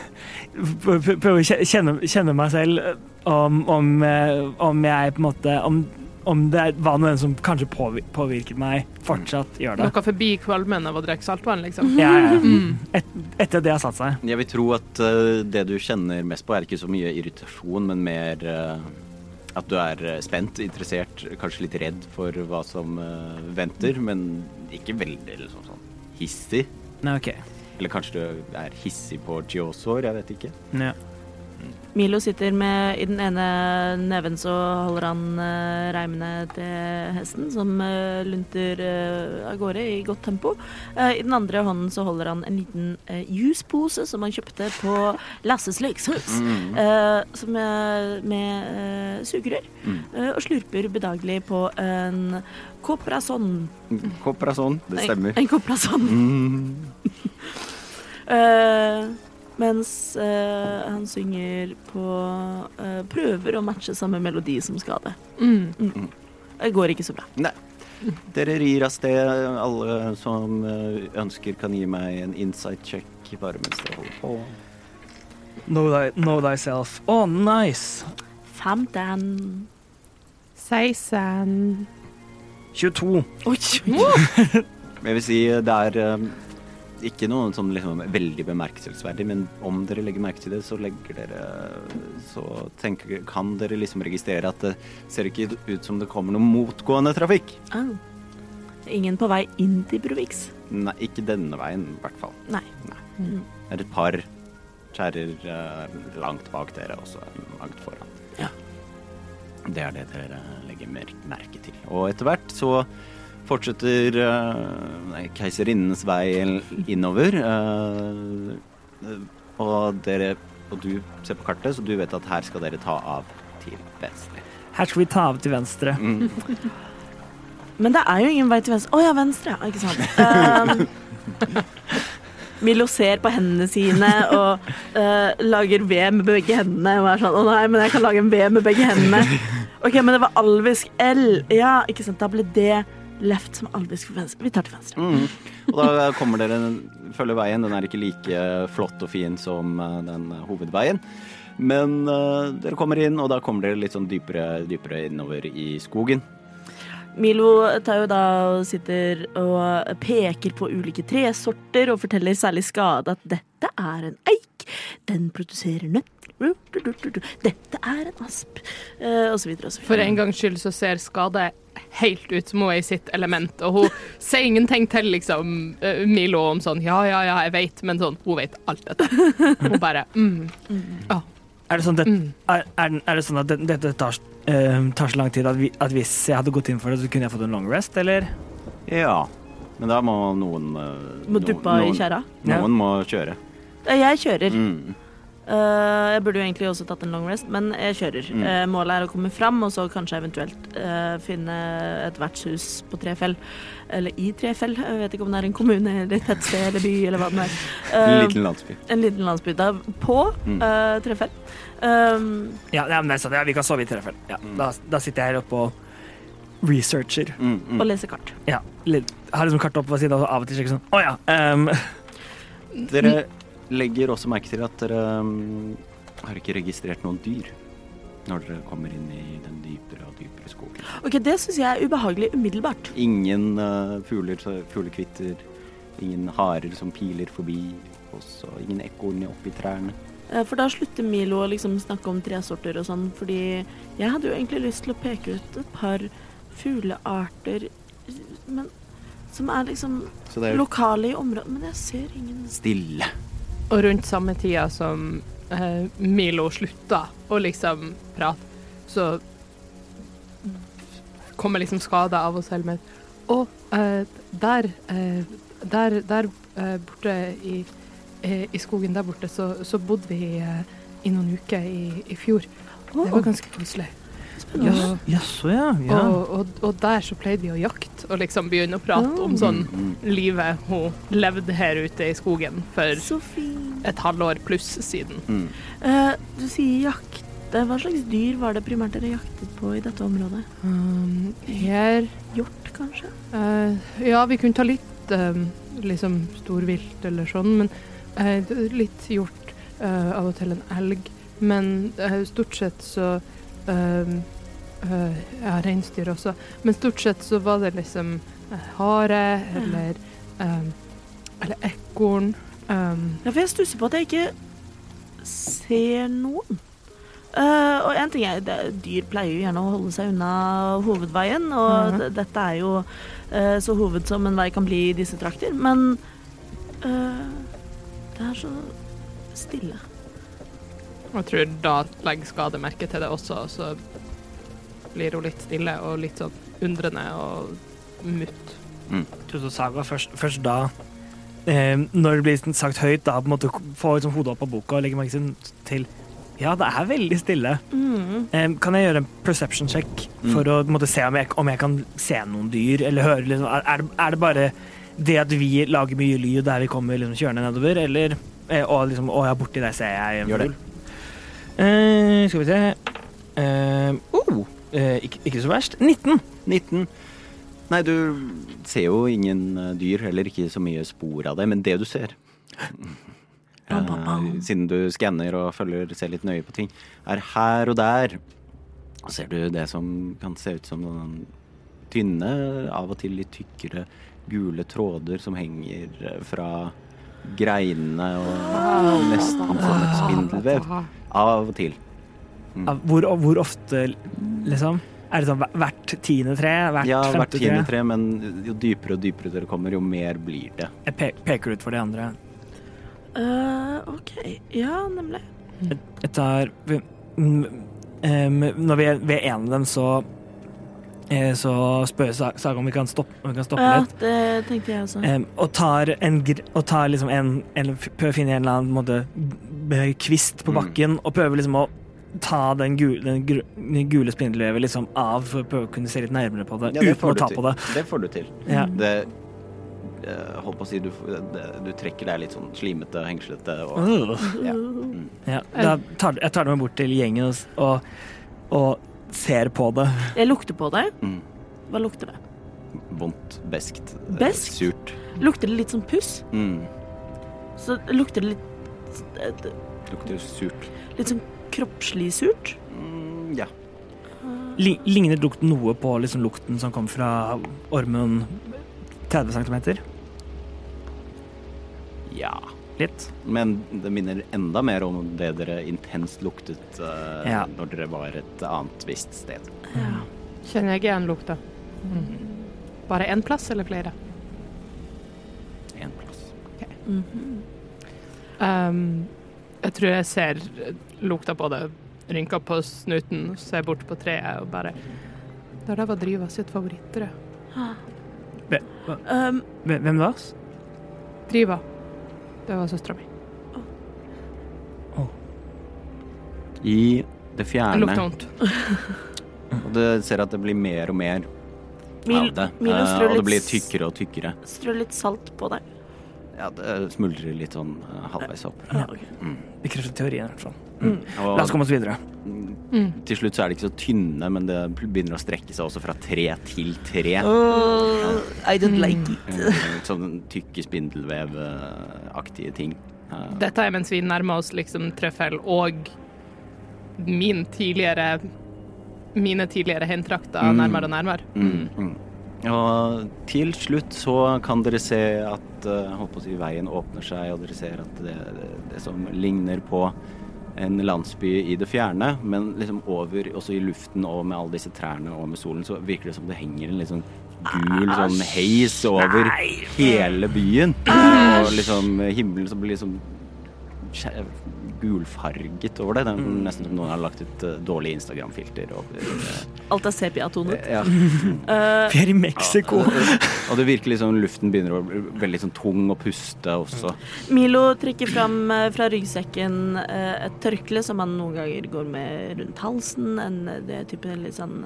Prøver å kjenne, kjenne meg selv om, om, eh, om jeg på en måte Om, om det var noe som kanskje påvirket meg, fortsatt gjør det. Noe forbi kvalmen av å drikke saltvann, liksom. Ja, ja. Mm. Et, etter det har satt seg. Jeg vil tro at uh, det du kjenner mest på, er ikke så mye irritasjon, men mer uh, at du er uh, spent, interessert, kanskje litt redd for hva som uh, venter, men ikke veldig liksom, sånn hissig. Nei, OK. Eller kanskje du er hissig på Giosor, jeg vet ikke. Ja. Milo sitter med I den ene neven så holder han uh, reimene til hesten, som uh, lunter uh, av gårde i godt tempo. I den andre hånden så holder han en liten juicepose som han kjøpte på Lasses lekshus. Mm. som er med sugerør. Mm. og slurper bedagelig på en Coprason. Coprason, det stemmer. En Coprason. Mm. Eh, mens eh, han synger på eh, Prøver å matche samme melodi som skade. Mm. Det går ikke så bra. Nei. Dere rir av sted. Alle som uh, ønsker, kan gi meg en insight check bare mens dere holder på. Know, thy, know thyself. Å, nice! 15 16 22. Oi! Jeg vil si det er eh, ikke noe som liksom er veldig bemerkelsesverdig, men om dere legger merke til det, så legger dere Så tenker, kan dere liksom registrere at det ser ikke ut som det kommer noe motgående trafikk. Ah. Ingen på vei inn til Broviks? Nei, ikke denne veien, i hvert fall. Nei. Det er et par kjerrer eh, langt bak dere, og så langt foran. Ja. Det er det dere legger merke til. Og etter hvert så fortsetter uh, keiserinnens vei innover. eh, og dere Og du ser på kartet, så du vet at her skal dere ta av til venstre. Her skal vi ta av til venstre. Mm. Men det er jo ingen vei til venstre. Å ja, venstre, ja. Ikke sant. Um, Milo ser på hendene sine og uh, lager V med begge hendene. Og er sånn 'Å nei, men jeg kan lage en V med begge hendene'. OK, men det var alvisk L. Ja, ikke sant. Da ble det left som aldri for venstre. Vi tar til venstre. Mm. Og da kommer dere følger veien. Den er ikke like flott og fin som eh, den hovedveien. Men uh, dere kommer inn, og da kommer dere litt sånn dypere, dypere innover i skogen. Milo tar jo da og sitter og peker på ulike tresorter og forteller særlig Skade at dette er en eik, den produserer nøtter, dette er en asp, uh, og så videre og så videre. For en gangs skyld så ser Skade helt ut som hun er i sitt element, og hun sier ingenting til liksom eh, Milo om sånn ja, ja, ja, jeg vet, men sånn, hun vet alt dette. Hun bare mm. Ja. Er det sånn, det, er, er, det sånn at det- dette tar, uh, tar så lang tid at, vi, at hvis jeg hadde gått inn for det, så kunne jeg fått en long rest, eller? Ja. Men da må noen uh, Må duppe i noen- noen Ja. Må kjøre. Eh, Jeg kjører. Mm. Eh, jeg burde jo egentlig også tatt en long rest, men jeg kjører. Mm. Eh, målet er å komme fram, og så kanskje eventuelt eh, finne et vertshus på Trefjell. Eller i Trefjell. Jeg vet ikke om det er en kommune eller et tettsted eller by eller hva det er. En liten landsby. en liten landsby. Da på Mm. uh, Trefjell. Um, Ja, ja, men det er sant, ja, vi kan sove i Trefjell. Ja, Mm. da, da sitter jeg her oppe og researcher. Mm, mm. og leser kart. Ja, litt, har liksom kart opp ved siden av, og av og til sjekker sånn, å ja, Um. Dere legger også merke til at dere um, har ikke registrert noen dyr når dere kommer inn i den dypere og dypere skogen. Ok, Det syns jeg er ubehagelig umiddelbart. Ingen uh, fugler, fuglekvitter, ingen harer som piler forbi, også ingen ekorn oppi trærne. For da slutter Milo å liksom snakke om tresorter og sånn, fordi jeg hadde jo egentlig lyst til å peke ut et par fuglearter men, som er liksom er lokale i området. Men jeg ser ingen stille. Og rundt samme tida som eh, Milo slutta å liksom prate, så kommer liksom skader av oss selv med Og eh, der, eh, der, der eh, borte i, eh, i skogen der borte, så, så bodde vi eh, i noen uker i, i fjor. Det var ganske koselig. Jaså, ja. ja. Og, og, og der så pleide vi å jakte og liksom begynne å prate om sånn Mm, mm. livet hun levde her ute i skogen for et halvår pluss siden. Mm. Eh, du sier jakte. Hva slags dyr var det primært dere jaktet på i dette området? Um, her Hjort, kanskje? Uh, Ja, vi kunne ta litt uh, liksom storvilt eller sånn, men eh, litt hjort, eh, av og til en elg. Men eh, stort sett så um, eh, Ja, reinsdyr også. Men stort sett så var det liksom eh, hare eller um, Eller ekorn. Um, Ja, for jeg stusser på at jeg ikke ser noen. Uh, og en ting er, det, Dyr pleier jo gjerne å holde seg unna hovedveien, og d- dette er jo uh, så hoved som en vei kan bli i disse trakter. Men uh, det er så stille. Jeg tror da legger skademerke til det også, så blir hun litt stille og litt sånn undrende og mutt. Tusen Saga først, først da eh, Når det blir sagt høyt, da på en måte få liksom hodet opp på boka og legge merke til Ja, det er veldig stille. Mm. Eh, kan jeg gjøre en perception check for å på måte, se om jeg, om jeg kan se noen dyr? Eller høre liksom, er, er, det, er det bare det at vi lager mye lyd der vi kommer liksom, kjørende nedover, eller eh, Og liksom Å ja, borti der ser jeg en fugl. Eh, skal vi se eh, oh, eh, ikke, ikke så verst. 19. 19. Nei, du ser jo ingen eh, dyr, heller ikke så mye spor av det, men det du ser Bam, bam, bam. eh, Siden du skanner og følger, ser litt nøye på ting, er her og der ser du det som kan se ut som noen tynne, av og til litt tykkere, gule tråder som henger eh, fra greinene og nesten som et spindelvev. Av og til. Ja, Hvor, hvor ofte, liksom? Er det sånn hvert tiende tre? Hvert Ja, hvert tiende tre? tre, men jo dypere og dypere dere kommer, jo mer blir det. Jeg pe peker ut for de andre. Uh, OK. Ja, nemlig. Jeg tar um, mm, Når vi er ved en av dem, så eh, så spør jeg Saga om vi kan stoppe, om vi kan stoppe Ja, litt. det tenkte jeg også. Um, og tar, en, og tar liksom en, en Prøver å finne en eller annen måte, kvist på Mm. bakken, og prøver liksom å ta den gule, den gule spindelvevet liksom av for å prøve å kunne se litt nærmere på det, Ja, det uten får å ta til. på det. Det får du til. Ja. Det eh, Holdt på å si, du, det, du trekker deg litt sånn slimete, hengslete og ja. Ja, da tar, jeg tar det med bort til gjengen og, og, og ser på det. Jeg lukter på det. Mm. Hva lukter det? Vondt, beskt, eh, Beskt? surt. Lukter det litt som puss? Mm. Så lukter det litt eh, Lukter surt. Litt sånn kroppslig surt? Mm, ja. Ligner lukten noe på liksom lukten som kom fra ormen 30 cm? Ja. Litt. Men det minner enda mer om det dere intenst luktet uh, Ja. når dere var et annet visst sted. Ja. Kjenner jeg igjen lukta? Bare én plass eller flere? En plass. Mhm. Um, jeg tror jeg ser lukta på det, rynker på snuten, ser bort på treet og bare Det der var Driva sitt favoritttre. Hve- Um, Hvem var da? Driva. Det var søstera mi. I det fjerne Det lukter vondt. Og du ser at det blir mer og mer av det. Milo eh, og det blir tykkere og tykkere. Strø litt salt på deg. Ja, det smuldrer litt sånn eh, halvveis opp. Ja, ok. Bekrefter teorien. i hvert fall. Mm. La oss komme oss videre. Mm. til slutt så er det ikke så tynne, men det begynner å strekke seg også fra tre til tre. I don't like it. Sånn tykke spindelvevaktige ting. Dette er mens vi nærmer oss liksom trøffel og min tidligere mine tidligere heimtrakter Mm. nærmere og nærmere. Mm, mm. Og til slutt så kan dere se at eh, si, veien åpner seg, og dere ser at det, det, det som ligner på en landsby i det fjerne, men liksom over, også i luften og med alle disse trærne og med solen, så virker det som det henger en sånn gul sånn heis over hele byen. Og liksom himmelen som blir liksom gulfarget over det. Det er nesten som noen har lagt et uh, dårlig Instagram-filter over eh, Alt er sepia-tonet. ja. Uh, Vi er i Mexico. Og det virker liksom luften begynner å bli veldig sånn tung å puste også. Milo trekker fram eh, fra ryggsekken eh, et tørkle som han noen ganger går med rundt halsen. En, det er type litt sånn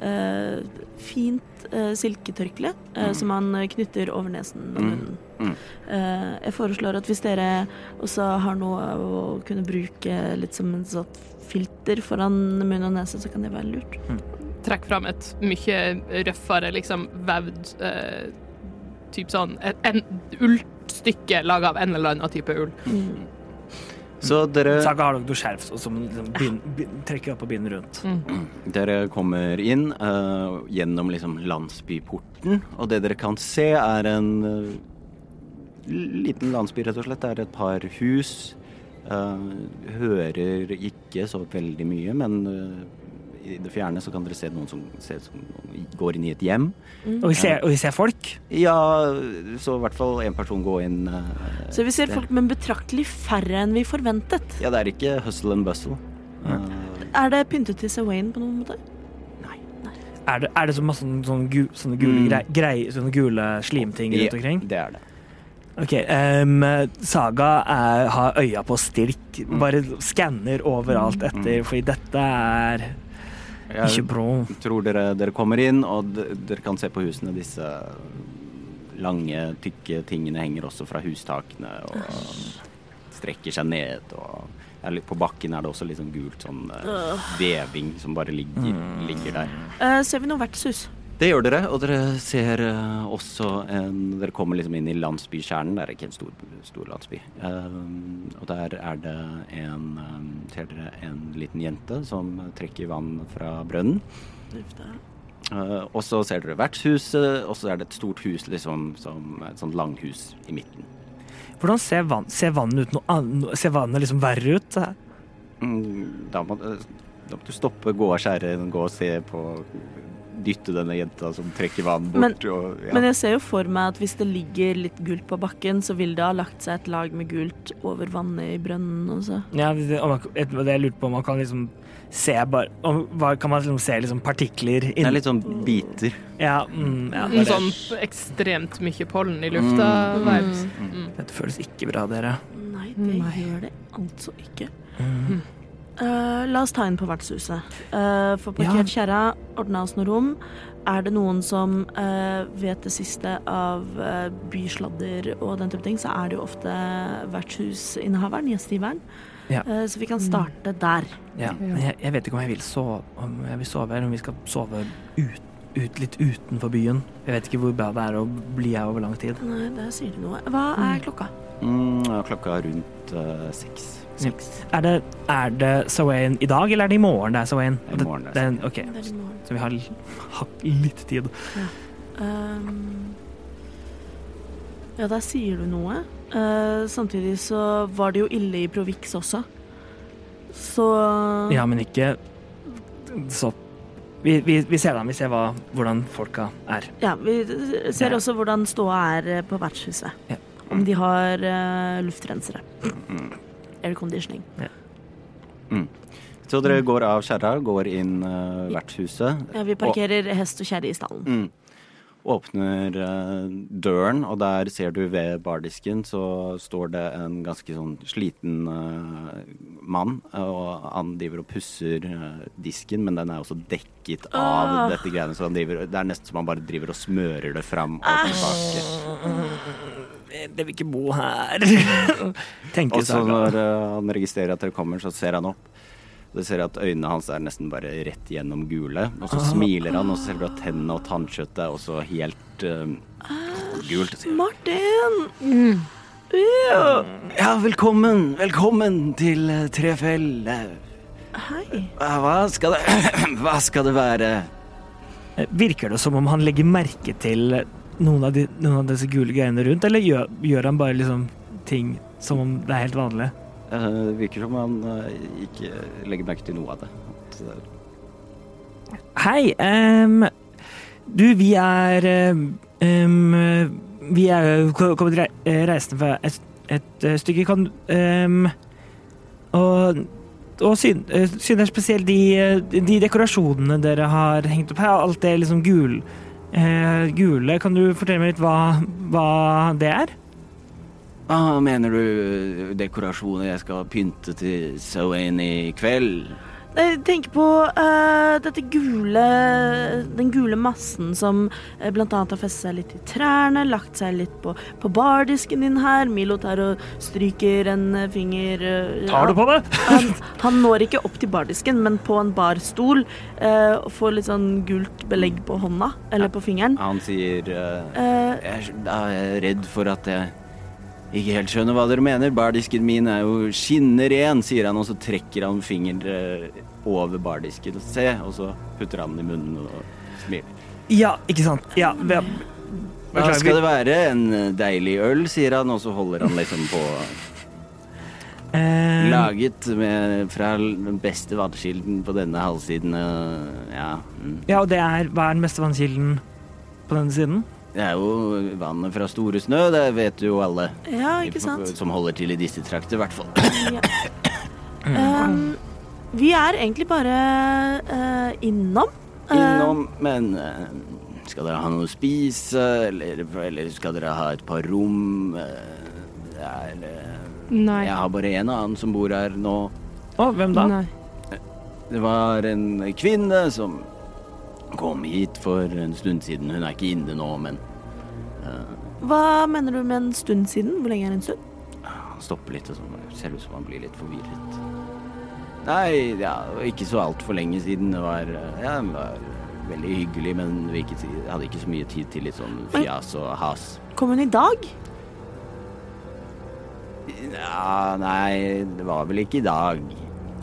eh, fint eh, silketørkle mm. som han knytter over nesen og Mm. munnen. Mm. Eh, jeg foreslår at hvis dere også har noe å kunne bruke litt som en sånn filter foran munn og nese, så kan det være lurt. Trekk fram et mye røffere, liksom vevd eh, typ sånn et, En ullstykke laga av en eller annen type ull. Så dere, Saga har noe skjerf som liksom bind, bind, trekker opp og binder rundt. dere kommer inn uh, gjennom liksom landsbyporten, og det dere kan se er en eh, liten landsby, rett og slett. Det er et par hus. Uh, hører ikke så veldig mye, men uh, i det fjerne så kan dere se noen som ser som går inn i et hjem. Og vi ser, og vi ser folk. Ja, så i hvert fall en person gå inn. Uh, Så vi ser det- folk, men betraktelig færre enn vi forventet. Ja, det er ikke hustle and bustle. Mm. Er det pyntet til Sawain på noen måte? Er det, er det så masse sånne, sånne, sånne gule Mm. grei, grei, sånne gule slimting rundt omkring? Det er det. Ok, um, Saga er, har øya på stilk, bare skanner overalt etter, fordi dette er ikke bra. Jeg tror dere, dere kommer inn, og dere kan se på husene. Disse lange, tykke tingene henger også fra hustakene og strekker seg ned. Og på bakken er det også litt sånn gult sånn eh, veving som bare ligger, ligger der. Uh, ser vi noe vertshus? Det gjør dere, og dere ser eh, også en Dere kommer liksom inn i landsbykjernen. Det er ikke en stor, stor landsby. Um, og der er det en um, Ser dere en liten jente som trekker vann fra brønnen. Eh, og så ser dere vertshuset, og så er det et stort hus liksom som et sånt langhus i midten. Hvordan ser, vann, ser vannet ut noe? Ser vannet liksom verre ut? Mm, da, må, da må du stoppe, gå av skjæret, gå og se på Dytte denne jenta som trekker vann bort. Men- og, ja. Men jeg ser jo for meg at hvis det ligger litt gult på bakken, så vil det ha lagt seg et lag med gult over vannet i brønnen også. Ja, det, og man, et- det jeg lurte på om man kan liksom se bare om, Kan man liksom se liksom partikler det er litt sånn biter. Ja, mm, ja det det. sånn ekstremt mye pollen i lufta. Mm, Mm. Dette føles ikke bra, dere. Nei, det Nei. gjør det altså ikke. Eh, la oss ta inn på vertshuset. Uh, Få parkert kjerra, ordna oss noen rom. Er det noen som uh, vet det siste av uh, bysladder og den type ting, så er det jo ofte vertshusinnehaveren, gjestgiveren. Ja. Eh, så vi kan starte der. Ja. Men jeg, jeg vet ikke om jeg vil sove, om jeg vil sove eller om vi skal sove ut, ut, litt utenfor byen. Jeg vet ikke hvor bra det er å bli her over lang tid. Nei, det sier du noe. Hva er klokka? Mm, klokka er rundt eh, seks. Er det, er det Sawain i dag, eller er det i morgen det er Sawain? Det det det, ok, Det er i morgen. så vi har, har litt tid. Um, ja, der sier du noe. Uh, samtidig så var det jo ille i Provix også. Så Ja, men ikke så Vi, vi, vi ser da, vi ser hva, hvordan folka er. Ja, vi ser Ja. også hvordan ståa er eh, på vertshuset. Ja. Om de har uh, luftrensere. Mm. Airconditioning. Så dere går av kjerra, går inn uh, vertshuset. Ja, vi parkerer hest og kjerre i stallen. Mm. Åpner uh, døren, og der ser du ved bardisken så står det en ganske sånn sliten uh, mann. Og han driver og pusser eh, disken, men den er også dekket av Ah. dette greiene. Så han driver, det er nesten som han bare driver og smører det fram og tilbake. Jeg vil ikke bo her. Tenker Og så når eh, han registrerer at dere kommer, så ser han opp. Du ser at øynene hans er nesten bare rett gjennom gule. Og så smiler han, og så ser du at tennene og tannkjøttet er også helt uh, gult. Sier, Martin! Ja. Ja, velkommen, velkommen til eh, Trefjell. Hei. Hva skal det Hva skal det være? Virker det som om han legger merke til noen av, de, noen av disse gule greiene rundt, eller gjør, gjør han bare liksom ting som om det er helt vanlig? Eh, Det virker som han eh, ikke legger merke til noe av det. At, eh, Hei, Um, du, vi er um, Vi er kommet rei- reisende fra et, et stykke kan um, Og, og syn, synes spesielt de, de dekorasjonene dere har hengt opp her, alt det liksom gul, eh, gule. Kan du fortelle meg litt hva, hva det er? Hva mener du dekorasjoner jeg skal pynte til Sowain i kveld? Jeg tenker på uh, dette gule Den gule massen som uh, blant annet har festet seg litt i trærne, lagt seg litt på, på bardisken din her. Milo tar og stryker en eh, finger uh, Tar du på det? han, han når ikke opp til bardisken, men på en barstol. eh, og får litt sånn gult belegg på hånda, eller på fingeren. Han sier eh, Eh, jeg, er- er redd for at jeg ikke helt skjønner hva dere mener. Bardisken min er jo skinner ren, sier han, og så trekker han fingeren eh, over bardisken. Se, og så putter han den i munnen og smiler. Ja, ikke sant. Ja, Hva skal det være? En eh, deilig øl, sier han, og så holder han liksom på. eh, Laget med, fra den beste vannkilden på denne halvsiden. eh, Ja. Mm. Ja, og det er Hva er den beste vannkilden på denne siden? Det er jo vannet fra Store Snø, det vet jo alle. ja, ikke sant? Som holder til i disse trakter, i hvert fall. Ja. Um, vi er egentlig bare uh, innom. Eh, Innom, men uh, skal dere ha noe å spise, eller, eller skal dere ha et par rom? Uh, Det er eh, Nei. Jeg har bare en annen som bor her nå. Å, hvem da? Nei. Det var en kvinne som kom hit for en stund siden. Hun er ikke inne nå, men Hva mener du med en stund siden? Hvor lenge er en stund? han stopper litt, og så ser det ut som han blir litt forvirret. Nei, ja, ikke så altfor lenge siden. Det var, eh, ja, det var veldig hyggelig, men vi hadde ikke så mye tid til litt sånn fjas og has. Kom hun i dag? Ja, nei, det var vel ikke i dag.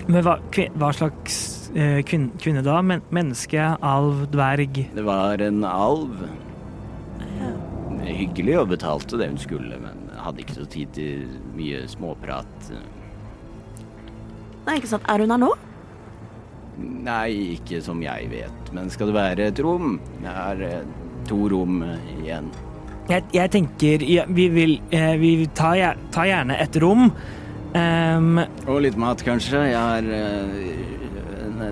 Men hva, hva slags eh, kvin, kvinne da? Men, menneske, alv, dverg? Det var en alv. Hyggelig og betalte det hun skulle, men hadde ikke så tid til mye småprat. Nei, ikke sant. Er hun her nå? Nei, ikke som jeg vet, men skal det være et rom? Det er eh, to rom eh, igjen. Jeg, jeg tenker ja, vi vil eh, Vi tar, gjer- tar gjerne et rom. Um, Og litt mat, kanskje. Jeg har eh,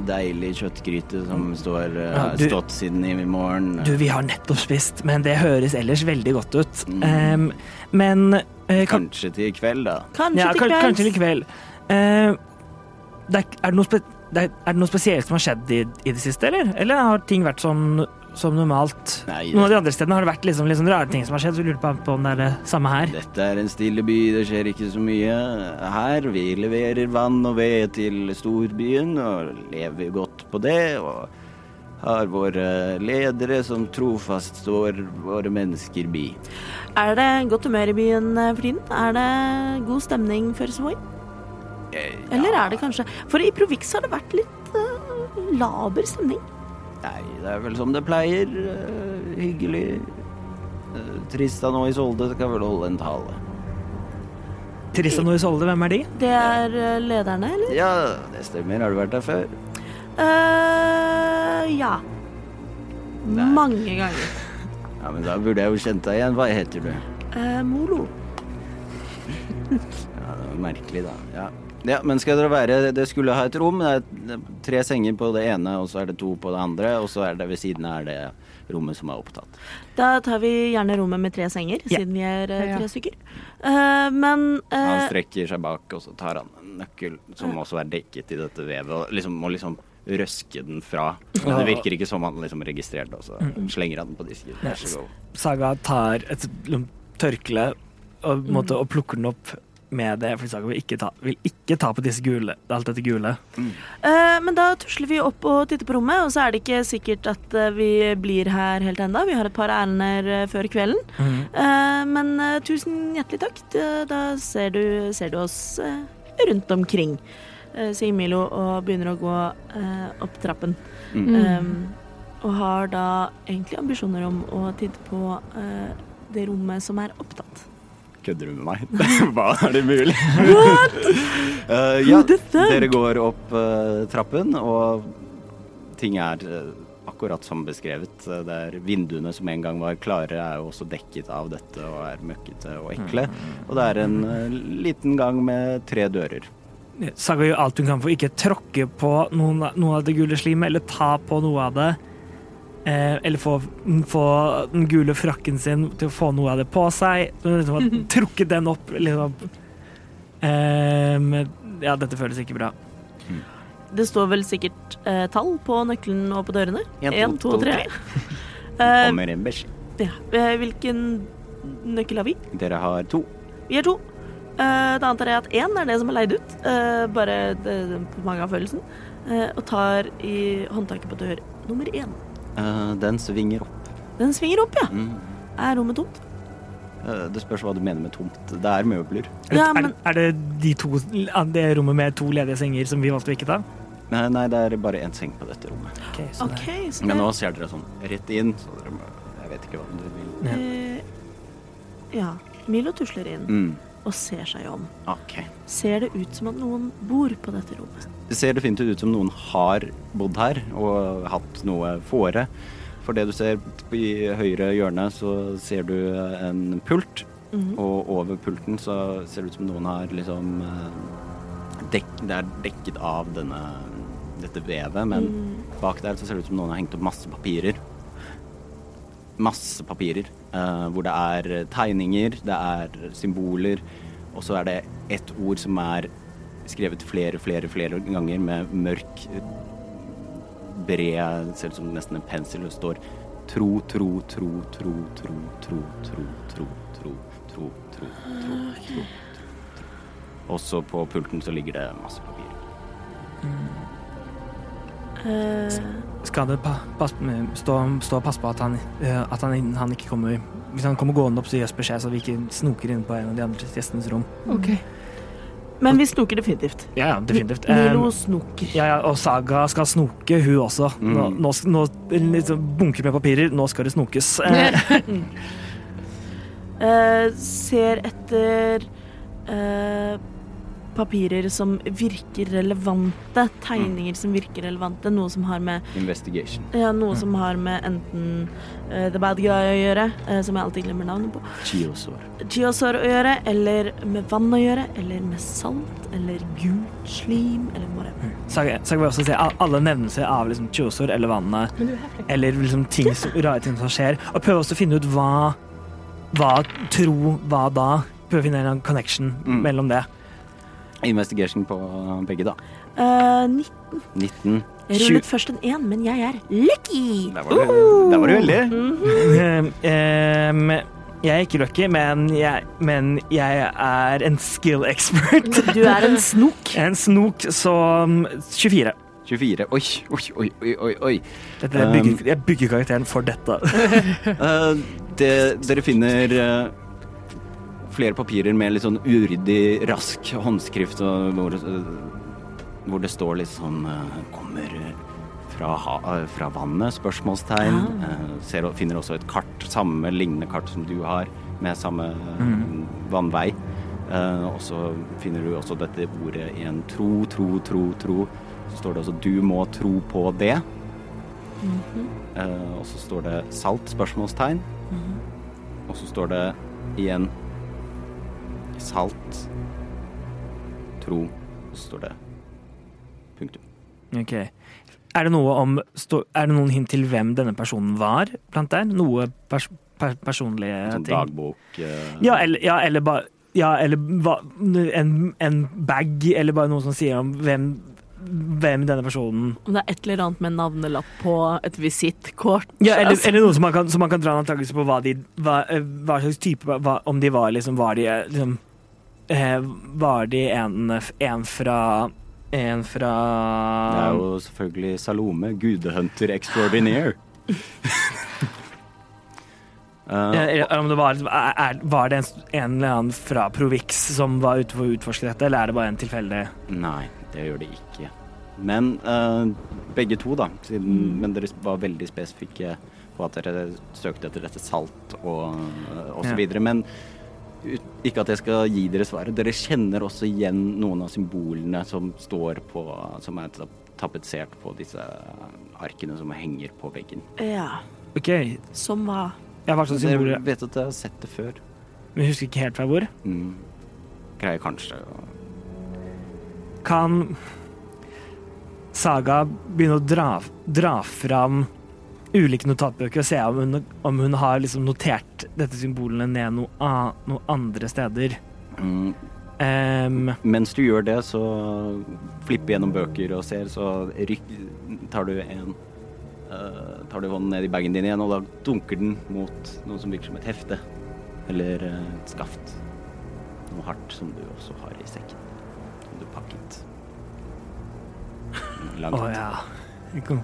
deilig kjøttgryte som står, eh, Ja, har du- stått siden i morgen. du, vi har nettopp spist, men det høres ellers veldig godt ut. Mm. Um, men uh, kan, Kanskje til i kveld, da. Kanskje ja, til kveld. Kanskje i kveld. Uh, det er, er, det noe spe, det er, er det noe spesielt som har skjedd i, i det siste, eller? Eller har ting vært som, som normalt? Nei, Noen av de andre stedene har det vært liksom, liksom rare ting som har skjedd, så lurer på, på om det er det samme her. Dette er en stille by, det skjer ikke så mye her. Vi leverer vann og ved til storbyen og lever godt på det. Og har våre ledere som trofast står våre mennesker bi. Er det godt humør i byen eh, for tiden? Er det god stemning før Savoy? Eh, Eller er det kanskje For i Provix har det vært litt uh, laber stemning. Nei, det er vel som det pleier. Uh, hyggelig. Uh, Tristan og Isolde skal vel holde en tale. Tristan og Isolde, hvem er de? Det er uh, lederne, eller? Ja, det stemmer. Har du vært der før? eh ja. Nei. Mange ganger. Ja, men da burde jeg jo kjent deg igjen. Hva heter du? Eh, Molo. Ja, det var merkelig, da. Ja. Ja, men skal dere være Det skulle ha et rom. Det er tre senger på det ene, og så er det to på det andre, og så er det ved siden av det rommet som er opptatt. Da tar vi gjerne rommet med tre senger, Ja. siden vi er eh, Ja. tre stykker. Eh, men Han eh, strekker seg bak, og så tar han en nøkkel som også er dekket i dette vevet, og liksom må liksom røske den fra. Men det virker ikke som han liksom registrerte, og så slenger han den på disken. Vær så god. Saga tar et tørkle og, på måte, og plukker den opp med det, for Saga vil ikke ta, vil ikke ta på disse gule, alt dette gule. Eh, men da tusler vi opp og titter på rommet, og så er det ikke sikkert at eh, vi blir her helt enda. Vi har et par ærender eh, før kvelden. Eh, men eh, tusen hjertelig takk. Da, ser, du, ser du oss rundt omkring, sier Milo og begynner å gå opp trappen. Mm. Um, og har da egentlig ambisjoner om å titte på det rommet som er opptatt. Kødder du med meg? Hva er det mulig? What? ja, dere går opp uh, trappen, og ting er uh, akkurat som beskrevet. Eh, Det er vinduene som en gang var klare, er jo også dekket av dette og er møkkete og ekle. Og det er en liten gang med tre dører. Saga gjør alt hun kan for ikke tråkke på noen, noe av det gule slimet, eller ta på noe av det. Eh, eller få, få den gule frakken sin til å få noe av det på seg. Liksom trukket den opp. Liksom. Eh, men, ja, dette føles ikke bra. Det står vel sikkert eh, tall på nøkkelen og på dørene. En, Én, to, to, tre. Eh, Kommer en beskjed. ja. Eh, Hvilken nøkkel har vi? Dere har to. Vi har to. Eh, Da antar jeg at én er det som er leid ut, eh, bare det, på magefølelsen, eh, og tar i håndtaket på dør nummer én. Eh, den svinger opp. Den svinger opp, ja. Mm. Er rommet tomt? Eh, det spørs hva du mener med tomt. Det er møbler. Er, Ja, er, men- er det de to, det rommet med to ledige senger som vi valgte å ikke ta? Nei, nei, det er bare én seng på dette rommet. Okay, så det- så Men nå ser dere sånn rett inn, så dere må Jeg vet ikke hva dere vil. Ja. eh, Ja. Milo tusler inn Mm. Og ser seg om. Okay. Ser det ut som at noen bor på dette rommet? Det ser definitivt ut som noen har bodd her og hatt noe fore. For det du ser i høyre hjørne, så ser du en pult. Mm. Og over pulten så ser det ut som noen har liksom eh, dek, Det er dekket av denne, dette vevet, men Mm. bak der så ser det ut som noen har hengt opp masse papirer. Masse papirer. eh, hvor det er tegninger, det er symboler, og så er det ett ord som er skrevet flere, flere, flere ganger med mørk, bred Ser ut som nesten en pensel. Det står tro, tro, tro, tro, tro, tro, tro, tro, tro, tro, tro, tro, tro. Også på pulten så ligger det masse papirer. Eh, Skal det pa, pass, stå, stå og passe på at, han, eh, at han, han ikke kommer Hvis han kommer gående opp, så gi oss beskjed, så vi ikke snoker inn på en av de andre gjestenes rom. Okay. men vi snoker definitivt. Ja, ja, definitivt. Milo Eh, snoker. ja, ja, og Saga skal snoke, hun også. Nå, Mm. nå, nå liksom bunker med papirer, nå skal det snokes. Eh, Eh, ser etter eh, papirer som virker relevante, tegninger som virker relevante, noe som har med Investigation. ja, noe som har med enten uh, The Bad Guy å gjøre, uh, som jeg alltid glemmer navnet på, Chiosor. Chiosor å gjøre, eller med vann å gjøre, eller med salt, eller gult slim, eller whatever. Så kan vil også si alle nevnelser av liksom, Chosor eller vannet, eller liksom ting som, rare ting som skjer, og prøve også å finne ut hva Hva tro, hva da? Prøve å finne en connection Mm. mellom det. Investigation på begge, da. Uh, 19. 19. Jeg rullet først en 1, men jeg er lucky. Der var du, der var du heldig. Ehm, ehm, jeg er ikke lucky, men jeg, men jeg er en skill expert. Du er en snok. En snok som 24. 24. Oi, oi, oi, oi, oi. Dette, jeg, bygger, jeg bygger karakteren for dette. uh, det, dere finner eh, flere papirer med litt sånn uryddig, rask håndskrift, hvor, eh, hvor det står litt sånn Kommer fra, eh, fra vannet? Spørsmålstegn. Ja. ser, finner også et kart, samme lignende kart som du har, med samme mm. vannvei. Eh, og så finner du også dette ordet igjen. Tro, tro, tro, tro. Så står det også 'du må tro på det'. Eh, og så står det 'salt?' spørsmålstegn. Og så står det igjen 'salt', 'tro'. Står det punktum. Ok. Er det, noe om, er det noen hint til hvem denne personen var blant der? Noe pers, per, personlige Sånn ting? dagbok eh, Ja, eller, ja, eller bare ja, eller en, en bag, eller bare noe som sier om hvem, hvem denne personen Om det er et eller annet med navnelapp på et visittkort. Ja, eller, altså. eller noe som man kan, som man kan dra en antakelse på hva, de, hva, eh, hva slags type hva, Om de var liksom Var de eh, liksom Var de en, en fra En fra Det er jo selvfølgelig Salome, gudehunter extraordinaire. Uh, om det var, er, var det en, en eller annen fra Provix som var ute for å utforske dette, eller er det bare en tilfeldig Nei, det gjør det ikke. Men uh, begge to, da. Siden, Men dere var veldig spesifikke på at dere søkte etter dette salt og, og så Ja. videre. Men ikke at jeg skal gi dere svaret. Dere kjenner også igjen noen av symbolene som står på Som er tapetsert på disse arkene som henger på veggen. Ja, OK. som hva? Ja, hva slags Dere vet at jeg har sett det før. Men jeg husker ikke helt fra hvor. Mm. Greier kanskje å Kan Saga begynne å dra, dra fram ulike notatbøker og se om hun, om hun har liksom notert dette symbolene ned noe, a- noe andre steder? mm. Um, Mens du gjør det, så flipper gjennom bøker og ser, så ryk, tar du en uh, Tar du hånden ned i bagen din igjen, og da dunker den mot noe som virker som et hefte. Eller eh, et skaft. Noe hardt som du også har i sekken. Som du pakket. Langt. Å ja. Kom.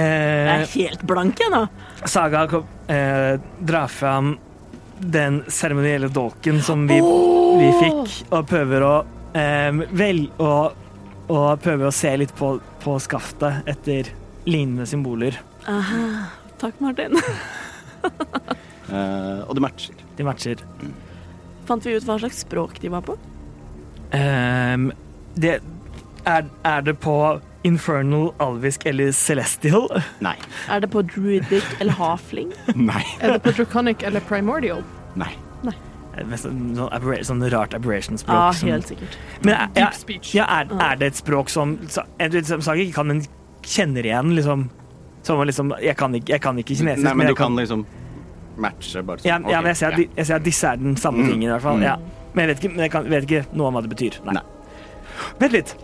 Jeg Eh, er helt blank, jeg nå. Saga eh, drar fram den seremonielle dolken som vi, vi fikk, og prøver å eh, vel og, og prøver å se litt på, på skaftet etter lignende symboler. Aha. Takk, Martin. Eh, og det matcher. De matcher. Fant vi ut hva slags språk de var på? Ehm, det er, er det på infernal, alvisk eller celestial? Nei. Er det på druidic eller halfling? Nei. Er det på draconic eller primordial? Nei. Nei. Sånn, sånn rart aberration-språk. Ja, som- helt sikkert. Men er, Deep speech. ja, er, er det et språk som som sagt, ikke kan, en kjenner igjen, liksom? Som liksom Jeg kan ikke, jeg kan ikke kinesisk. Nei, men du jeg kan liksom matche bare sånn. ja, ja, men jeg ser, at, jeg ser at disse er den samme Mm. tingen, i hvert fall. Mm. Ja. Men jeg vet ikke, men jeg kan, vet ikke noe om hva det betyr. Nei. Nei. Vent litt.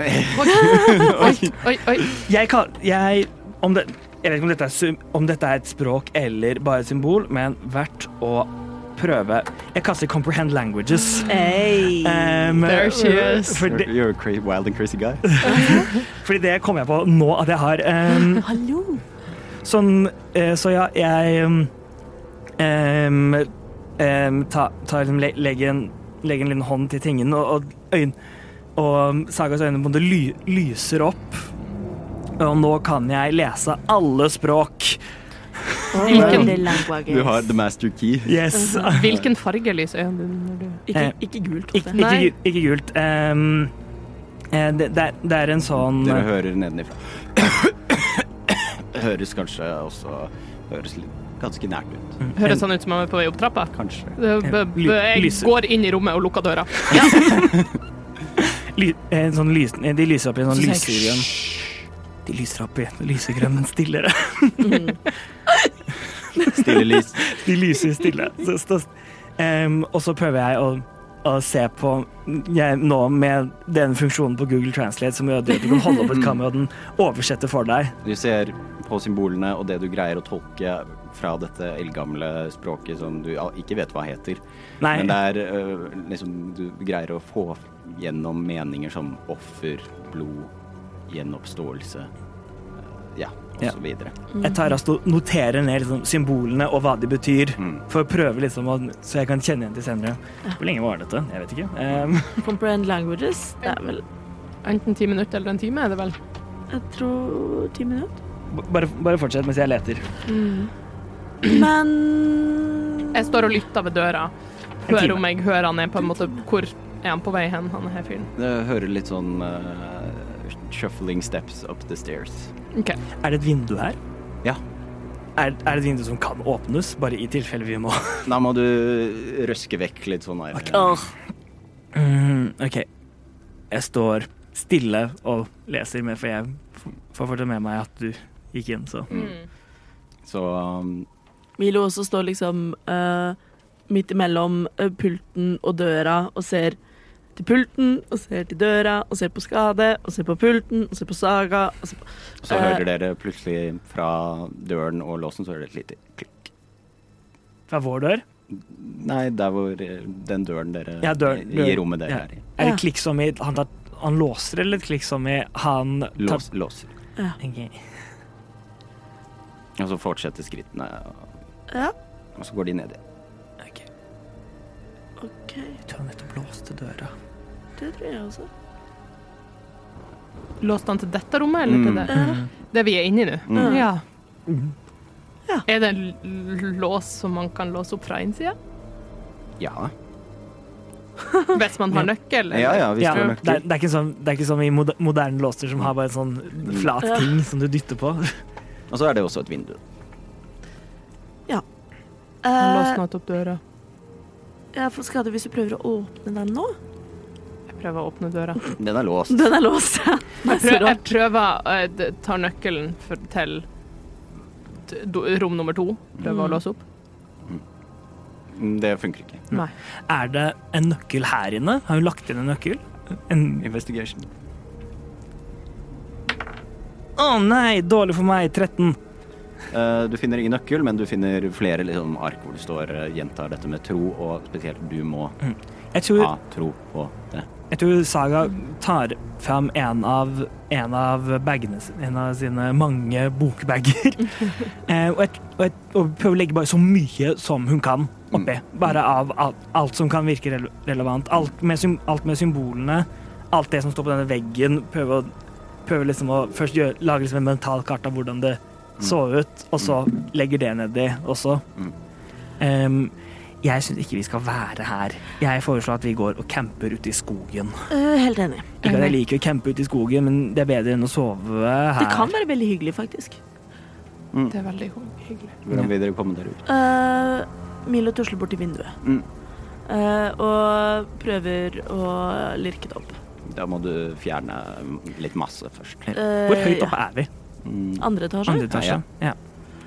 Oi, oi, oi. Jeg kan jeg, om det, jeg vet ikke om dette, er, om dette er et språk eller bare et symbol, men verdt å prøve. Jeg kaster 'comprehend languages'. Hey. Um, There she is. Fordi, You're a crazy, wild and crazy guy. fordi det kom jeg på nå at jeg har. Um, Hallo. sånn, så ja, jeg um, ta, ta, liksom, legger, en, legger en liten hånd til tingen, og, og, øyn, og Sagas øyne på en måte ly, lyser opp. Og nå kan jeg lese alle språk. Hvilken- Du har the master key. Yes. Hvilken farge lyser øynene dine du Ikke, Eh, ikke gult. Ikke, ikke, ikke gult. Um, eh, det, det, er, det er en sånn Dere hører nedenifra. Høres kanskje også høres litt, ganske nært ut. Høres sånn ut som om jeg er på vei opp trappa? Kanskje. Jeg går inn i rommet og lukker døra. ly, en sånn lys, eh, De lyser opp i en sånn Så sier jeg, lysegrønn De lyser opp i lysegrønn, men stillere. Stille lys. De lyser stille. Så, så, um, og så prøver jeg å å se på jeg, nå med den funksjonen på Google Translate som gjør at du kan holde opp et kamera, og den oversetter for deg. Du ser på symbolene og det du greier å tolke fra dette eldgamle språket som du ikke vet hva heter. Nei, Men det er øh, liksom Du greier å få gjennom meninger som offer, blod, gjenoppståelse. øh, Ja, og Ja. så videre. jeg tar og noterer ned liksom, symbolene og hva de betyr, Mm. for å prøve liksom, å, så jeg kan kjenne igjen til senere. Hvor lenge var dette? Jeg vet ikke. Um, Comprehend languages, det er vel Enten ti minutter eller en time, er det vel? Jeg tror ti minutter. bare, bare fortsett mens jeg leter. Men Jeg står og lytter ved døra. Hører om jeg hører han er på en måte Hvor er han på vei hen, han her fyren? Det hører litt sånn uh, shuffling steps up the stairs. Okay. Er det et vindu her? Ja. Er, er det et vindu som kan åpnes, bare i tilfelle vi må Da må du røske vekk litt sånn her. Åh, Mm, OK. Jeg står stille og leser med, for jeg får fortsatt med meg at du gikk inn, så Så um, Milo også står liksom uh, midt imellom eh, pulten og døra og ser til pulten og ser til døra og ser på skade og ser på pulten og ser på Saga. Og ser på, så Eh. hører dere plutselig fra døren og låsen, så hører dere et lite klikk. Fra vår dør. Nei, der hvor eh, den døren dere Ja, døren- I rommet dere Ja. er i. Er det klikk som i han, tar, han låser, eller et klikk som i han tar Lås, låser. Ok. Og så fortsetter skrittene, ja, og så går de ned igjen. Ok. Jeg tror han nettopp låste døra. Det tror jeg også. Låste han til dette rommet, eller til Mm. det? Det vi er inne i nå? Mm. Ja. Ja. Er det en l- lås som man kan låse opp fra innsida? Ja. Hvis man har nøkkel? eller? ja, ja, hvis Ja, du har det, er, nøkkel. det, er ikke sånn, det er ikke som i moder- moderne låser som har bare en sånn flat Ja. ting som du dytter på. Og så er det også et vindu. Han låste nå opp døra. Jeg får skade hvis du prøver å åpne den nå. Jeg prøver å åpne døra. Den er låst. Den er låst. ja. Jeg prøver, jeg prøver å ta nøkkelen for, til t- rom nummer to. Prøver å Mm. låse opp. Mm, Det funker ikke. Nei. Er det en nøkkel her inne? Har hun lagt inn en nøkkel? En Investigation. Å nei, dårlig for meg. 13. Eh, du finner ingen nøkkel, men du finner flere liksom, ark hvor det står eh, gjentar dette med tro, og spesielt du må Jeg tror, ha tro på det. jeg tror Saga tar fram en av, en av bagene sine, en av sine mange bokbager, eh, og, et, og, et, og prøver å legge bare så mye som hun kan oppi. Bare av alt, alt som kan virke relevant. Alt med, alt med symbolene, alt det som står på denne veggen. Prøver, å prøve liksom å først gjøre, lage liksom en mental kart av hvordan det så ut, og så legger det nedi også. Um, jeg syns ikke vi skal være her. Jeg foreslår at vi går og camper ute i skogen. Uh, helt enig. Ikke at jeg liker å campe ute i skogen, men det er bedre enn å sove her. Det kan være veldig hyggelig, faktisk. Det er veldig hyggelig. Hvordan vil dere komme dere ut? Uh, Milo tusler bort til vinduet Mm. Uh, og prøver å lirke det opp. Da må du fjerne litt masse først. Hvor høyt ja. er vi? Andre etasje? Andre etasje? Ja.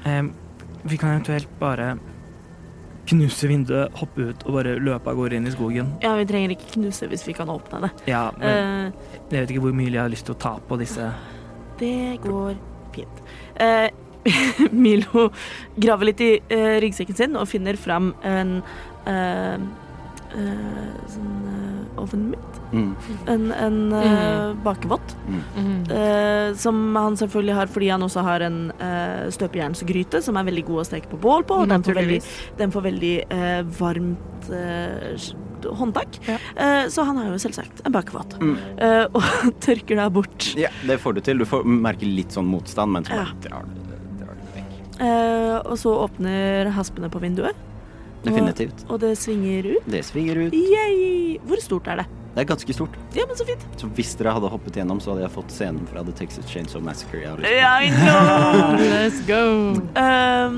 Em, vi kan eventuelt bare knuse vinduet, hoppe ut og bare løpe av gårde inn i skogen. Ja, vi trenger ikke knuse hvis vi kan åpne det. Ja, men Eh, jeg vet ikke hvor mye jeg har lyst til å ta på disse det går fint. Eh, Milo graver litt i eh, ryggsekken sin og finner fram en eh, eh, sånn uh, ovenmitt. Mm. En, en mm. bakevott. Mhm. eh, som han selvfølgelig har fordi han også har en uh, støpejernsgryte som er veldig god å steke på bål på. Og den får veldig, den får veldig eh, varmt eh, håndtak. Ja. Eh, så han har jo selvsagt en bakevott. Mm. Eh, og tørker deg bort. Ja, det får du til. Du får merke litt sånn motstand, men så Ja. drar du det vekk. Eh, og så åpner haspene på vinduet. Definitivt. Og, og det svinger ut. Det svinger ut. Yay! Hvor stort er det? Det er ganske stort. Ja, men så fint. Så hvis dere hadde hoppet gjennom, så hadde jeg fått scenen fra The Texas Chainsaw Massacre. Lyst I know! Let's go! Um,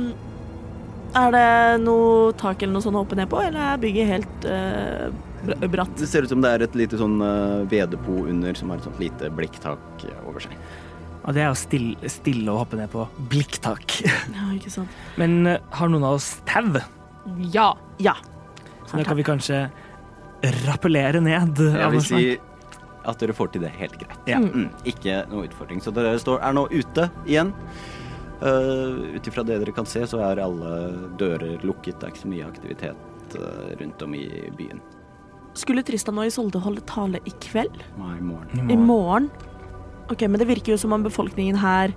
er det noe tak eller noe sånt å hoppe ned på, eller er bygget helt uh, bratt? Det ser ut som det er et lite sånn uh, vedepo under som har et sånt lite blikktak eh, over seg. Og det er jo stille, stille å hoppe ned på blikktak. Ja, ikke sant. Men uh, har noen av oss tau? Ja. Ja. Så da kan vi kanskje rappellere ned. Jeg vil si at dere får til det helt greit. Ja. Mm, ikke noe utfordring. Så dere står, er nå ute igjen. Uh, Ut ifra det dere kan se, så er alle dører lukket. Det er ikke så mye aktivitet uh, rundt om i byen. Skulle Tristan og Isolde holde tale i kveld? Nei, i morgen. I morgen? Ok, men det virker jo som om befolkningen her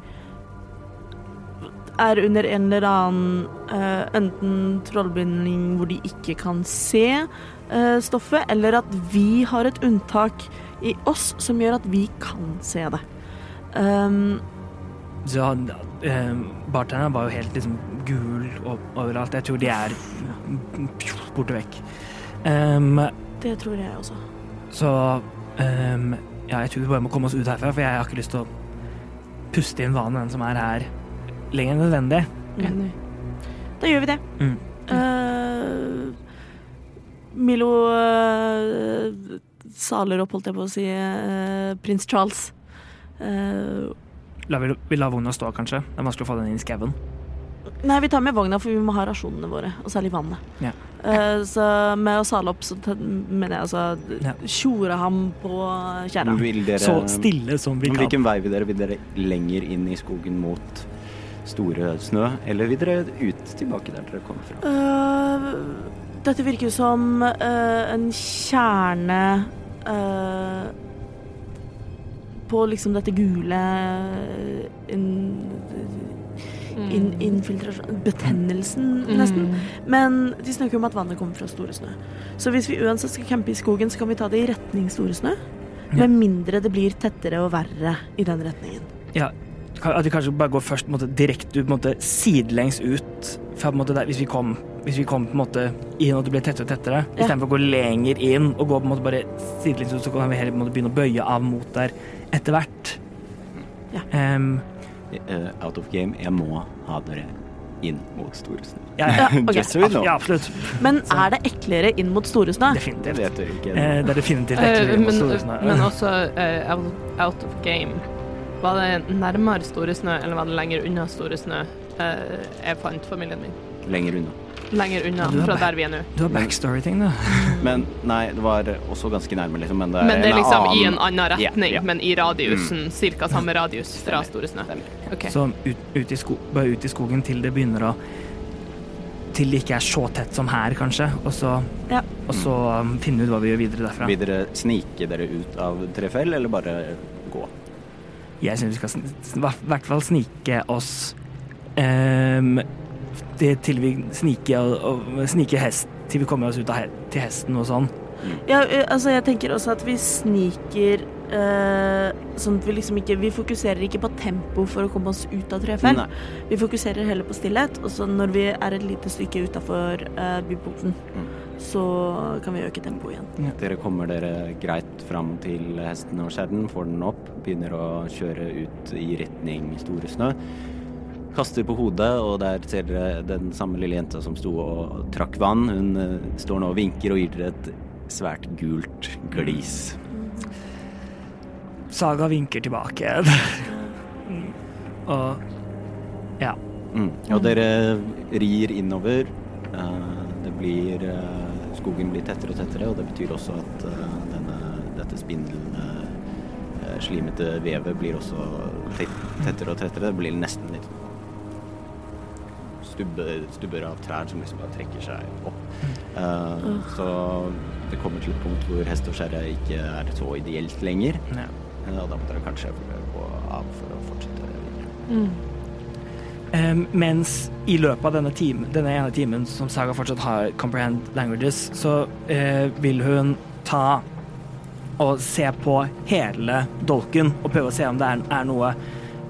er under en eller annen uh, enten trollbinding hvor de ikke kan se uh, stoffet, eller at vi har et unntak i oss som gjør at vi kan se det. Um, Så eh, bartenderen var jo helt liksom gul overalt. Jeg tror de er borte vekk. Um, det tror jeg også. så um, ja, jeg tror vi bare må komme oss ut herfra, for jeg har ikke lyst til å puste inn vannet, den som er her, lenger enn nødvendig. Enig. Da gjør vi det. Mm. Uh, Milo uh, saler opp, holdt jeg på å si, uh, prins Charles. Eh, La vi, vi lar vogna stå, kanskje. Det er vanskelig å få den inn i skauen. Nei, vi tar med vogna, for vi må ha rasjonene våre, og særlig vannet. Ja. Uh, så med å sale opp, så mener jeg altså Ja. tjore ham på kjerra. Så stille som vi kan. Hvilken vei vil dere? Vil dere lenger inn i skogen mot store snø, eller vil dere ut tilbake der dere kommer fra? Uh, dette virker jo som uh, en kjerne uh, på liksom dette gule in, in, infiltrasjon Betennelsen, nesten. Mm. Men de snakker om at vannet kommer fra Store Snø. Så hvis vi uansett skal campe i skogen, så kan vi ta det i retning Store Snø. Ja. Med mindre det blir tettere og verre i den retningen. Ja, at vi kanskje bare går først på en måte, direkte ut, på en måte, sidelengs ut. Fra, på en måte, der, hvis vi kom, hvis vi kom på en måte inn og det ble tettere og tettere, Ja. istedenfor å gå lenger inn og gå på en måte bare sidelengs ut, så kan vi heller på en måte begynne å bøye av mot der etter hvert. Ja. Um, uh, out of game. Jeg må ha dere inn mot store snø. ja, ja, Okay. ok. So ja, absolutt. Men er det eklere inn mot Store Snø? Det Definitivt. vet ikke. Eh, det er definitivt eklere ekle men, store snø. men også out, out of game. Var det nærmere Store Snø, eller var det lenger unna Store Snø? eh, jeg fant familien min. Lenger unna. Lenger unna fra der vi er nå. Du har backstory-ting, da. Men nei, det var også ganske nærme, liksom. Men det er, Men det er liksom liksom i en annen retning, retning, yeah. men i radiusen. Cirka samme radius fra Store Snø. Okay. Så ut, ut, i sko bare ut i skogen til det begynner å Til det ikke er så tett som her, kanskje. Og så, Ja. og så um, finne ut hva vi gjør videre derfra. Videre snike dere ut av Trefell, eller bare? Jeg syns vi skal i hvert fall snike oss um, det til vi snike, og, og, snike hest til vi kommer oss ut av he til hesten og sånn. Ja, altså jeg tenker også at vi sniker uh, sånn at vi liksom ikke Vi fokuserer ikke på tempo for å komme oss ut av trefell. Vi fokuserer heller på stillhet, og så når vi er et lite stykke utafor uh, byporten, Mm. Så kan vi øke tempoet igjen. Dere kommer dere greit fram til hesten og skjærden, får den opp, begynner å kjøre ut i retning Store Snø. Kaster på hodet, og der ser dere den samme lille jenta som sto og trakk vann. Hun eh, står nå og vinker og gir dere et svært gult glis. Saga vinker tilbake. og ja. Mm. Og dere rir innover. Eh, det blir eh, Skogen blir tettere og tettere, og det betyr også at eh, denne, dette spindelende, eh, slimete vevet blir også tettere og tettere. Det blir nesten litt stubbe, stubber av trær som liksom bare trekker seg opp. Eh, så det kommer til et punkt hvor hest og skjære ikke er så ideelt lenger. ja. Uh, og da må dere kanskje gå av for å fortsette videre. Mm. Em, mens i løpet av denne, time, denne ene timen som Saga fortsatt har comprehend languages, så eh, vil hun ta og se på hele dolken og prøve å se om det er, er noe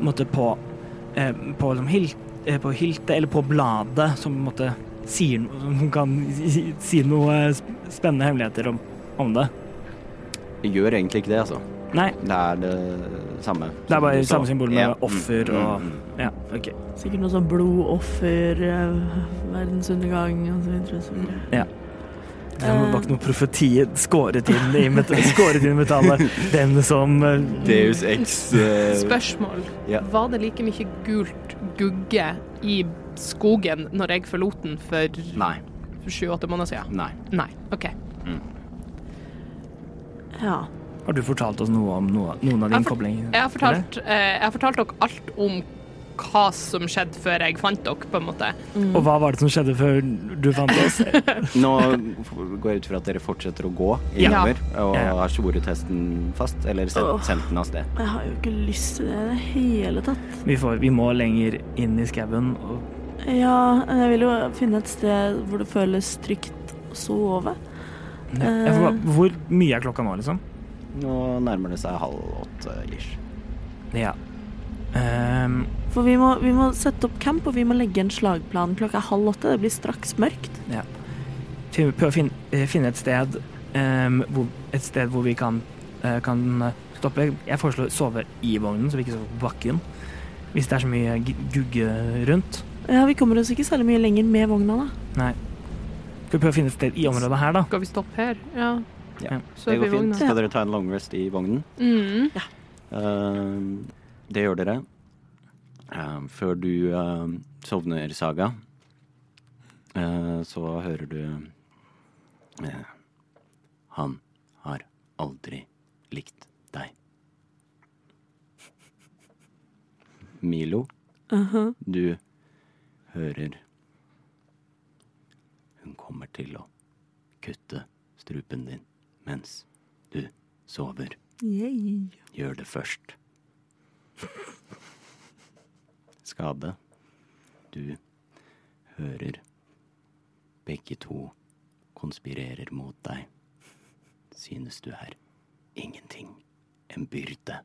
på, på, eh, på, liksom, hilt, eh, på hiltet eller på bladet som måtte, sier som kan si, si noe spennende hemmeligheter om, om det. Jeg gjør egentlig ikke det, altså. Nei, Det er det samme. det er bare samme symbol med Ja. offer Mm, og mm, mm. Ja, OK. Sikkert noe sånn blodoffer, uh, verdensundergang så videre. Ja. Det var ikke noe profeti skåret inn i, skåret inn i metallet. Den som eh, Deus ex uh... Spørsmål. Ja. Var det like mye gult gugge i skogen når jeg forlot den for Nei. sju-åtte måneder siden? Nei. Nei. OK. Ja. Har du fortalt oss noe om noe, noen av dine koblinger? Jeg har fortalt, eh, jeg har fortalt dere alt om hva som skjedde før jeg fant dere, på en måte. Og hva var det som skjedde før du fant oss? Nå går jeg ut fra at dere fortsetter å gå Ja. innover og Ja, ja. har svoretesten fast, eller sendt, sendt den av sted. Jeg har jo ikke lyst til det i det hele tatt. Vi, får, vi må lenger inn i skauen. og Ja, jeg vil jo finne et sted hvor det føles trygt å sove. Ja, for hva- Hvor mye er klokka nå, liksom? Nå nærmer det seg halv åtte ish. Ja. Um, For vi må, vi må sette opp camp, og vi må legge en slagplan klokka halv åtte. Det blir straks mørkt. Ja. prøv å finne, eh, finne et sted um, hvor, Et sted hvor vi kan, uh, kan eh, stoppe. Jeg foreslår å sove i vognen, så vi ikke sover på bakken. Hvis det er så mye gugge rundt. Ja, Vi kommer oss ikke særlig mye lenger med vogna, da. Nei. Skal vi prøve å finne et sted i området her, da? Skal vi stoppe her? Ja. Ja, Så Det går fint. Skal dere ta en long rest i vognen? Mm. Eh, det gjør dere. Uh, før du uh, sovner, Saga, eh, så hører du eh, Han har aldri likt deg. Milo, -huh. du hører Hun kommer til å kutte strupen din mens du sover. Yay. Gjør det først. Skade. Du hører begge to konspirerer mot deg. Synes du er ingenting. En byrde.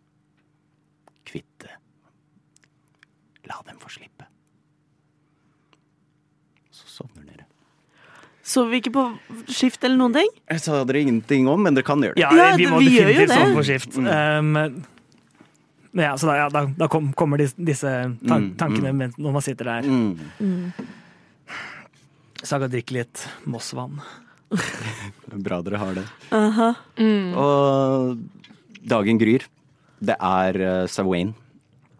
Kvitte. La dem få slippe. Så sovner dere. Sover vi ikke på skift eller noen ting? Jeg sa dere ingenting om, men dere kan gjøre det. Ja, vi må vi definitivt sove det. på skift. Mm. Um, ja, så da, ja, da, da kom, kommer dis, disse tan Mm, tankene mm. når man sitter der. Mm. Saga drikker litt Moss-vann. Bra dere har det. Aha. Og dagen gryr. Det er uh, Sawain.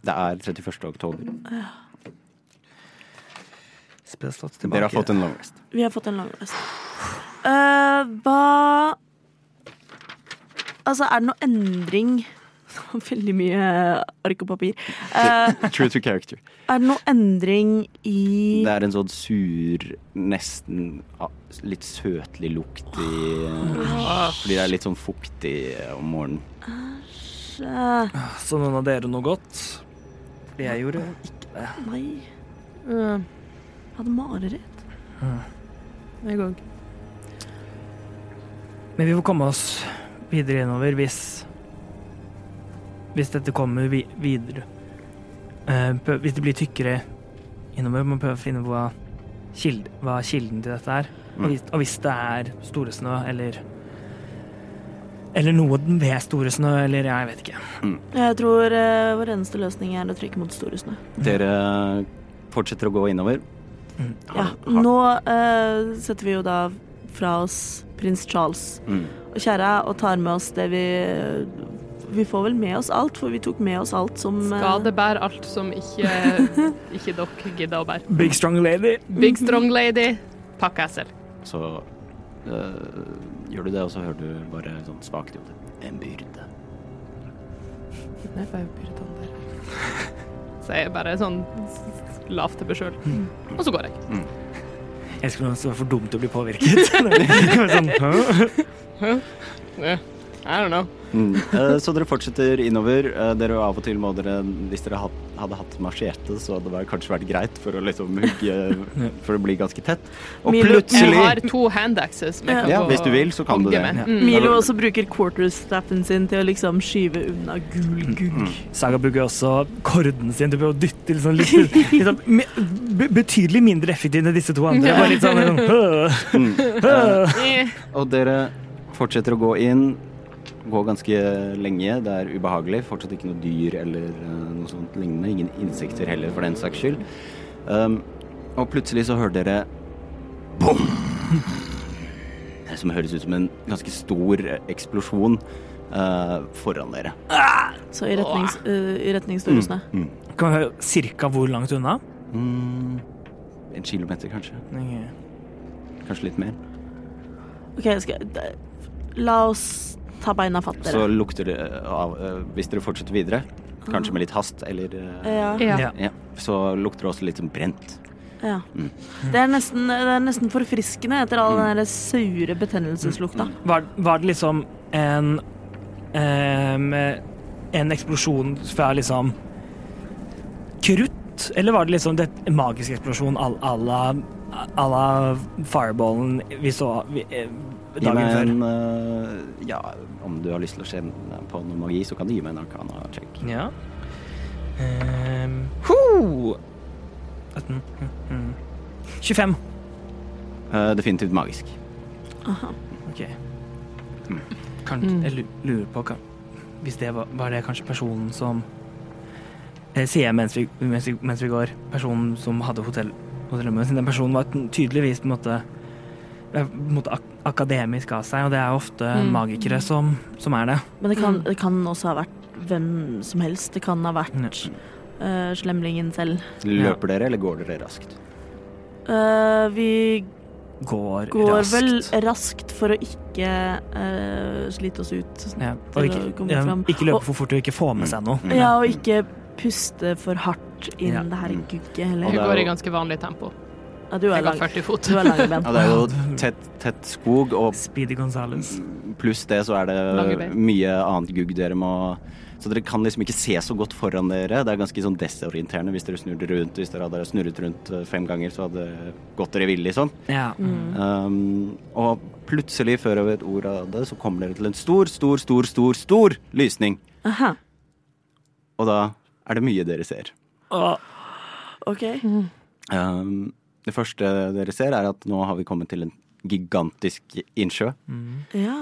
Det er 31. oktober. Spesielt Dere har fått en long rest. Vi har fått en long rest. Uh, hva Altså, er det noe endring Veldig mye ark og papir. Uh, True to character. er det noe endring i Det er en sånn sur, nesten ah, litt søtlig lukt i eh, Fordi det er litt sånn fuktig om morgenen. Æsj. Så noen av dere noe godt? Jeg gjorde ikke det. Nei, Uh, jeg hadde mareritt. jeg òg. Men vi får komme oss videre innover hvis Hvis dette kommer vi videre. Uh, hvis det blir tykkere innover, må vi prøve å finne hva, kilde, hva kilden til dette er. Og, hvis, og hvis det er store snø, eller Eller noe ved store snø, eller jeg vet ikke. Jeg tror uh, vår eneste løsning er å trykke mot store snø. Dere fortsetter å gå innover. Mm. Ja, nå uh, setter vi jo da fra oss prins Charles Mm. og kjære og tar med oss det vi Vi får vel med oss alt, for vi tok med oss alt som eh, Skade bærer alt som ikke, ikke dere gidder å bære. Big strong lady. Big strong lady, pakker jeg selv. Så uh, gjør du det, og så hører du bare sånn svakt i hodet. En byrde. Nei, bare byrde byrdene der. Så jeg bare sånn lav til meg sjøl. Og så går jeg. Jeg skulle ønske det var for dumt til å bli påvirket. Sånn, Yeah, I don't know. Mm. Eh, Så dere fortsetter innover. Eh, Dere av og til må dere, hvis dere had- hadde hatt machete, så hadde det kanskje vært greit for å liksom hugge For det blir ganske tett. Og Milo- Jeg har to handaxes. Ja, hvis du vil, så kan du det. Ja. Mm. Milo også bruker quarterstaffen sin til å liksom skyve unna gul gugg. Saga bruker også korden sin til å dytte liksom litt, liksom, betydelig mindre effektivt enn disse to andre. Bare litt sånn, sånn Mm. hø». Eh, Og dere fortsetter å gå inn. Gå ganske lenge. Det er ubehagelig. Fortsatt ikke noe dyr eller eh, noe sånt lignende. Ingen insekter heller, for den saks skyld. Um, og plutselig så hører dere bom! Det som høres ut som en ganske stor eh, eksplosjon uh, foran dere. Så i retning, uh, i retning store snø. Mm. Kan vi høre cirka hvor langt unna? Mm. En kilometer, kanskje. Kanskje litt mer. OK, skal jeg La oss ta beina fatt, Så lukter det av eh, Hvis dere fortsetter videre, kanskje med litt hast, eller eh, Ja. Ja. Så lukter det også litt som brent. ja. Mm. Det, er nesten, det er nesten forfriskende etter all den der sure betennelseslukta. Var, var det liksom en um, En eksplosjon fra liksom krutt, eller var det liksom det, en magisk eksplosjon à la à la fireballen vi så vi, eh, dagen meg før? en eh, Ja, om du har lyst til å kjenne på noe magi, så kan du gi meg en arkana-check. Ja. Um, ho! 18, mm, mm. 25. Uh, definitivt magisk. Aha. Ok. Mm. Kan, Mm. Jeg lurer på kan, Hvis det var, var det kanskje personen som eh, Sier jeg mens vi, mens, vi, mens vi går. Personen som hadde hotell, hotellrommet. Den personen var tydeligvis på en måte, måte ak akademisk av seg, og det er ofte Mm. magikere som, som er det. Men det kan, Mm. det kan også ha vært hvem som helst. Det kan ha vært uh, slemlingen selv. Løper dere, eller går dere raskt? Uh, vi Går, går raskt. vel raskt for å ikke uh, slite oss ut. ja, og ikke, ja, ikke løpe Og- for fort og ikke få med seg noe. Mm. Ja, og ikke puste for hardt inn Ja. det her Mm. gugget heller. Og det er går i ganske vanlig tempo. Ja, du er har lang, 40 fot. du er lange ben. Ja, det er jo tett, tett skog, og Speedy Gonzales. pluss det så er det mye annet gugg dere må Så dere kan liksom ikke se så godt foran dere. Det er ganske sånn desorienterende hvis dere snurrer rundt. Hvis dere hadde snurret rundt eh, fem ganger, så hadde det gått dere vill, liksom. Ja. Mm. Um, og plutselig, før jeg vet ordet av det, så kommer dere til en stor, stor, stor, stor, stor lysning. Aha, Og da er det mye dere ser. Oh. OK. Um, det første dere ser, er at nå har vi kommet til en gigantisk innsjø. Ja.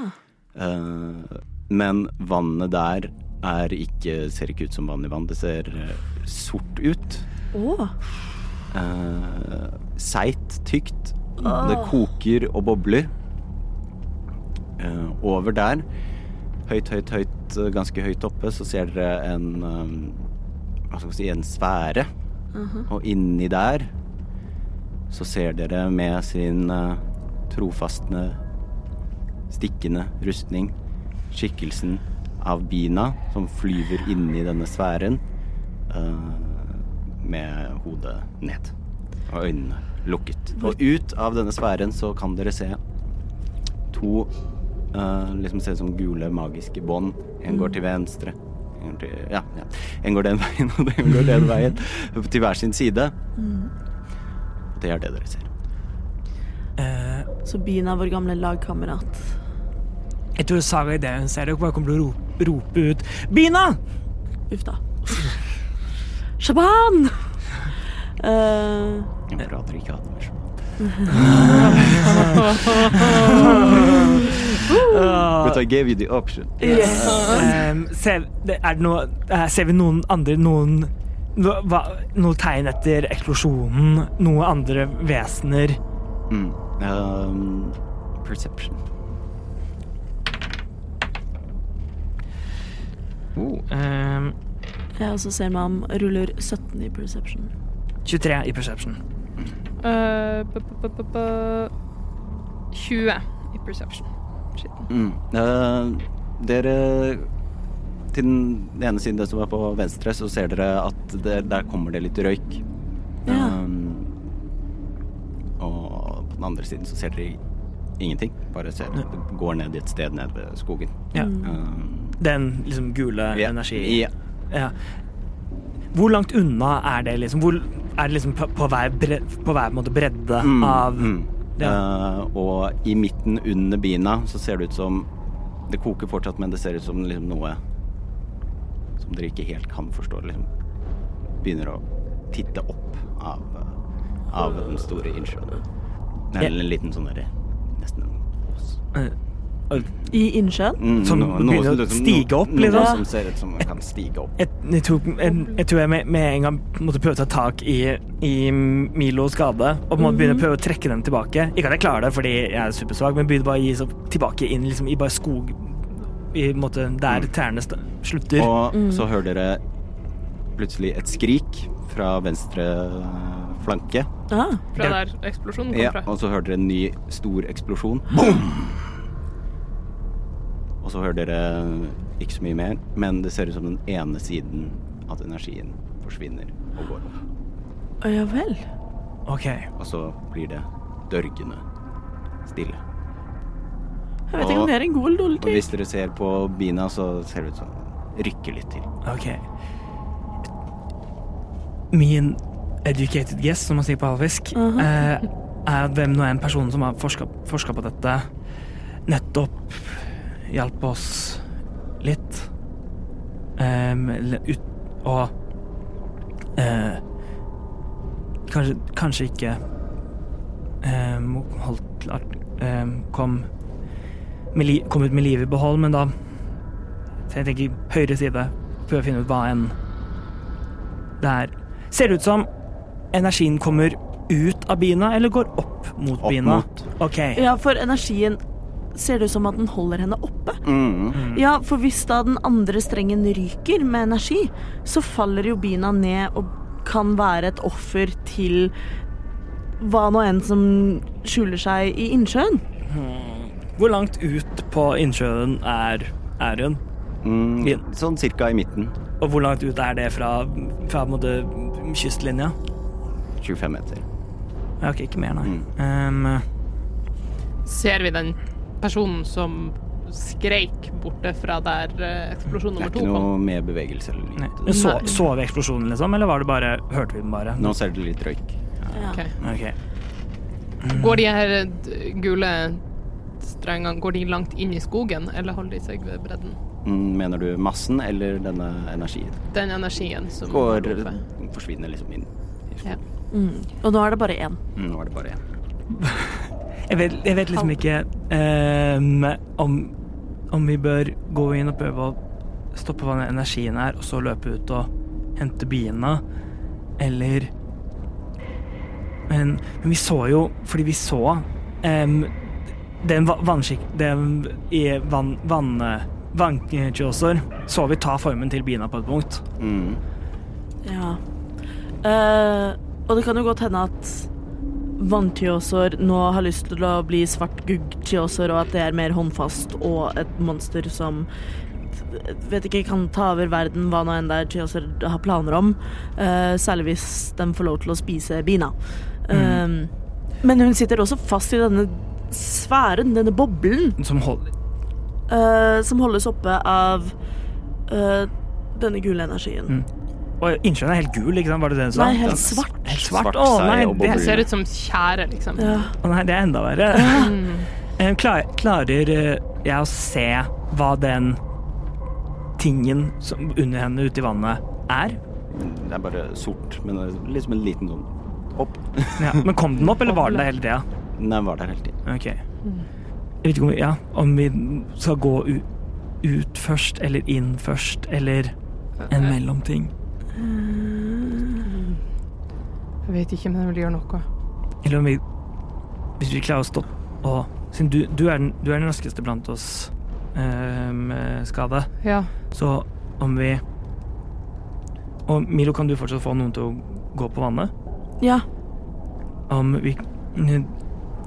Uh, men vannet der er ikke, ser ikke ut som vanlig vann. Det ser uh, sort ut. Oh. Uh, Seigt, tykt. Det koker og bobler. Uh, over der, høyt, høyt, høyt, uh, ganske høyt oppe, så ser dere en um, Hva skal vi si, en sfære. Mhm. Og inni der så ser dere med sin trofaste, stikkende rustning skikkelsen av Bina som flyver inni denne sfæren uh, med hodet ned og øynene lukket. Og ut av denne sfæren så kan dere se to uh, liksom ser ut som gule magiske bånd. En går til venstre. En går, til, ja, ja. en går den veien, og den går den veien. Til hver sin side. Det er det dere ser. eh, Så Bina, vår gamle lagkamerat. jeg tror Saga idet hun ser dere, bare kommer til å rope, rope ut Bina! Uff da. Shaban! Eh, Jeg prater ikke det mer. But I gave you the option. yes. Ehm, ser, det- er det noe, eh, ser vi noen andre noen Noe tegn etter eksplosjonen? Noe andre vesener? Mm. Um, perception. Oh, ehm, Jeg også ser meg om ruller 17 i perception. 23 i perception. Uh, b -b -b bu- bu- 20 i perception. Mm. Uh, dere Til den ene siden, det som er på venstre, så ser dere at det, der kommer det litt røyk. Ja. Um, og på den andre siden så ser dere ingenting. Bare ser det går ned i et sted ned ved skogen. Ja. Mm. Um, Den liksom gule ja. energi... Ja. Ja. Hvor langt unna er det, liksom? Hvor, er det liksom på, på hver, bre, på hver måte bredde Mm, av mm. Ja. Uh, og i midten under bina så ser det ut som Det koker fortsatt, men det ser ut som liksom noe som dere ikke helt kan forstå. Liksom begynner å titte opp av, av den store innsjøen. Det er en liten sånn derre Nesten en ås. eh, I innsjøen? Mm, Som noe- begynner å liksom- stige opp, noe, liksom? Noe som ser ut som kan stige opp. jeg, jeg, tok, jeg, jeg tror jeg med, med en gang måtte prøve å ta tak i, i Milos skade og måtte begynne å prøve å trekke den tilbake. Ikke at jeg klarer det fordi jeg er supersvak, men begynne bare å gi seg tilbake inn liksom, i bare skog i en måte der tærne slutter. Og så hører dere plutselig et skrik fra venstre flanke. Ah, Fra der eksplosjonen kom Ja, fra. og så hører dere en ny stor eksplosjon. Og så hører dere ikke så mye mer, men det ser ut som den ene siden at energien forsvinner og går opp. Å ja vel. OK. Og så blir det dørgende stille. Jeg vet ikke om det er en god eller dårlig Og hvis dere ser på bina, så ser det ut som det rykker litt til. ok. Min educated guess, som man sier på halvfisk, uh -huh. er at hvem nå er en person som har forska på dette, nettopp hjalp oss litt. Um, ut, og uh, kanskje, kanskje ikke um, holdt um, kom, med li, kom ut med livet i behold, men da så jeg tenker høyre side, prøve å finne ut hva enn det er. Ser det ut som energien kommer ut av bina, eller går opp mot Opp bina? mot. OK. Ja, for energien ser det ut som at den holder henne oppe. Mm. Ja, for hvis da den andre strengen ryker med energi, så faller jo bina ned og kan være et offer til hva nå enn som skjuler seg i innsjøen. Hvor langt ut på innsjøen er, er hun? Mm. Sånn cirka i midten. Og hvor langt ut er det fra, fra måte, kystlinja? 25 meter. Ja, OK, ikke mer, nei. Mm. Um, Ser vi den personen som skreik borte fra der eksplosjon nummer to kom? Det er ikke kom? noe med bevegelse eller lyd. Så, så vi eksplosjonen, liksom, eller var det bare Hørte vi den bare? Nå ser du litt røyk. Ja. Okay. Okay. Mm. Går de her eh, gule strengene Går de langt inn i skogen, eller holder de seg ved bredden? Mm, Mener du massen eller denne energien? Den energien som Går, oppe. forsvinner liksom inn. i Ja. Mm. Og nå er det bare én. Mm, nå er det bare én. Jeg vet, jeg vet liksom ikke um, om, om vi bør gå inn og prøve å stoppe hva den energien er, og så løpe ut og hente biene, eller men, men vi så jo, fordi vi så em, er en vannskikk... Den i vann... vann Vannkjøsor så vi ta formen til bina på et punkt. Mm. Ja. Eh, og det kan jo godt hende at vanntjåsor nå har lyst til å bli svart gugg-tjåsor, og at det er mer håndfast og et monster som vet ikke, kan ta over verden, hva nå enn det er tjåsor har planer om. eh, særlig hvis de får lov til å spise bina. Eh, men hun sitter også fast i denne sfæren, denne boblen, Som holder eh, som holdes oppe av eh, denne gule energien. Mm. Og innsjøen er helt gul, ikke sant? Var det det du sa? Nei, helt svart. Helt svart? Svart Å nei, det, Det ser ut som tjære, liksom. Ja. å nei, det er enda verre. Mm. Klar, klarer eh, jeg å se hva den tingen som under henne ute i vannet er? Det er bare sort, men liksom en liten sånn opp. Ja. Men kom den opp, eller var den der hele tida? Den var der hele tiden. Ok. Jeg vet ikke om vi, ja, om vi skal gå u ut først, eller inn først, eller en mellomting. Jeg vet ikke, men jeg vil gjøre noe. Eller om vi Hvis vi klarer å stoppe og Siden du, du, er, den, du er den raskeste blant oss, eh, med skade, Ja. så om vi Og Milo, kan du fortsatt få noen til å gå på vannet? ja. Om vi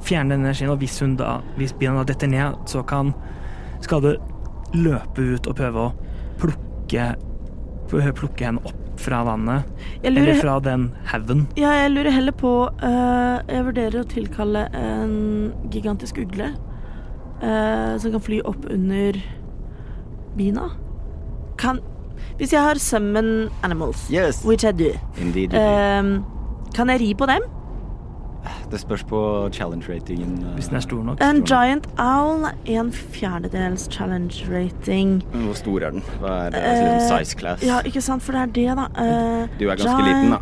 fjerner den energien, og hvis hun da Hvis bina da detter ned, så kan Skade løpe ut og prøve å plukke prøve å Plukke henne opp fra vannet. Lurer, Eller fra den haugen. ja, jeg lurer heller på uh, Jeg vurderer å tilkalle en gigantisk ugle uh, som kan fly opp under bina. Kan Hvis jeg har summon animals, Yes! which I do, Indeed. eh, kan jeg ri på dem? Det spørs på challenge-ratingen. eh, Hvis den er stor nok. En giant owl, en fjerdedels challenge rating. Hvor stor er den? Hva er det? Liksom size class? Ja, ikke sant, for det er det, da. Uh, Du er ganske liten, da.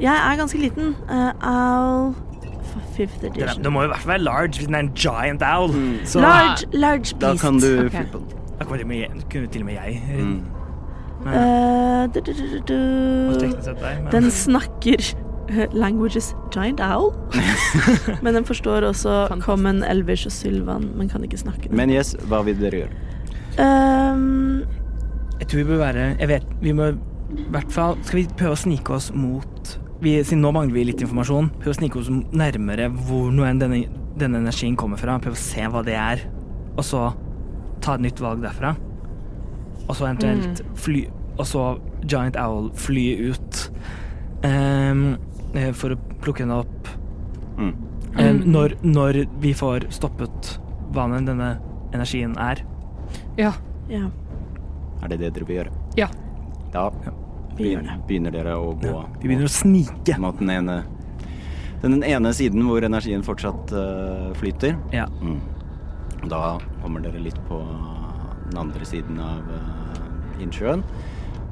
Jeg er ganske liten. Uh, owl fifth edition. det må i hvert fall være large hvis den er en giant owl. Så Large, large Da kan du okay. flippe den. da kunne til med kunne til og med jeg Mm. Eh, du, du, du. Den snakker languages giant owl. men den forstår også Fantastisk. common, elvish og sylvan, men kan ikke snakke. Men yes, hva vil dere gjøre? Um, jeg tror vi bør være Jeg vet, vi må i hvert fall Skal vi prøve å snike oss mot vi, Siden nå mangler vi litt informasjon. Prøve å snike oss nærmere hvor nå enn denne, denne energien kommer fra. Prøve å se hva det er. Og så ta et nytt valg derfra. Og så eventuelt fly Og så Giant Owl fly ut ehm, eh, for å plukke henne opp. Mm. Mm. når, når vi får stoppet hva nå denne energien er. Ja. Ja, Er det det dere vil gjøre? Ja. Da vi begynner dere å gå Vi begynner å snike. mot den ene den ene siden hvor energien fortsatt uh, flyter. Ja. Mm. Da kommer dere litt på den andre siden av uh, innsjøen.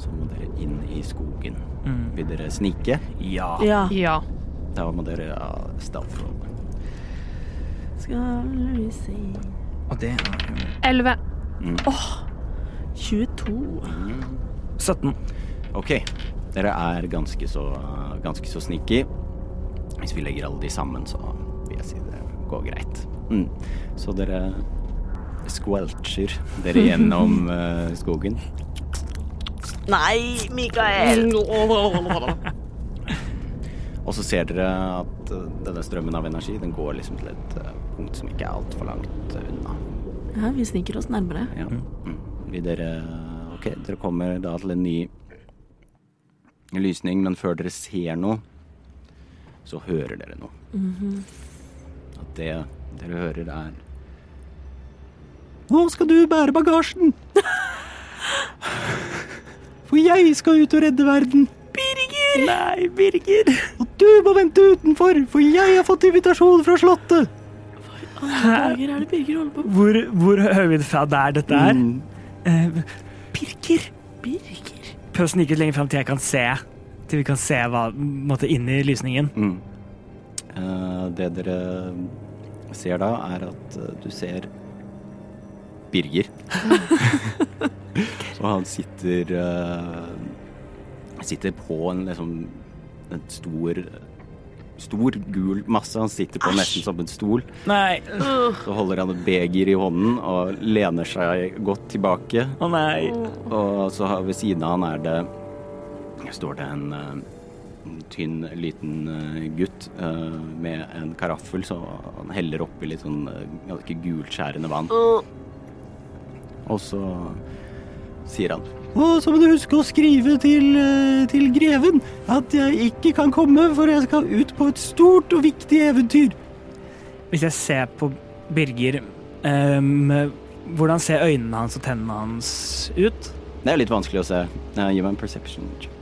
Så må dere inn i skogen. Mm. Vil dere snike? Ja. Ja. Ja. Da må dere ha stealth roll. Skal vi se Og det er jo Elleve. Mm. 22. 17. Ok, dere er ganske så, ganske så sneaky. Hvis vi legger alle de sammen, så vil jeg si det går greit. Mm. Så dere squelcher dere gjennom uh, skogen. Nei, Mikael! Og så ser dere at eh, denne strømmen av energi den går liksom til et eh, punkt som ikke er altfor langt eh, unna. Ja, vi sniker oss nærmere. Ja. Mm. Vil dere Ok, dere kommer da til en ny lysning, men før dere ser noe, så hører dere noe. At det dere hører, er Nå skal du bære bagasjen! For jeg skal ut og redde verden. Birger! Nei, Birger. Og du må vente utenfor, for jeg har fått invitasjon fra Slottet. Dager er det Birger holder på Hvor, hvor hører er dette her? Mm. Uh, Birger. Birger? Prøv å snike ut lenger fram til jeg kan se. Til vi kan se hva måtte inn i lysningen. Mm. Uh, det dere ser da, er at eh, du ser Birger. Og han sitter uh, Sitter på en liksom en stor Stor, gul masse. Han sitter på nesten som en stol. Nei. Så holder han et beger i hånden og lener seg godt tilbake. Å nei. Og så ved siden av han er det står det en uh, tynn, liten eh, gutt uh, med en karaffel, så han heller oppi litt sånn uh, ganske gulskjærende vann. Og så sier han Og så må du huske å skrive til, eh, til greven at jeg ikke kan komme, for jeg skal ut på et stort og viktig eventyr. Hvis jeg ser på Birger, um, hvordan ser øynene hans og tennene hans ut? Det er litt vanskelig å se. Eh, Gi meg en perception check.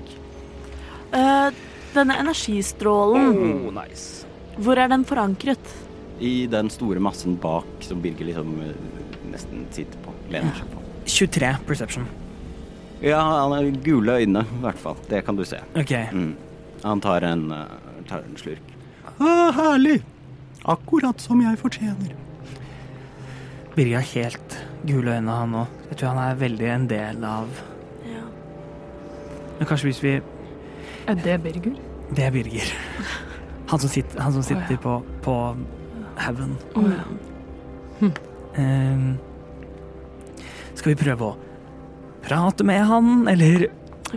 Uh, denne energistrålen, Oh, nice. hvor er den forankret? I den store massen bak som Birger liksom eh, nesten sitter. Lener seg på. 23 perception. Ja, han har gule øyne, i hvert fall. Det kan du se. OK. Mm. Han tar en, eh, tar en slurk. Ah, herlig! Akkurat som jeg fortjener. Birger har helt gule øyne, han òg. Jeg tror han er veldig en del av Ja. Men kanskje hvis vi Er det Birger? Det er Birger. Han som sitter, han som sitter oh, ja. på, på haugen. Å, ja. Ehm, skal vi prøve å prate med han, eller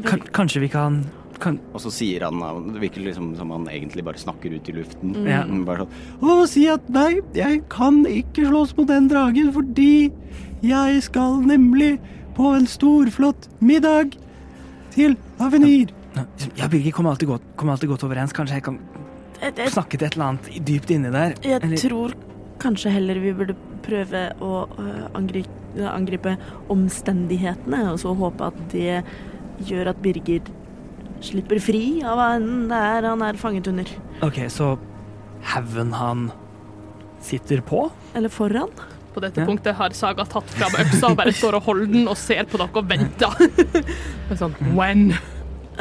kan, kanskje vi kan, kan Og så sier han Det virker liksom som han egentlig bare snakker ut i luften. Ja. Mm, Bare sånn Å, si at nei, jeg kan ikke slåss mot den dragen fordi jeg skal nemlig på en storflott middag til Avenir. Ja, Birger kommer alltid godt, kommer alltid godt overens. Kanskje jeg kan Jeg, jeg, snakke til et eller annet dypt inni der. jeg Eller- tror kanskje heller vi burde prøve å øh, angripe, angripe omstendighetene, og så håpe at det gjør at Birger slipper fri av hva enn det er han er fanget under. OK, så haugen han sitter på? Eller foran. På dette Ja. punktet har Saga tatt fram øksa og bare står og holder den og ser på dere og venter. Det er sånn, when?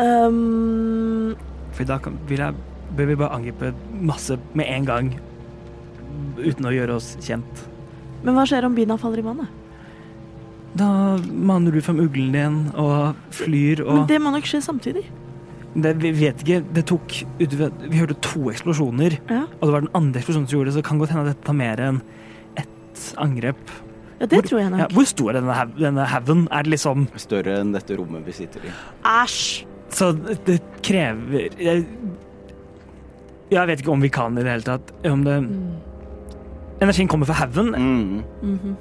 Um, For da kan, vil jeg, bør vi bare angripe masse med en gang, uten å gjøre oss kjent. men hva skjer om bina faller i vannet? Da maner du frem uglen din og flyr og Men det må nok skje samtidig. det, Vi vet ikke. Det tok Vi hørte to eksplosjoner, Ja, og det var den andre eksplosjonen som gjorde det, så det kan godt hende at dette tar mer enn ett angrep. ja det Hvor- tror jeg nok. Ja, hvor stor er denne, denne haugen? Er det liksom Større enn dette rommet vi sitter i. Æsj! Så det krever jeg, jeg vet ikke om vi kan i det hele tatt. Om det Energien kommer fra haugen. Mm. Mhm.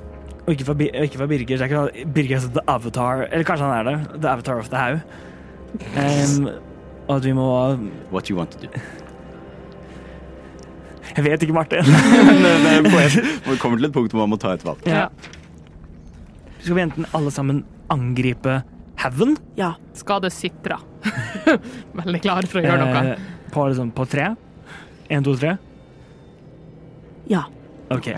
Og ikke Bi- ikke fra Birger. Det er ikke Birger er sånn The Avatar Eller kanskje han er det. The Avatar of the Haug. Um, og at vi må What you want to do. Jeg vet ikke, Martin. Men det er. Vi kommer til et punkt hvor man må ta et valg. Ja. Skal vi enten alle sammen angripe haugen? Ja. Skal det sitre. Veldig klar for å gjøre noe. Eh, på, liksom, på tre? Én, to, tre? Ja. OK.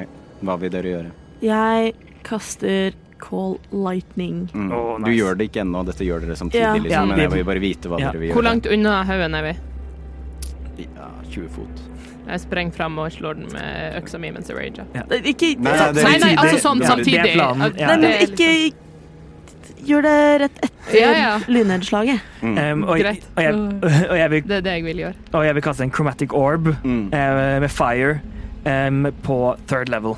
Hva vil dere gjøre? Jeg kaster Call Lightning. Mm. Åh, Du gjør det ikke ennå, dette gjør dere samtidig, Ja. liksom, Ja, men vi- jeg vil bare vite hva Ja. dere vil gjøre. Hvor langt unna haugen er vi? Ja, 20 fot. Jeg sprenger frem og slår den med øksa mi mens jeg rager. Nei, Ikke Nei, nei, det- Nei, nei, altså sånn det- samtidig. Det er planen. Ja. Nei, men ikke Gjør det rett etter Ja, ja. lynnedslaget. Um, og, Greit. og, jeg, og, jeg vil, Det er det jeg vil gjøre. og jeg vil kaste en chromatic orb Mm. uh, med fire um, på third level.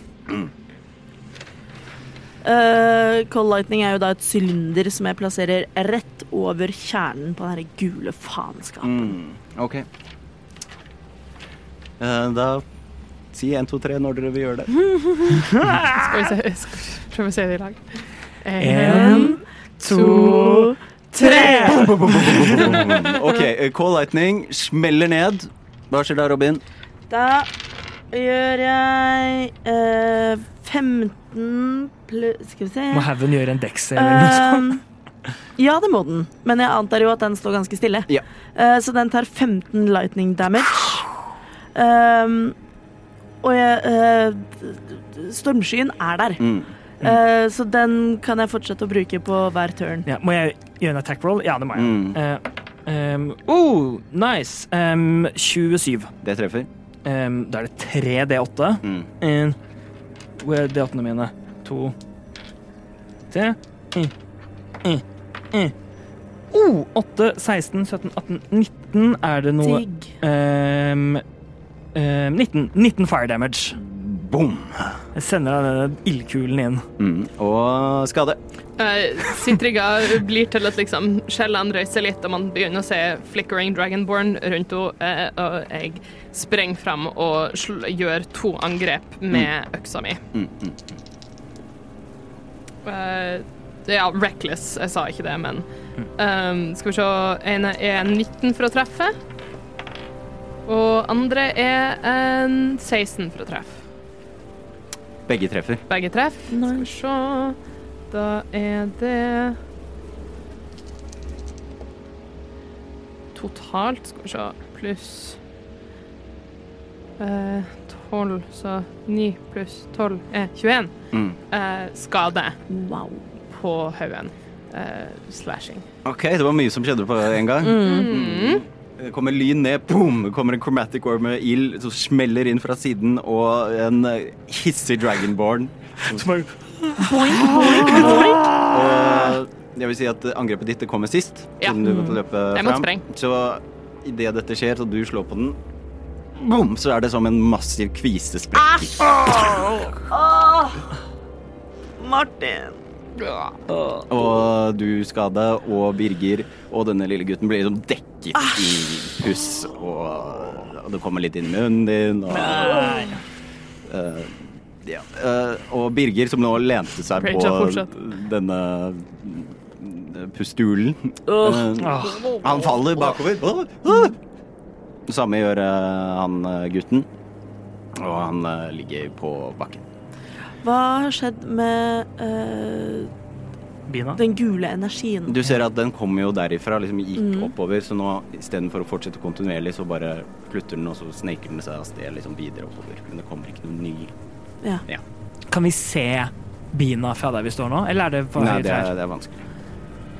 Uh, Cold Lightning er jo da et sylinder som jeg plasserer rett over kjernen på den her gule faenskapen. Mm. OK. Uh, da si 1, 2, 3 når dere vil gjøre det. Skal vi se skal vi prøve å se det i lag. En, to, tre! OK, Cold Call Lightning smeller ned. Hva skjer da, Robin? Da gjør jeg eh, 15 pluss Skal vi se Må haugen gjøre en dex eller noe sånt? Um, ja, det må den. Men jeg antar jo at den står ganske stille. Ja. Eh, så den tar 15 lightning damage. Um, og jeg eh, Stormskyen er der. Mm. Eh, så den kan jeg fortsette å bruke på hver turn. Ja, må jeg gjøre en attack roll? Ja, det må jeg. Mm. Eh, um, oh, nice. Um, 27. Det treffer. Um, da er det 3 D8. Mm. En, hvor er D8-ene mine? To Tre mm. Mm. Mm. Oh, 8, 16, 17, 18, 19 Er det noe Digg. um, um, 19. 19 fire damage. Boom! Jeg sender denne ildkulen inn. Mm. Og skade. Uh, Sitriga blir til at liksom skjellene røyser litt, og man begynner å se flickering dragonborn rundt henne. eh, og jeg sprenger fram og sl gjør to angrep med øksa mi. Mm. Mm. Eh, er ja, reckless, jeg sa ikke det, men um, Skal vi se ene er 19 for å treffe. Og andre er en 16 for å treffe. Begge treffer. Begge treff. Skal vi se Da er det Totalt, skal vi se, pluss eh, 12, så 9 pluss 12 er 21 Mm. eh, skade Wow. på haugen. Eh, slashing. OK, det var mye som skjedde på en gang. Mm. Det kommer lyn ned, boom! Det kommer en chromatic orb med ild som smeller inn fra siden, og en eh, hissig dragonborn. Og jeg vil si at angrepet ditt kommer sist, Ja. siden du måtte løpe fram. Så idet dette skjer, så du slår på den, boom, så er det som en massiv kvisesprekk. Martin! Og du, Skade, og Birger og denne lille gutten blir liksom dekket i puss, og, og det kommer litt inn i munnen din. Og, uh, ja. uh, og Birger, som nå lente seg på denne pustulen eh, Han faller bakover. Det samme gjør han gutten. Og han ligger på bakken. Hva har skjedd med eh, Bina. den gule energien? Du ser at den kommer jo derifra, liksom gikk Mm. oppover, så nå istedenfor å fortsette kontinuerlig, så bare slutter den, og så sneker den seg av sted liksom videre oppover. Men det kommer ikke noe ny. Ja. Kan vi se Bina fra der vi står nå, eller er det for Nei, høye det trær? er, det er vanskelig.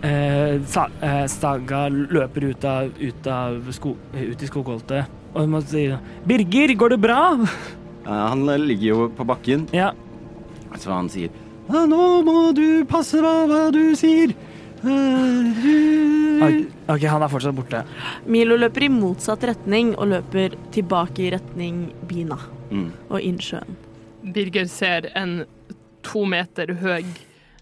Eh, sa, eh, Saga løper ut av, ut av sko, ut i skogholtet og hun må si 'Birger, går det bra?' Eh, han ligger jo på bakken, Ja. Så han sier «Ja, Nå må du passe på hva du sier. Eh, du Ok, han er fortsatt borte. Milo løper i motsatt retning og løper tilbake i retning Bina mm. og innsjøen. Birger ser en to meter høy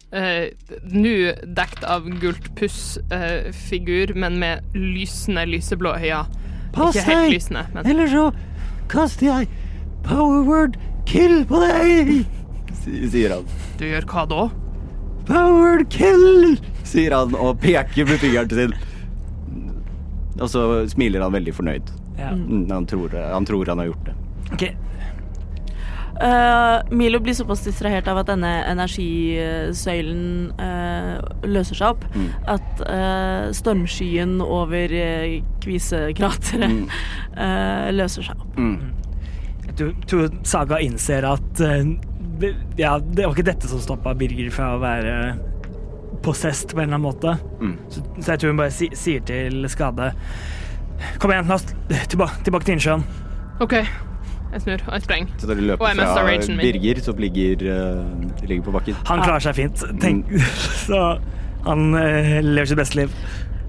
Uh, Nå dekt av gult puss-figur, men med lysende lyseblå øyne. Pass Ikke helt deg, lysende, men eller så kaster jeg power word kill på deg, sier han. Du gjør hva da? Power kill, sier han og peker med fingeren sin. Og så smiler han veldig fornøyd. Ja. Mm, Han tror, han tror han har gjort det. Ok, Uh, Milo blir såpass distrahert av at denne energisøylen uh, løser seg opp, Mm. at uh, stormskyen over uh, kvisekrateret Mm. eh, løser seg opp. Mm. jeg tror, Saga innser at det- ja, det var ikke dette som stoppa Birger fra å være possessed på en eller annen måte. Mm. Så, så jeg tror hun bare si, sier til Skade Kom igjen, la oss tilbake, tilbake til innsjøen. OK. Jeg snur og jeg sprenger. Så dere løper Og jeg fra. Birger, som ligger, uh, ligger på bakken. Han klarer seg fint. Tenk, så han uh, lever sitt beste liv.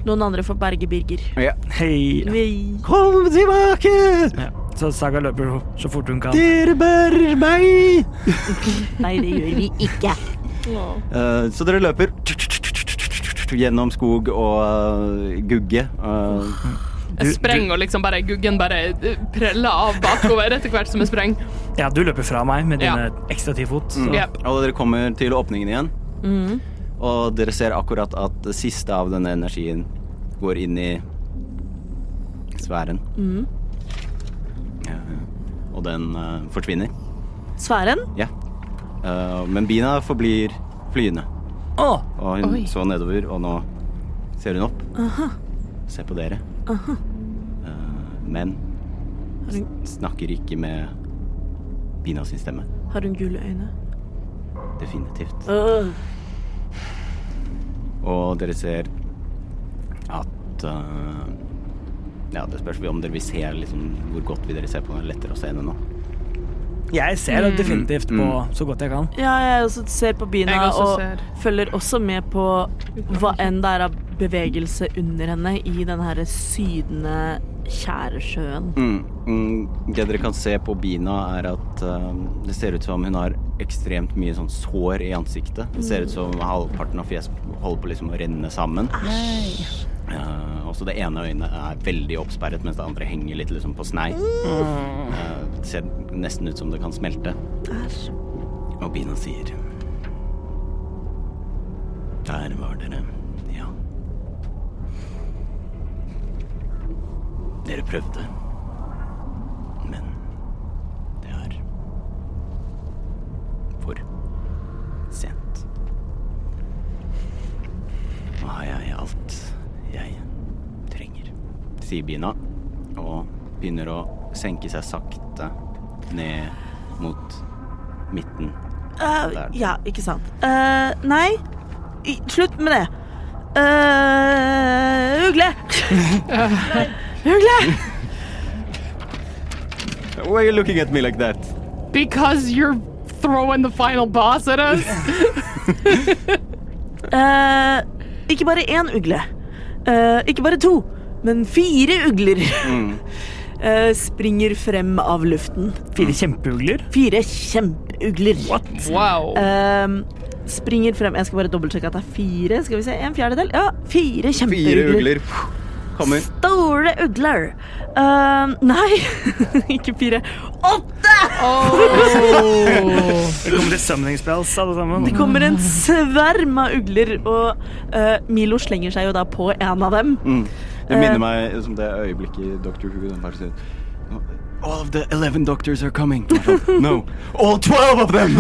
Noen andre får berge Birger. Ja. Hei. Vi, Kom tilbake! Ja. Så Saga løper så fort hun kan. Dere bærer meg! nei, det gjør vi ikke. Eh, så dere løper gjennom skog og eh, gugge. eh, Jeg sprenger og liksom bare guggen bare preller av bakover etter hvert som jeg sprenger. Ja, du løper fra meg med dine Ja. ekstra ti fot. Så. mm. Yep. Og dere kommer til åpningen igjen. Mm. Og dere ser akkurat at det siste av denne energien går inn i sfæren. Mm. Og den uh, forsvinner. Sfæren? Ja. Uh, men Bina forblir flyende. Oh. Og hun Oi. så nedover, og nå ser hun opp. Aha. Ser på dere. Uh, men hun, snakker ikke med Bina sin stemme. har hun gule øyne? Definitivt. Øh. Og dere ser at eh, Ja, det spørs om dere vil se liksom, hvor godt vil dere se på. Det er lettere å se henne nå. jeg ser mm. definitivt på Mm. så godt jeg kan. Ja, jeg også ser på Bina også og ser. følger også med på hva enn det er av bevegelse under henne i den her sydende tjæresjøen. Mm. Mm. Det dere kan se på Bina, er at uh, det ser ut som hun har ekstremt mye sånn sår i ansiktet. Det ser ut som halvparten av fjeset holder på liksom å renne sammen. Eh, også det ene øynet er veldig oppsperret, mens det andre henger litt liksom på snei. Eh, det ser nesten ut som det kan smelte. Æsj. Og Bina sier Der var dere, ja. Dere prøvde. Men det er for sent. Nå har jeg alt jeg trenger, sier Bina, og begynner å senke seg sakte ned mot midten. Uh, ja, ikke sant. Uh, nei, I, slutt med det. Uh, ugle! Nei, ugle! Why are you looking at me like that? Because you're throwing the final boss at us. uh, ikke bare én ugle. Eh, ikke bare to, men fire ugler Mm. Uh, springer frem av luften. Fire kjempeugler. Fire kjempeugler. Wow. Uh, springer frem Jeg skal bare dobbeltsjekke at det er fire. Skal vi se, En fjerdedel? Ja, fire Fire kjempeugler. ugler kommer. Store ugler. Uh, nei, ikke fire. Åtte! Det kommer til Summoning Spells, alle sammen. Det kommer en sverm av ugler, og uh, Milo slenger seg jo da på en av dem. Mm. Det Eh. minner meg om det øyeblikket i Dr. Who. Den All of the 11 doctors are coming. No, all 12 of them!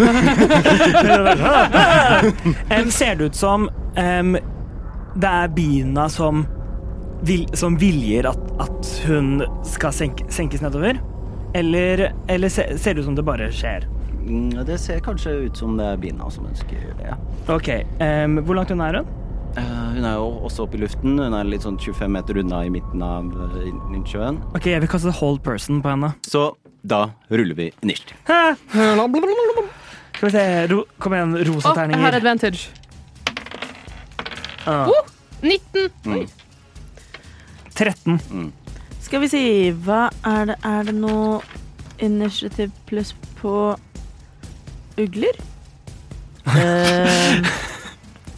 um, ser det ut som um, det er Bina som, vil, som viljer at, at hun skal senke, senkes nedover? Eller, eller se, ser det ut som det bare skjer? Mm, Det ser kanskje ut som det er Bina som ønsker det. OK. um, hvor langt unna er hun? Uh, hun er jo også oppe i luften. Hun er litt sånn 25 meter unna i midten av eh, innsjøen. OK, jeg vil kaste hold person på henne. Så da ruller vi initiativ. Skal vi se ro, Kom igjen, rosa Å, jeg har advantage. Ah, Oh, 19. Mm. 13. Skal vi si Hva er det Er det noe initiativ pluss på ugler? Ehm,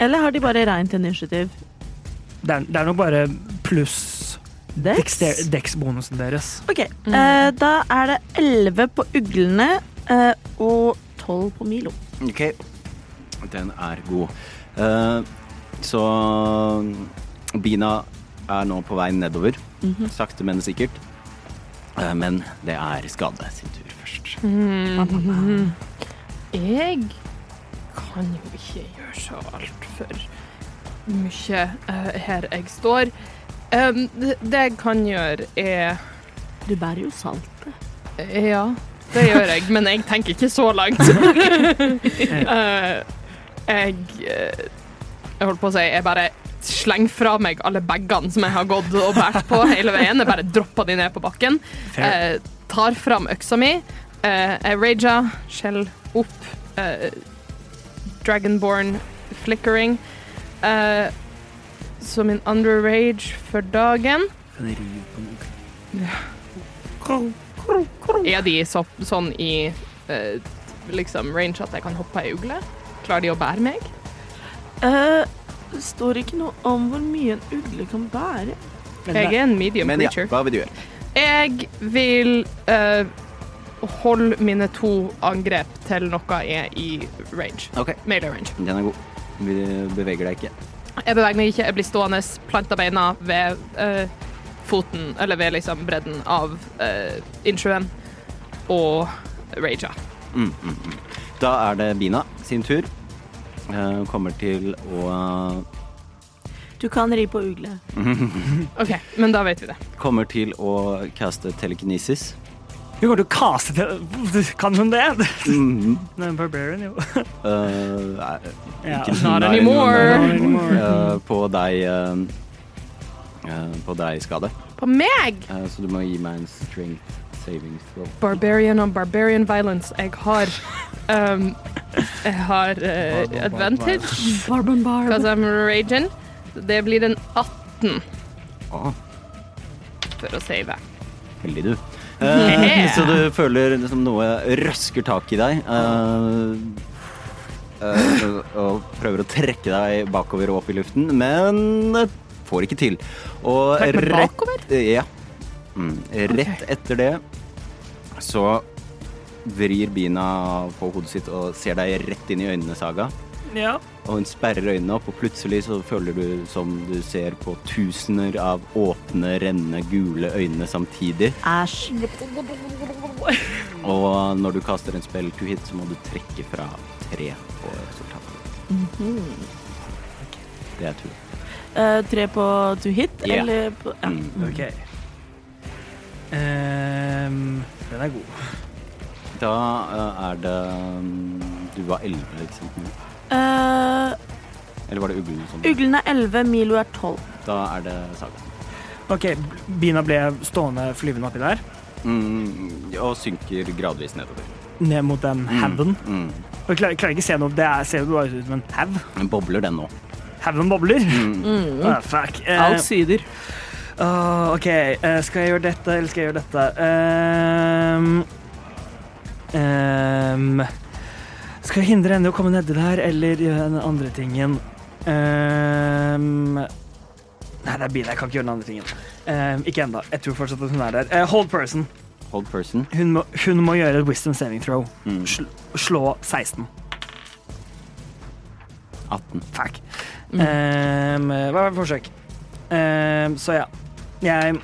eller har de bare reint initiativ? Det er, det er nok bare pluss Dex Dex-bonusen deres. OK. eh, da er det 11 på uglene eh, og 12 på Milo. Ok. Den er god. Eh, så Bina er nå på vei nedover. Sakte, men sikkert. Eh, men det er Skade sin tur først. Jeg kan jo ikke gjøre så altfor mye eh, her jeg står. Um, det, det jeg kan gjøre, er Du bærer jo saltet. Ja, det gjør jeg, men jeg tenker ikke så langt. Eh, jeg Jeg holdt på å si Jeg bare slenger fra meg alle bagene som jeg har gått og båret på hele veien. Jeg bare dropper de ned på bakken. Eh, tar fram øksa mi. Eh, jeg rager, skjell opp. Eh, Dragonborn flickering. Eh, så min under rage for dagen Kan jeg ri på noe? Er de så, sånn i eh, liksom range at jeg kan hoppe ei ugle? Klarer de å bære meg? Eh, det står ikke noe om hvor mye en ugle kan bære. Jeg er en medium Men ja, creature. hva vil du gjøre? Jeg vil eh, holde mine to angrep til noe er i range. OK, Melee range. den er god. Vi beveger deg ikke. Jeg beveger meg ikke, jeg blir stående, planta beina ved eh, foten, eller ved liksom bredden av uh, innsjøen, og rager. Mm, mm, mm. Da er det Bina sin tur. Eh, kommer til å Du kan ri på ugle. OK, men da vet vi det. Kommer til å caste telekinesis. Hun kommer til å kaste til Kan hun det? Mm, Nei, Barbarian, jo. Uh, er- yeah, ikke Not nei, anymore. nei, nei, Not anymore. Uh, på deg uh, eh, På deg, Skade. På meg! Så du må gi meg en strength saving throw. Barbarian on barbarian violence. Jeg har um, Jeg har eh, advantage Barben because I'm raging. Det blir en 18 ah. for å save. heldig du. Eh, så du føler liksom noe røsker tak i deg. Uh, Uh, og prøver å trekke deg bakover og opp i luften, men får ikke til. Og Trekk meg rett- bakover? Ja. Mm, rett etter det så vrir Bina på hodet sitt og ser deg rett inn i øynene, Saga. Ja. Og hun sperrer øynene opp, og plutselig så føler du som du ser på tusener av åpne, rennende, gule øyne samtidig. Æsj. Og når du kaster en spell to hit, så må du trekke fra tre på resultatet. Det er tur. Uh, tre på to hit, Ja. eller på ja. Mm. OK. Ehm, den er god. Da uh, er det um, Du var elleve, ikke sant? Eh, Eller var det uglen som uglen er 11, Milo er 12. Da er det Saga. OK, Bina ble stående flyvende oppi der, Mm, og synker gradvis nedover. ned mot den haugen. Mm. mm. jeg klarer, klarer ikke å se noe. Det er, ser jo bare ut som en haug. Den bobler, den nå. Haugen bobler. Mm. Ah, fuck. Uh, Alt syder. Åh, OK, uh, skal jeg gjøre dette, eller skal jeg gjøre dette? Um, um, skal jeg hindre henne i å komme nedi der, eller gjøre den andre tingen? Um, nei, det er bilen. Jeg kan ikke gjøre den andre tingen. Ikke ennå. Jeg tror fortsatt at hun er der. Uh, hold person. Hold person. Hun må, hun må gjøre et wisdom saving throw. Mm. Sl slå 16. 18. Fuck. Ehm, hva var forsøk? Um, så ja. Jeg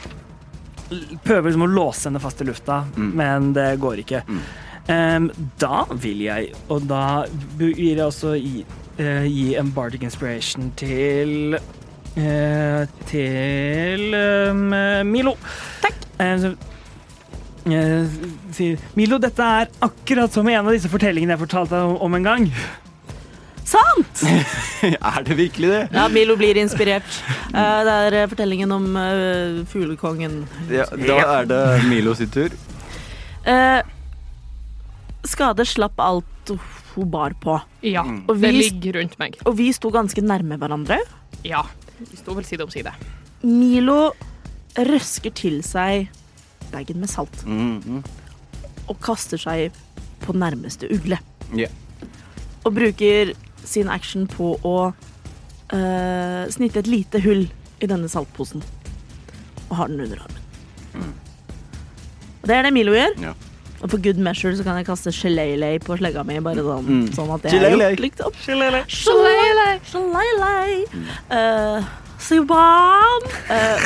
prøver liksom å låse henne fast i lufta, Mm. men det går ikke. Mm. Um, da vil jeg, og da gir jeg også gi, uh, gi en bardic inspiration til uh, til um, Milo. Takk. så, uh, sier Milo, dette er akkurat som en av disse fortellingene jeg fortalte deg om, om en gang. Sant! er det virkelig det? Ja, Milo blir inspirert. Eh, det er eh, fortellingen om eh, fuglekongen. Ja, da er det Milo sin tur. Eh, skade slapp alt hun bar på. Ja, Mm. vi, det ligger rundt meg. Og vi sto ganske nærme hverandre. Ja. Vi sto vel side om side. Milo røsker til seg bagen med salt Mm, mm. og kaster seg på nærmeste ugle. Yeah. Og bruker sin action på å uh, snitte et lite hull i denne saltposen. Og har den under armen. Og det er det Milo gjør. Ja. Og for good measure så kan jeg kaste shillelagh på slegga mi, bare sånn, Mm. sånn at det er lykt gjort, liksom. Uh, Siobhan. Uh,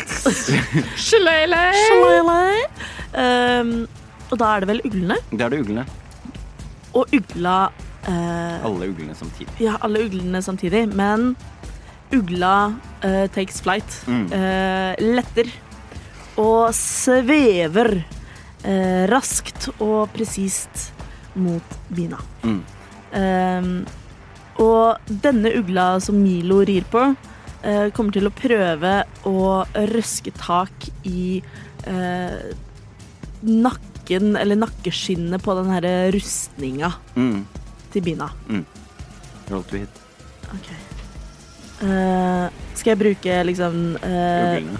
Shillelagh. shillelagh. Um, og da er det vel uglene. Det er det uglene. Og ugla eh, Alle uglene samtidig. Ja, alle uglene samtidig. Men ugla uh, takes flight. Mm. Uh, letter og svever raskt og presist mot bina. Mm. Og denne ugla som Milo rir på, kommer til å prøve å røske tak i nakken, eller nakkeskinnet på den her rustninga Mm. Til bina. Roll to hit. Ok. Eh, skal jeg bruke liksom uh, Uglene.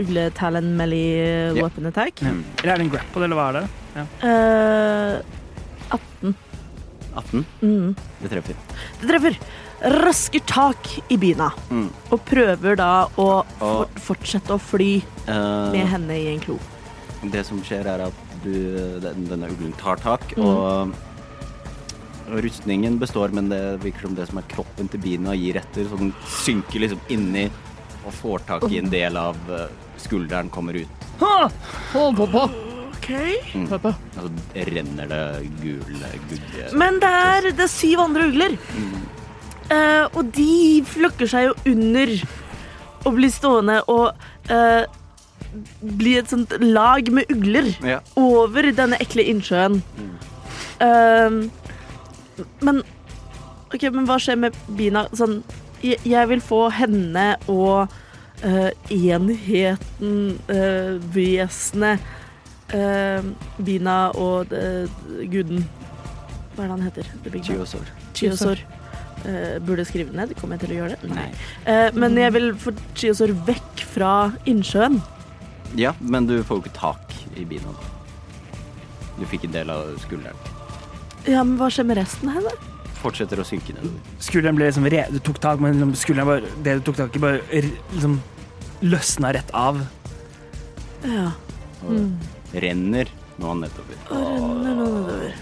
ugle talent melee Ja. weapon attack? Mm. Eller er det en grapple, eller hva er det? Eh, 18. 18. Mm. Det treffer. Det treffer. Rasker tak i bina Mm. og prøver da å for fortsette å fly Eh, med henne i en klo. Det som skjer, er at du, den, denne uglen tar tak, Mm. og rustningen består, men det virker som det som er kroppen til bina gir etter, så den synker liksom inni og får tak i en del av eh, skulderen kommer ut. Ha! På, på, på. OK. Mm. Og så renner det gul gugge. Men det er, det er syv andre ugler. Eh, og de flokker seg jo under og blir stående og uh, blir et sånt lag med ugler Ja. over denne ekle innsjøen. Eh, men OK, men hva skjer med Bina? Sånn, jeg, jeg vil få henne og uh, enheten, uh, vesenet uh, Bina og eh, guden Hva er det han heter? Chiosor. Chiosor. Uh, burde jeg skrive det ned? Kommer jeg til å gjøre det? Nei. Uh, men jeg vil få Chiosor vekk fra innsjøen. Ja, men du får jo ikke tak i bina. Du fikk en del av skulderen. Ja, men hva skjer med resten her, da? Fortsetter å synke nedover. Skulderen ble liksom re Du tok tak, men liksom skulderen bare Det du tok tak i, bare r- liksom løsna rett av. Ja. Og renner nå nedover. Og renner nå nedover.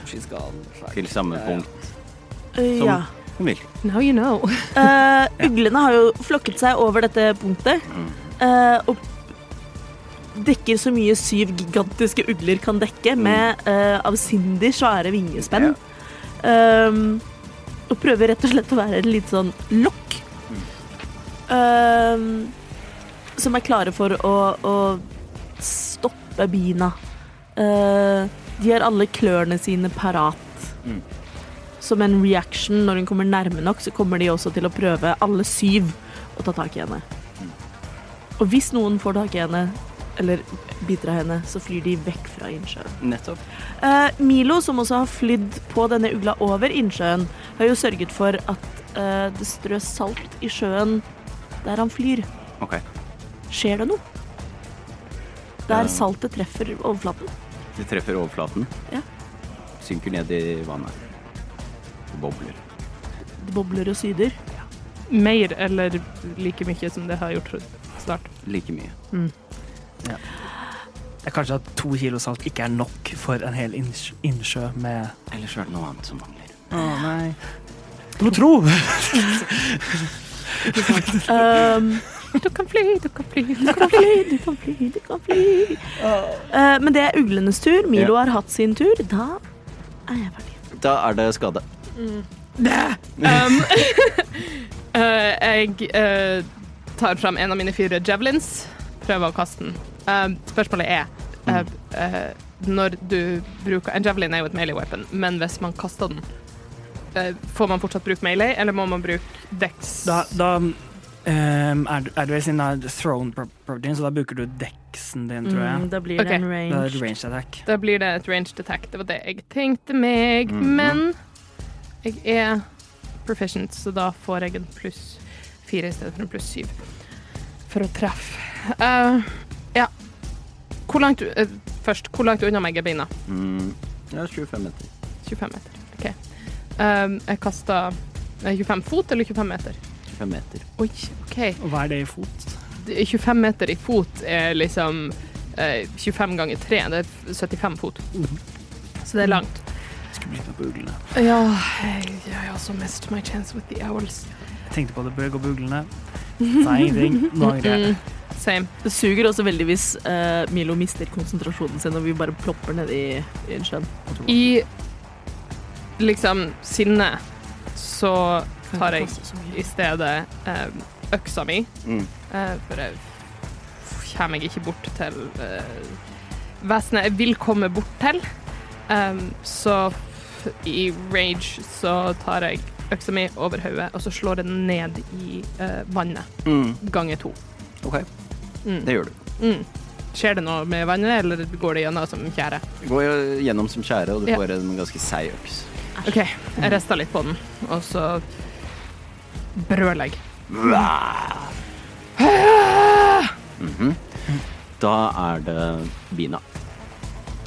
Til samme punkt som ja. hun vil. Now you know. Eh, uglene har jo flokket seg over dette punktet. Mm. eh, og dekker så mye syv gigantiske ugler kan dekke, med uh, avsindig svære vingespenn. Um, og prøver rett og slett å være et lite sånn lokk. Um, som er klare for å, å stoppe bina. Uh, de har alle klørne sine parat. Mm. Som en reaction når hun kommer nærme nok, så kommer de også til å prøve, alle syv, å ta tak i henne. Og hvis noen får tak i henne, eller biter av henne, så flyr de vekk fra innsjøen. Nettopp. Eh, Milo, som også har flydd på denne ugla over innsjøen, har jo sørget for at eh, det strøs salt i sjøen der han flyr. OK. Skjer det noe? Der saltet treffer overflaten. Det treffer overflaten. Ja. Synker ned i vannet. Det bobler. Det bobler og syder. Mer eller like mye som det har gjort snart? Like mye. Det er kanskje at to kilo salt ikke er nok for en hel innsjø, innsjø med Ellers er det noe annet som mangler. Å nei. Du må tro! Um, Du kan fly, du kan fly. du kan fly, du kan fly, du kan fly. Uh, men det er uglenes tur. Milo har hatt sin tur. Da er jeg ferdig. Da er det skade. Um, uh, jeg uh, tar fram en av mine fire javelins, prøver å kaste den. Uh, spørsmålet er eh, uh, Når du bruker En javelin er jo et melee weapon, men hvis man kaster den, eh, får man fortsatt bruke melee, eller må man bruke dex? Da, da um, er, du- er du vel sin uh, throne property, så da bruker du deksen din, tror jeg. Mm, da blir det en Da er range. det ranged attack. Da blir det et ranged attack. Det var det jeg tenkte meg. mm. Men jeg er proficient, så da får jeg en pluss fire i stedet for en pluss syv for å treffe. Eh, ja. Hvor langt du, eh, Først, hvor langt unna meg er beina? Mm. Ja, 25 meter. 25 meter. OK. Uh, jeg kasta 25 fot eller 25 meter? 25 meter. Oi, OK. Og hva er det i fot? 25 meter i fot er liksom eh, 25 ganger 3. Det er 75 fot. Så det er langt. Skulle blitt med på uglene. Ja, jeg, jeg also missed my chance with the owls. Jeg tenkte på det, bør gå på uglene. Sa ingenting. Nå angrer jeg. Same. Det suger også veldig hvis uh, Milo mister konsentrasjonen sin og vi bare plopper nedi i en sjøen. I liksom sinne så tar jeg i stedet uh, øksa mi, Mm. uh, for jeg kommer meg ikke bort til eh, vesenet jeg vil komme bort til. Um, så i rage så tar jeg øksa mi over hodet, og så slår jeg den ned i eh, vannet. Mm. Ganger to. OK, Mm. det gjør du. Mm. Skjer det noe med vannet, eller går det gjennom som tjære? går gjennom som tjære, og du Ja. får en ganske seig øks. OK, jeg rista litt på den, og så brøler jeg. Mhm. Da er det Bina.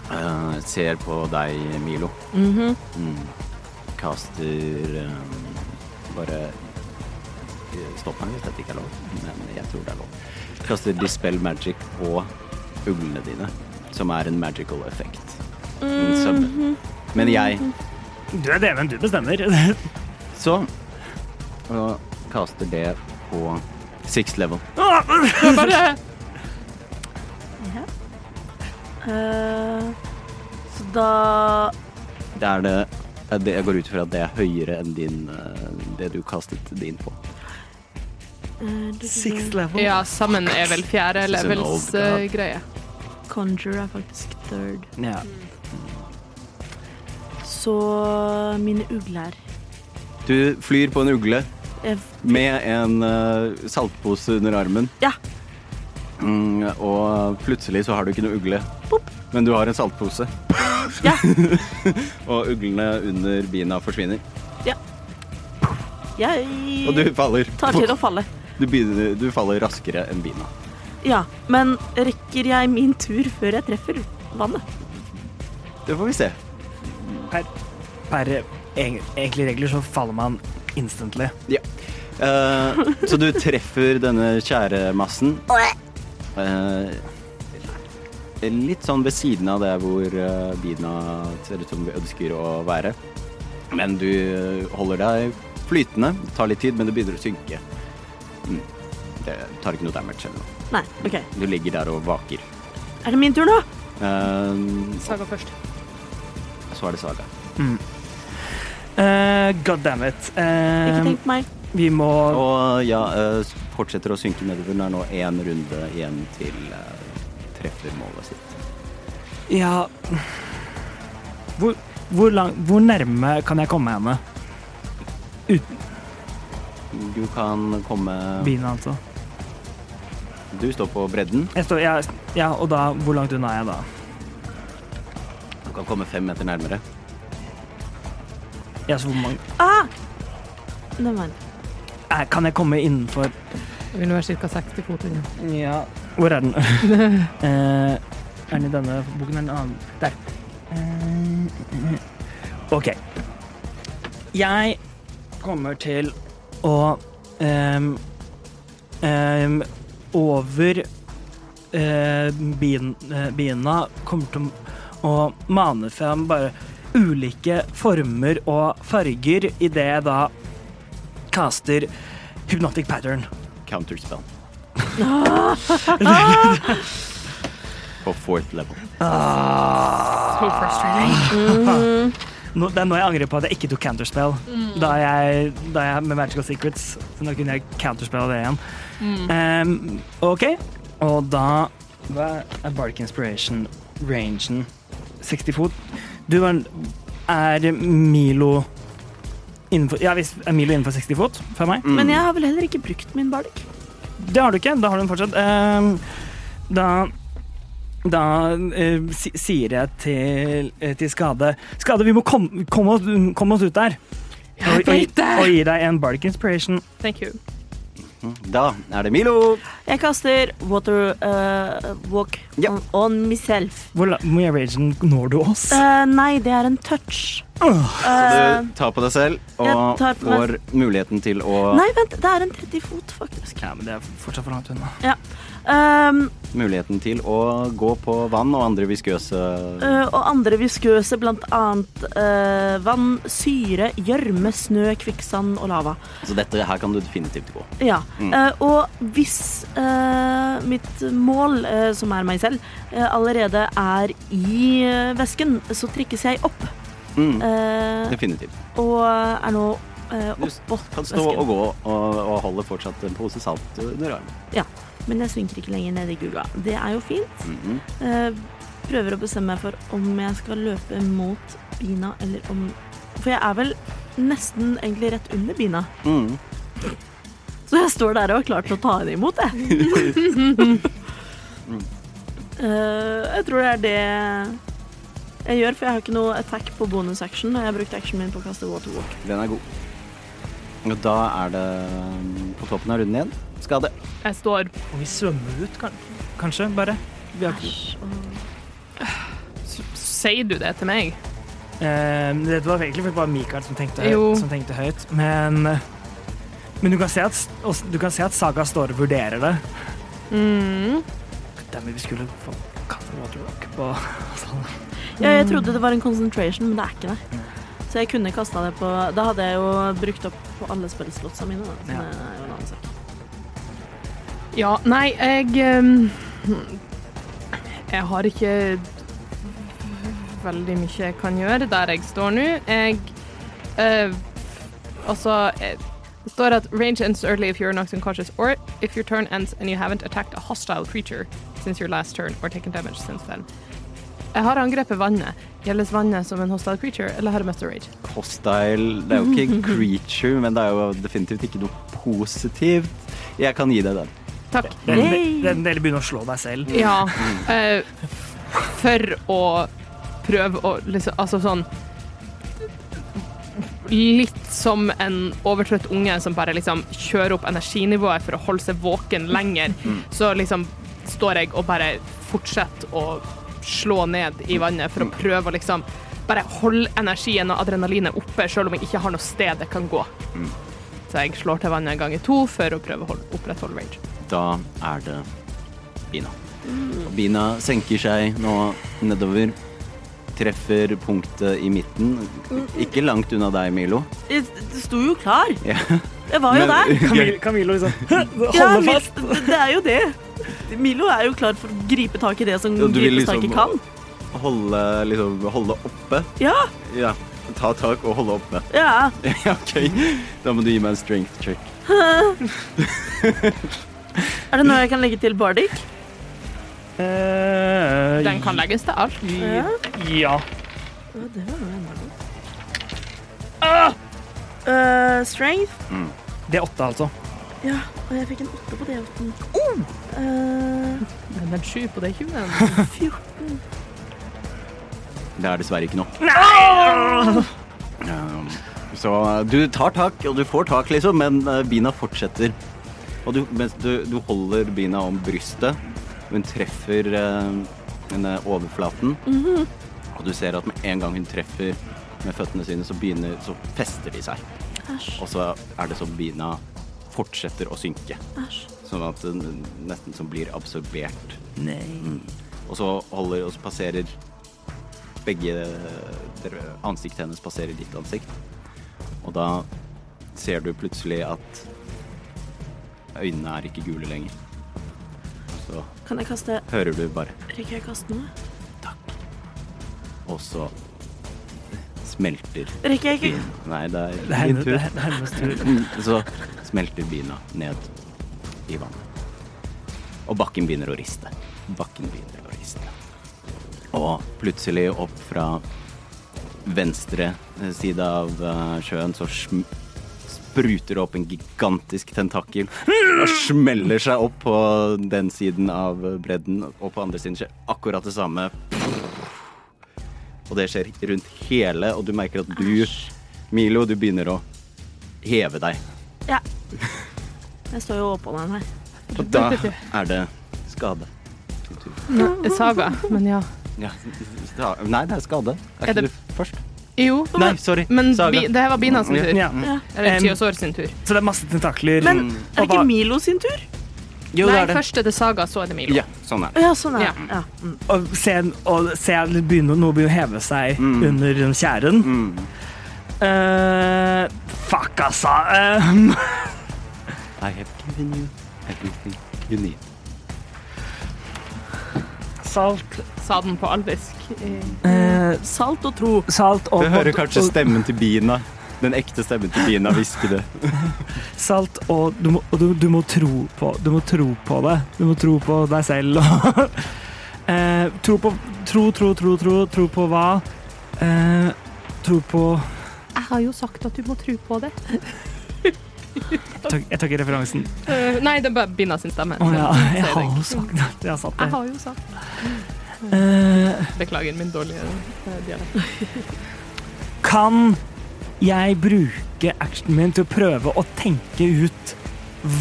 Uh, ser på deg, Milo. -hmm. Mm. Kaster um, Bare eh, Stopp meg hvis dette ikke er lov, men jeg tror det er lov. Kaster Dispel Magic på uglene dine, som er en magical effect. Mm -hmm. Men jeg Du er djeven, du bestemmer. så og kaster det på six level. Bare Eh, så da Det er det, jeg går ut fra at det er høyere enn din, eh, det du kastet din på. Sixth level. Ja, sammen er vel fjerde levels eh, greie. Conjure er faktisk third. Ja. Så mine ugler Du flyr på en ugle med en uh, saltpose under armen. Ja. Mm, og plutselig så har du ikke noe ugle, men du har en saltpose. Ja. og uglene under bina forsvinner. Jeg Og du faller. tar til å falle. Du, begynner, du faller raskere enn bina. Ja, men rekker jeg min tur før jeg treffer vannet? Det får vi se. Per, per eg- egentlig regler så faller man instantly. Ja. Eh, så du treffer denne tjæremassen. Eh, litt sånn ved siden av der hvor uh, bina ser ut som vi ønsker å være. Men du eh, holder deg flytende. Det tar litt tid, men det begynner å synke. Mm. Det tar ikke noe damage eller noe. Nei, OK. Du ligger der og vaker. Er det min tur nå? Eh, Saga først. så er det Saga. Uh, God damn it. Ikke Eh, tenk på meg. vi må Og ja, eh, fortsetter å synke nedover. Det er nå én runde igjen til eh, treffer målet sitt. Ja hvor, hvor, lang, hvor nærme kan jeg komme henne? Du kan komme Bina, altså. Du står på bredden. Jeg står, ja, ja, og da Hvor langt unna er jeg da? Du kan komme fem meter nærmere. Ja, så hvor mange Ah! Neimen. eh, Kan jeg komme innenfor Det vil være ca. 60 fot unna. Ja Hvor er den? eh, er den i denne boken eller en annen? Der. Eh, OK. Jeg kommer til å um, um, Over uh, bien, eh, bina kommer til å mane frem bare ulike former og farger idet jeg da caster hypnotic pattern. Counterspell. på fourth level. So frustrating. Nå, det er nå jeg angrer på at jeg ikke tok counterspell. Da, jeg, da jeg med Magical Secrets. Så nå kunne jeg Counterspell det igjen. Ehm, OK. Og da Hva er Bardic Inspiration-rangen? 60 fot? Du, er, er Milo innenfor Ja, hvis er Milo innenfor 60 fot for meg? Mm. Men jeg har vel heller ikke brukt min bardic. Det har du ikke. Da har du den fortsatt. Um, da da eh, sier jeg til, eh, til Skade Skade, vi må komme kom oss, kom oss ut der. Jeg og, vet det! og, og gi deg en bark Inspiration. Thank you. Da er det Milo. Jeg kaster water uh, walk Ja. on, on myself. Hvor mye ragen når du oss? Uh, nei, det er en touch. Uh, så Du tar på deg selv og får muligheten til å nei, vent, det er en 30 fot, faktisk. Ja, men det er fortsatt for langt unna. Um, muligheten til å gå på vann og andre viskøse uh, og andre viskøse, blant annet uh, vann, syre, gjørme, snø, kvikksand og lava. Så dette her kan du definitivt gå. Ja. Mm. Uh, og hvis mitt mål, som er meg selv, allerede er i vesken, så trikkes jeg opp. Mm, definitivt. og er nå oppå væsken. Du kan stå og gå og, og holde fortsatt en pose salt under armen. Men jeg synker ikke lenger ned i gulva. Det er jo fint. Mhm. Eh, prøver å bestemme meg for om jeg skal løpe mot bina, eller om For jeg er vel nesten egentlig rett under bina. Mm. Så jeg står der og er klar til å ta henne imot, jeg. Eh, jeg tror det er det jeg gjør, for jeg har ikke noe attack på bonus action. Og jeg har brukt actionen min på å kaste waterwalk. Den er god. Og da er det um, på toppen av runden igjen. Skade. Jeg står Og vi svømmer ut, kan kanskje, bare. Vi har ikke Sier du det til meg? Eh, det var egentlig bare Mikael som tenkte, høyt, som tenkte høyt, men Men du kan se at, du kan se at Saga står og vurderer det. Mm. Vi skulle få Water Rock på sånn. Ja, jeg trodde det var en concentration, men det er ikke det. Så jeg kunne kasta det på Da hadde jeg jo brukt opp på alle spillslotsa mine. Da. Så Ja. det er jo en annen sak. Ja, nei, jeg um, Jeg har ikke veldig mye jeg kan gjøre der jeg står nå. Jeg uh, Altså eh, Det står at range ends early if you're knocked unconscious, or if your turn ends and you haven't attacked a hostile creature since your last turn, or taken damage since then. Jeg har angrepet vannet. Gjelder vannet som en hostile creature, eller har det mest rage? Hostile Det er jo ikke creature, men det er jo definitivt ikke noe positivt. Jeg kan gi deg den. Takk. Den, den, eller å slå deg selv. Ja. Uh, for å prøve å liksom Altså sånn Litt som en overtrøtt unge som bare liksom kjører opp energinivået for å holde seg våken lenger. Så liksom står jeg og bare fortsetter å slå ned i vannet for å prøve å liksom bare holde energien og adrenalinet oppe, selv om jeg ikke har noe sted jeg kan gå. Så jeg slår til vannet ganger to for å prøve å holde, opprettholde rage. Da er det Bina. Og Bina senker seg nå nedover. Treffer punktet i midten. Ikke langt unna deg, Milo. Jeg det sto jo klar. Ja. Jeg var jo Men- der. Camilo, Camilo liksom holder Ja, fast. Det, er jo det. Milo er jo klar for å gripe tak i det som Ja, gripes liksom tak i liksom- kan. Holde, liksom, holde oppe. Ja, Ja. Ta tak og holde oppe. ja. Ja, OK. Da må du gi meg en strength check. Er det noe jeg kan legge til Bardic? Eh, Den kan legges til alt. Ja. Ja. Å, det var ah! Eh, strength? Det er åtte, altså. Ja, og jeg fikk en åtte på D8-en. Uh, Men en sju på det 20. 14. Det er dessverre ikke nok. Um, så du tar tak, og du får tak, liksom, men uh, bina fortsetter. Og du, mens du, du holder bina om brystet, hun treffer uh, denne overflaten. Og du ser at med en gang hun treffer med føttene sine, så, begynner, så fester de seg. Æsj. Og så er det som bina fortsetter å synke. Æsj. Sånn at den nesten som blir absorbert. Mm. Og så holder Og så passerer begge Ansiktet hennes passerer ditt ansikt. Og da ser du plutselig at øynene er ikke gule lenger. Så Kan jeg kaste hører du bare Rekker jeg å kaste noe? Takk. Og så smelter Rekker jeg ikke Nei, det er Det er din henne- tur. det er hennes tur. Så smelter bina ned i vannet. Og bakken begynner å riste. Bakken begynner å riste. Og plutselig opp fra venstre side av eh, sjøen så sm spruter det opp en gigantisk tentakel og smeller seg opp på den siden av bredden, og på andre siden skjer akkurat det samme. Og det skjer rundt hele, og du merker at du, Milo, du begynner å heve deg. Ja. Jeg står jo oppå den her. Og da er det skade. Saga, men ja. Ja, nei, det er skade. Er Er ikke det- du først? Jo, Nei, sorry. men Saga. bi, det her var Bina sin tur. Ja. Ja. Eller Em, sin tur. Så det er masse tentakler. Men Mm. er det ikke Milo sin tur? Jo, Nei, det er det. først er det Saga, så er det Milo. Ja, Sånn er det. Ja, sånn er Ja. det. Ja. Mm. Og se, og se begynner, noe begynner å heve seg Mm. under tjæren. Mm. Eh, fuck, altså. Um, I have given you everything you need. Salt Sa den på alvisk. eh, Salt og tro. Salt og Du hører kanskje stemmen til Bina. Den ekte stemmen til Bina hviske det. Salt og du må, og du, du må tro på Du må tro på det. Du må tro på deg selv. og- eh, tro på Tro, tro, tro, tro. Tro på hva? Eh, tro på Jeg har jo sagt at du må tro på det. Jeg jeg tar ikke referansen. Uh, nei, det er bare Binna sin stemme. Oh, ja, jeg har jo sagt det. Jeg har sagt Jeg har jo sagt uh, Beklager min dårlige eh, dialekt. kan jeg bruke actionen min til å prøve å tenke ut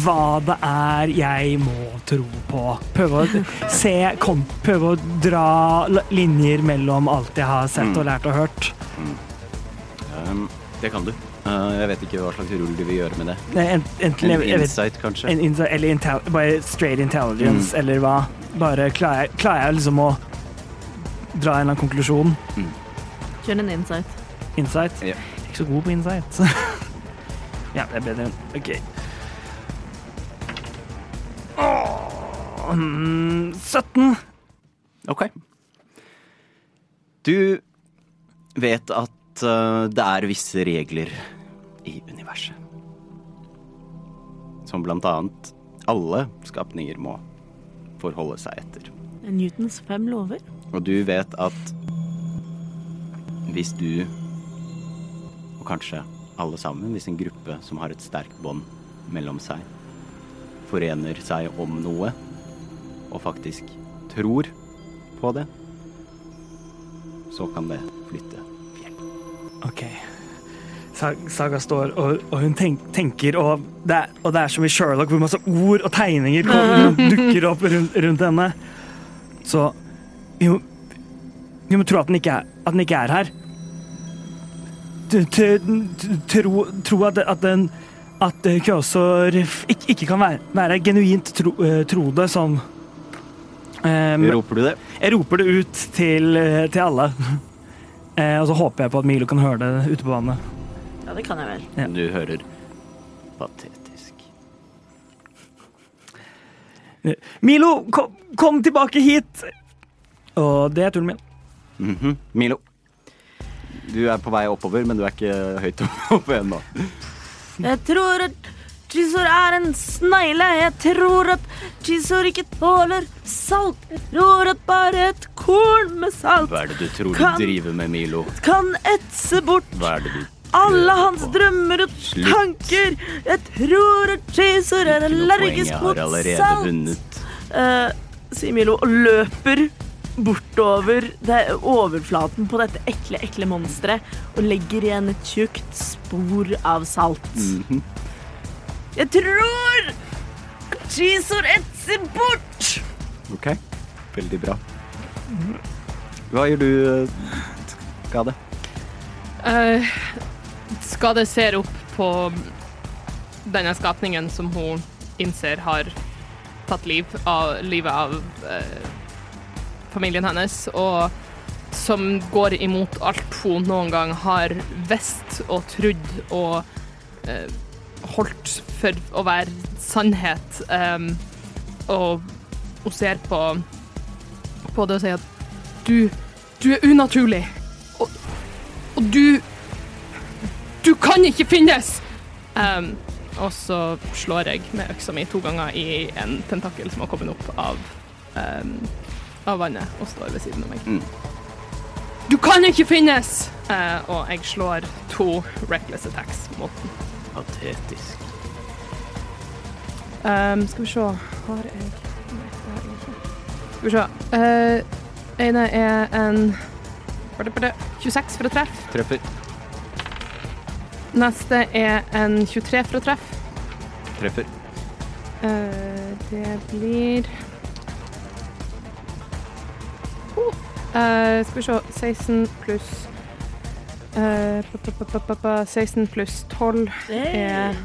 hva det er jeg må tro på? Prøve å se kom, Prøve å dra linjer mellom alt jeg har sett og lært og hørt. Um, det kan du. Uh, jeg vet ikke hva slags rull du vil gjøre med det. Nei, en- Enten En jeg, jeg vet, insight, kanskje? en, insight- eller bare straight intelligence, eller hva. Bare klarer jeg, klarer jeg liksom å dra en eller annen konklusjon? Kjør en insight. Insight? Ja. Jeg er ikke så god på insight. ja, det er bedre enn OK. Mm, 17. Ok. Du vet at uh, det er visse regler i universet. Som blant annet alle skapninger må forholde seg etter. Newtons fem lover. Og du vet at hvis du, og kanskje alle sammen, hvis en gruppe som har et sterkt bånd mellom seg, forener seg om noe, og faktisk tror på det, så kan det flytte fjell. OK. Sa- Saga står, og, og hun tenk, tenker, og det, er, og det er som i Sherlock, hvor masse ord og tegninger kommer, dukker opp rundt, rundt henne. Så vi må, vi må tro at den ikke er, at den ikke er her. Tro, tro at, at den at eh, ikke, ikke kan være, være genuint tro, eh, tro det som um, Roper du det? jeg roper det ut til, til alle. Eh, og så håper jeg på at Milo kan høre det ute på vannet. Ja, det kan jeg vel. Ja. Du hører patetisk. Milo, kom, kom tilbake hit! Og det er turen min. Mhm. Milo. Du er på vei oppover, men du er ikke høyt oppe ennå. Jeg tror at Chisor er en snegle. Jeg tror at Chisor ikke tåler salt. Jeg tror at bare et korn med salt Hva er det du tror Kan- du driver med, Milo? kan etse bort Hva er det du alle hans drømmer og Slutt. tanker. Jeg tror at Chaser er allergisk mot salt. Eh, sier Milo og løper bortover det, overflaten på dette ekle, ekle monsteret og legger igjen et tjukt spor av salt. Mhm. Jeg tror at Chaser etser bort! Ok, veldig bra. Hva gjør du, eh, Skade? Uh, Skade ser opp på denne skapningen som hun innser har tatt liv av, livet av eh, familien hennes, og som går imot alt hun noen gang har visst og trodd og eh, holdt for å være sannhet. Um, og hun ser på, på det og sier at du, du er unaturlig. Og, og du Du kan ikke finnes! Um, og så slår jeg med øksa mi to ganger i en tentakel som har kommet opp av, um, av vannet og står ved siden av meg. Mm. Du kan ikke finnes! Uh, og jeg slår to reckless attacks mot den. Patetisk. Um, skal vi se Har jeg Nei, det har jeg ikke. Skal vi se. Uh, ene er en Bare, bare, 26 for å treffe. Treffer. Neste er en 23 for å treffe. Treffer. Uh, det blir oh. Eh, Skal vi se 16 pluss eh, pa, pa, 16 pluss 12 er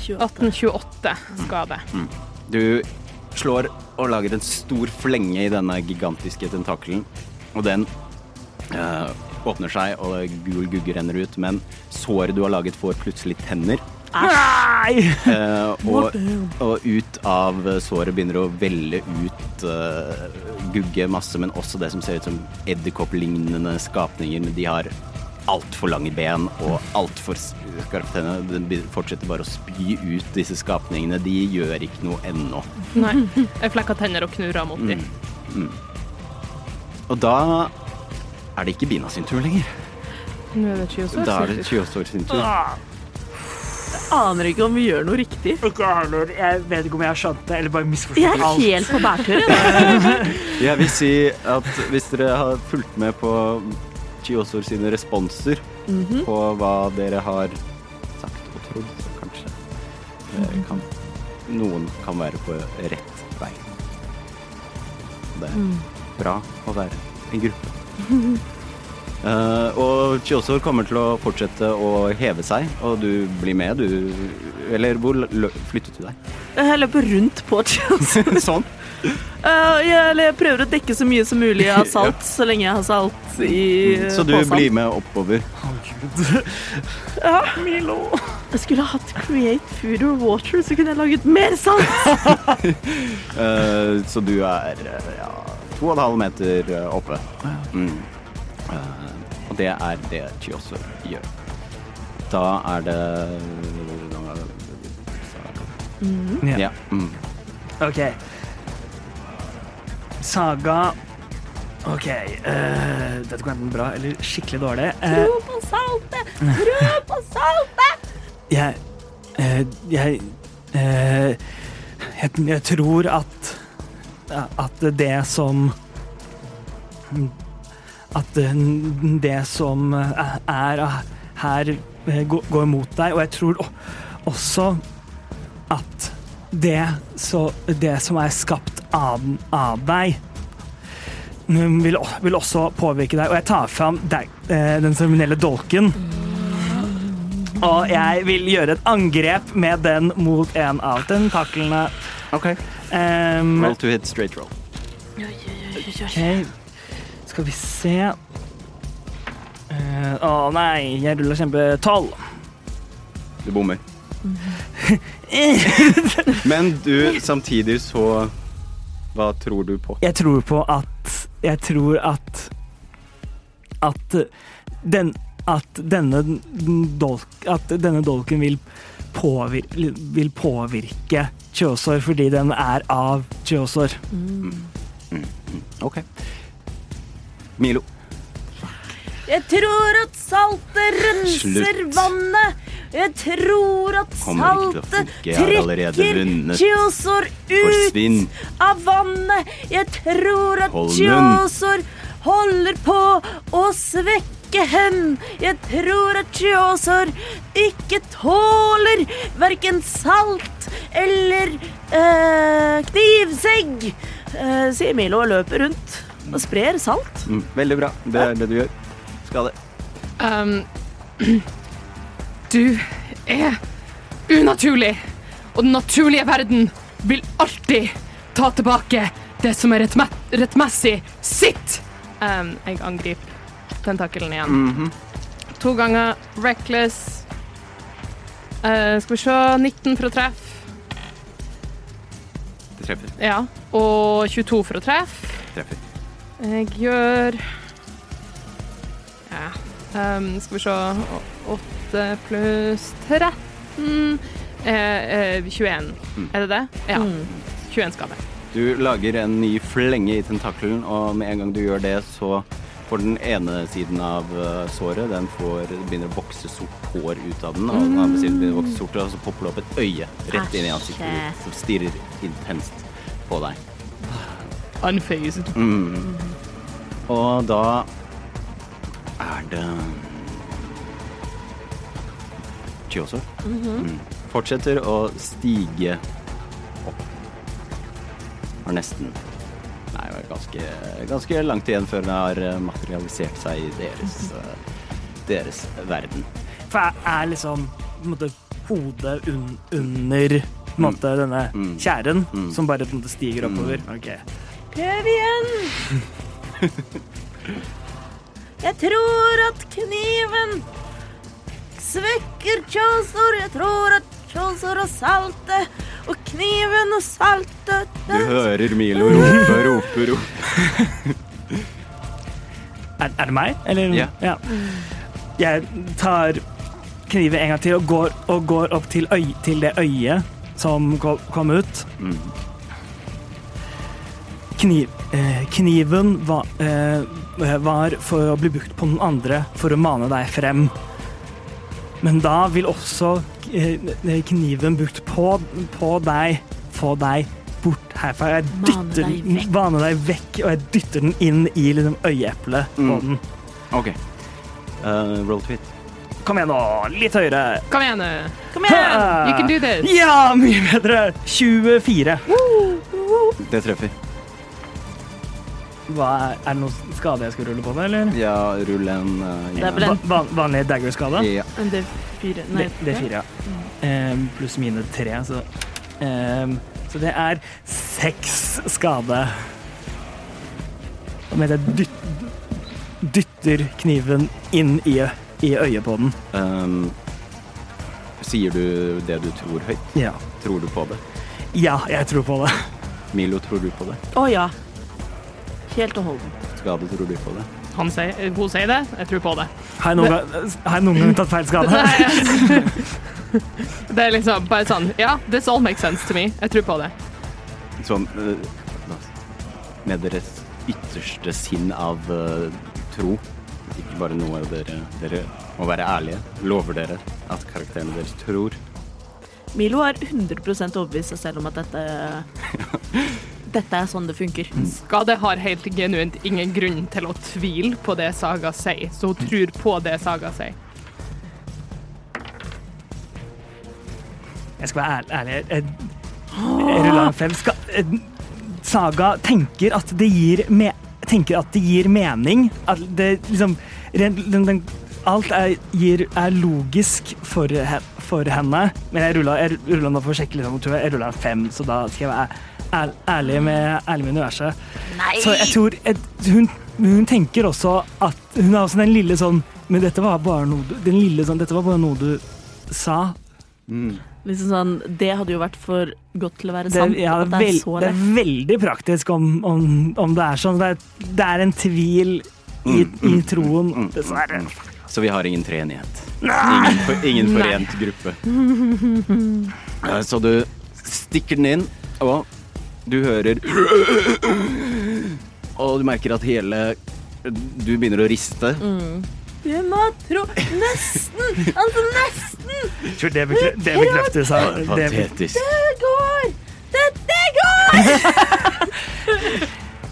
18-28 skade. Du slår og lager en stor flenge i denne gigantiske tentakelen. Og den eh, åpner seg, og gul gugge renner ut. Men såret du har laget, får plutselig tenner. Nei! Uh, og, og ut av såret begynner å velle ut uh, gugge masse, men også det som ser ut som edderkopplignende skapninger. Men de har altfor lange ben og altfor skarpe tenner. Den fortsetter bare å spy ut disse skapningene. De gjør ikke noe ennå. Nei. Jeg flekker tenner og knurrer mot dem. Og da er det ikke Bina sin tur lenger. Nå er det Chiosor. Da er det Chiosor sin tur. Jeg Aner ikke om vi gjør noe riktig. Ikke jeg heller. Jeg vet ikke om jeg har skjønt det, eller bare Jeg misforstått er alt. helt på bærtur. jeg. Vil si at hvis dere har fulgt med på Chiosor sine responser på hva dere har sagt og trodd, så kanskje eh, kan, noen kan være på rett vei. Det er bra å være en gruppe. Eh, og Chiosor kommer til å fortsette å heve seg, og du blir med, du Eller hvor lø- flyttet du deg? Jeg løper rundt på Chelsea. sånn. Uh, jeg, eller jeg prøver å dekke så mye som mulig av salt, så lenge jeg har salt i posen. Så du posen. blir med oppover. Ja. Jeg skulle ha hatt create food or water, så kunne jeg laget mer salt. uh, så du er ja, to og en halv meter eh, oppe. Mm. Eh, og det er det Chiosor gjør. Da er det mm. Ja. Mm. OK. Saga OK. Uh, dette går enten bra eller skikkelig dårlig. Uh, Tro på saltet! Tro på saltet! jeg uh, jeg, eh, jeg jeg tror at at det som At det som er her, går mot deg, og jeg tror også at det, så, det som er skapt av, av deg, vil, vil også påvirke deg. Og jeg tar fram deg, eh, den seremonielle dolken. Og jeg vil gjøre et angrep med den mot en av tentaklene. OK. Um, Roll to hit straight roll. Okay. skal vi se Eh, Å nei, jeg ruller kjempe tolv. Du bommer. Men du, samtidig så Hva tror du på? Jeg tror på at Jeg tror at At den At denne dolk At denne dolken vil påvirke, vil påvirke Kjøsår fordi den er av Kjøsår. OK. Milo. Jeg tror at saltet renser Slutt. vannet. Jeg tror at saltet trekker vunnet. Ut Forsvinn. av vannet. Jeg tror at Kjøsår holder på å svekke hen. Jeg tror at Kjosor ikke tåler verken salt eller eh, knivsegg, eh, sier Milo og løper rundt og sprer salt. Mm, veldig bra. Det er det du gjør. Skal det. Um, du er unaturlig, og den naturlige verden vil alltid ta tilbake det som er rettmessig sitt. Um, jeg angriper tentakelen igjen. To ganger reckless. Uh, skal vi se 19 for å treffe. Det treffer. Ja. Og 22 for å treffe. treffer. Jeg gjør Ja. Um, skal vi se 8 pluss 13 uh, uh, 21. Er det det? Ja. 21 skade. Du lager en ny flenge i tentakelen, og med en gang du gjør det, så får den ene siden av eh, såret Den får, begynner å vokse sort hår ut av den, og den andre siden begynner å vokse sort, og så popper det opp et øye rett inn i ansiktet ditt, som stirrer intenst på deg. Unfazed. Mm. Og da er det Chioso. mm. Fortsetter å stige opp. Har nesten ganske, ganske langt igjen før den har eh, materialisert seg i deres, eh, deres verden. For jeg er liksom på en måte hodet un under på en måte denne Mm. tjæren Mm. som bare på en måte stiger oppover. Ok. Prøv igjen. Jeg tror at kniven svekker Kjølsor. Jeg tror at Kjølsor og saltet og kniven og saltet Du hører Milo rope, rope, rope. Er, er det meg, eller? Ja. Jeg tar kniven en gang til og går, og går opp til, øy, til det øyet som kom, ut. Mm. Kniv, eh, kniven var, eh, var for å bli brukt på den andre for å mane deg frem. Men da vil også kniven brukt på, på deg få deg bort herfra. Jeg dytter deg den, vekk. mane deg vekk, og jeg dytter den inn i liksom, øyeeplet på Mm. den. OK. Uh, roll to hit. Kom igjen nå, litt høyere. Kom igjen. Kom igjen! You can do this. Ja, mye bedre! 24. Det treffer. Hva er, er det noen skade jeg skal rulle på det, eller? Ja, rull en uh, Det er vel en- van vanlig dagger-skade? Ja. Men det er fire Nei, Det, det er fire, ja. Ehm, pluss mine tre, så ehm, Så det er seks skade. Og med det dyt, dytter kniven inn i, i øyet på den. Um, sier du det du tror høyt? Ja. Tror du på det? ja, jeg tror på det. Milo, tror du på det? Å ja. Helt og holdent. Skade, tror du på det? Han sier, hun sier det, jeg tror på det. Har jeg noen, gang, noen gang tatt feil skade? Det er liksom bare sånn Ja, this all makes sense to me. Jeg tror på det. Sånn uh, med deres ytterste sinn av uh, tro. Ikke bare noe dere Dere må være ærlige. Lover dere at karakterene deres tror. Milo er 100 overbevist seg selv om at dette Dette er sånn det funker. Skade har helt genuint ingen grunn til å tvile på det Saga sier, så hun tror på det Saga sier. Jeg skal være ærlig. ærlig. Jeg, jeg ruller en fem. Skal, eh, Saga tenker at det gir me, tenker at det gir mening. At det liksom rent- den, den, Alt er, gir, er logisk for, for henne. Men jeg rulla, nå for å sjekke tror jeg, rulla en fem, så da skal jeg være ærlig med, ærlig med universet. Nei! Så jeg tror et, hun, hun tenker også at Hun har også den lille sånn Men dette var bare noe du Den lille sånn Dette var bare noe du sa. Mm. Liksom sånn, det hadde jo vært for godt til å være Det, sant. ja, det, det er veld, det er veldig praktisk om, om, om det er sånn. Det er, det er en tvil i, i troen, dessverre. Så vi har ingen treenighet. Ingen, for, ingen forent gruppe. Eh, Så du stikker den inn, og du hører Og du merker at hele Du begynner å riste. Det må tro Nesten! Altså, nesten! Tror det, bekre, det bekreftes av det, Patetisk. Det går! Dette går!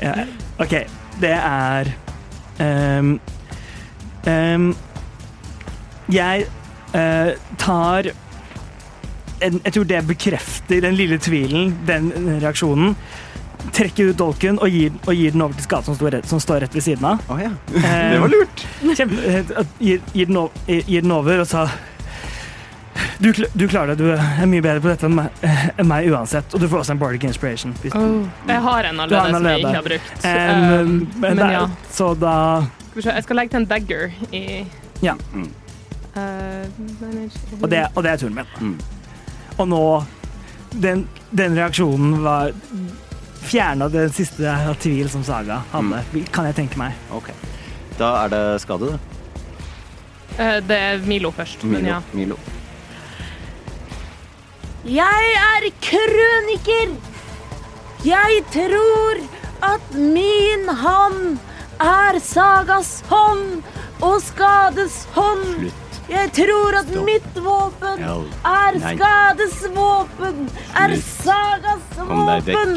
ja, OK, det er um, um, Jeg uh, tar Jeg tror det bekrefter den lille tvilen, den reaksjonen. Trekker ut dolken og gir, og gir den over til skatt som, som står rett ved siden av. Oh, ja. Eh, Det var lurt. Kjempe, eh, gir, gir, den over, gir den over og sa du, du klarer det, du er mye bedre på dette enn meg, eh, enn meg uansett. Og du får også en Bardic Inspiration. Hvis, Jeg har en Du har allerede som jeg ikke har brukt. Um, men men det er- ja. Så da Skal vi se, jeg skal legge til en dagger i Ja. Eh, Og det, og det er turen min. Mm. Og nå Den, den reaksjonen var Fjerna den siste tvil som Saga hadde, kan jeg tenke meg. Ok. Da er det skade, da. Eh, det er Milo først, men ja. Milo. Jeg er krøniker! Jeg tror at min hånd er Sagas hånd og Skades hånd. Slutt. Jeg tror at mitt våpen er. Skades våpen, er Sagas våpen.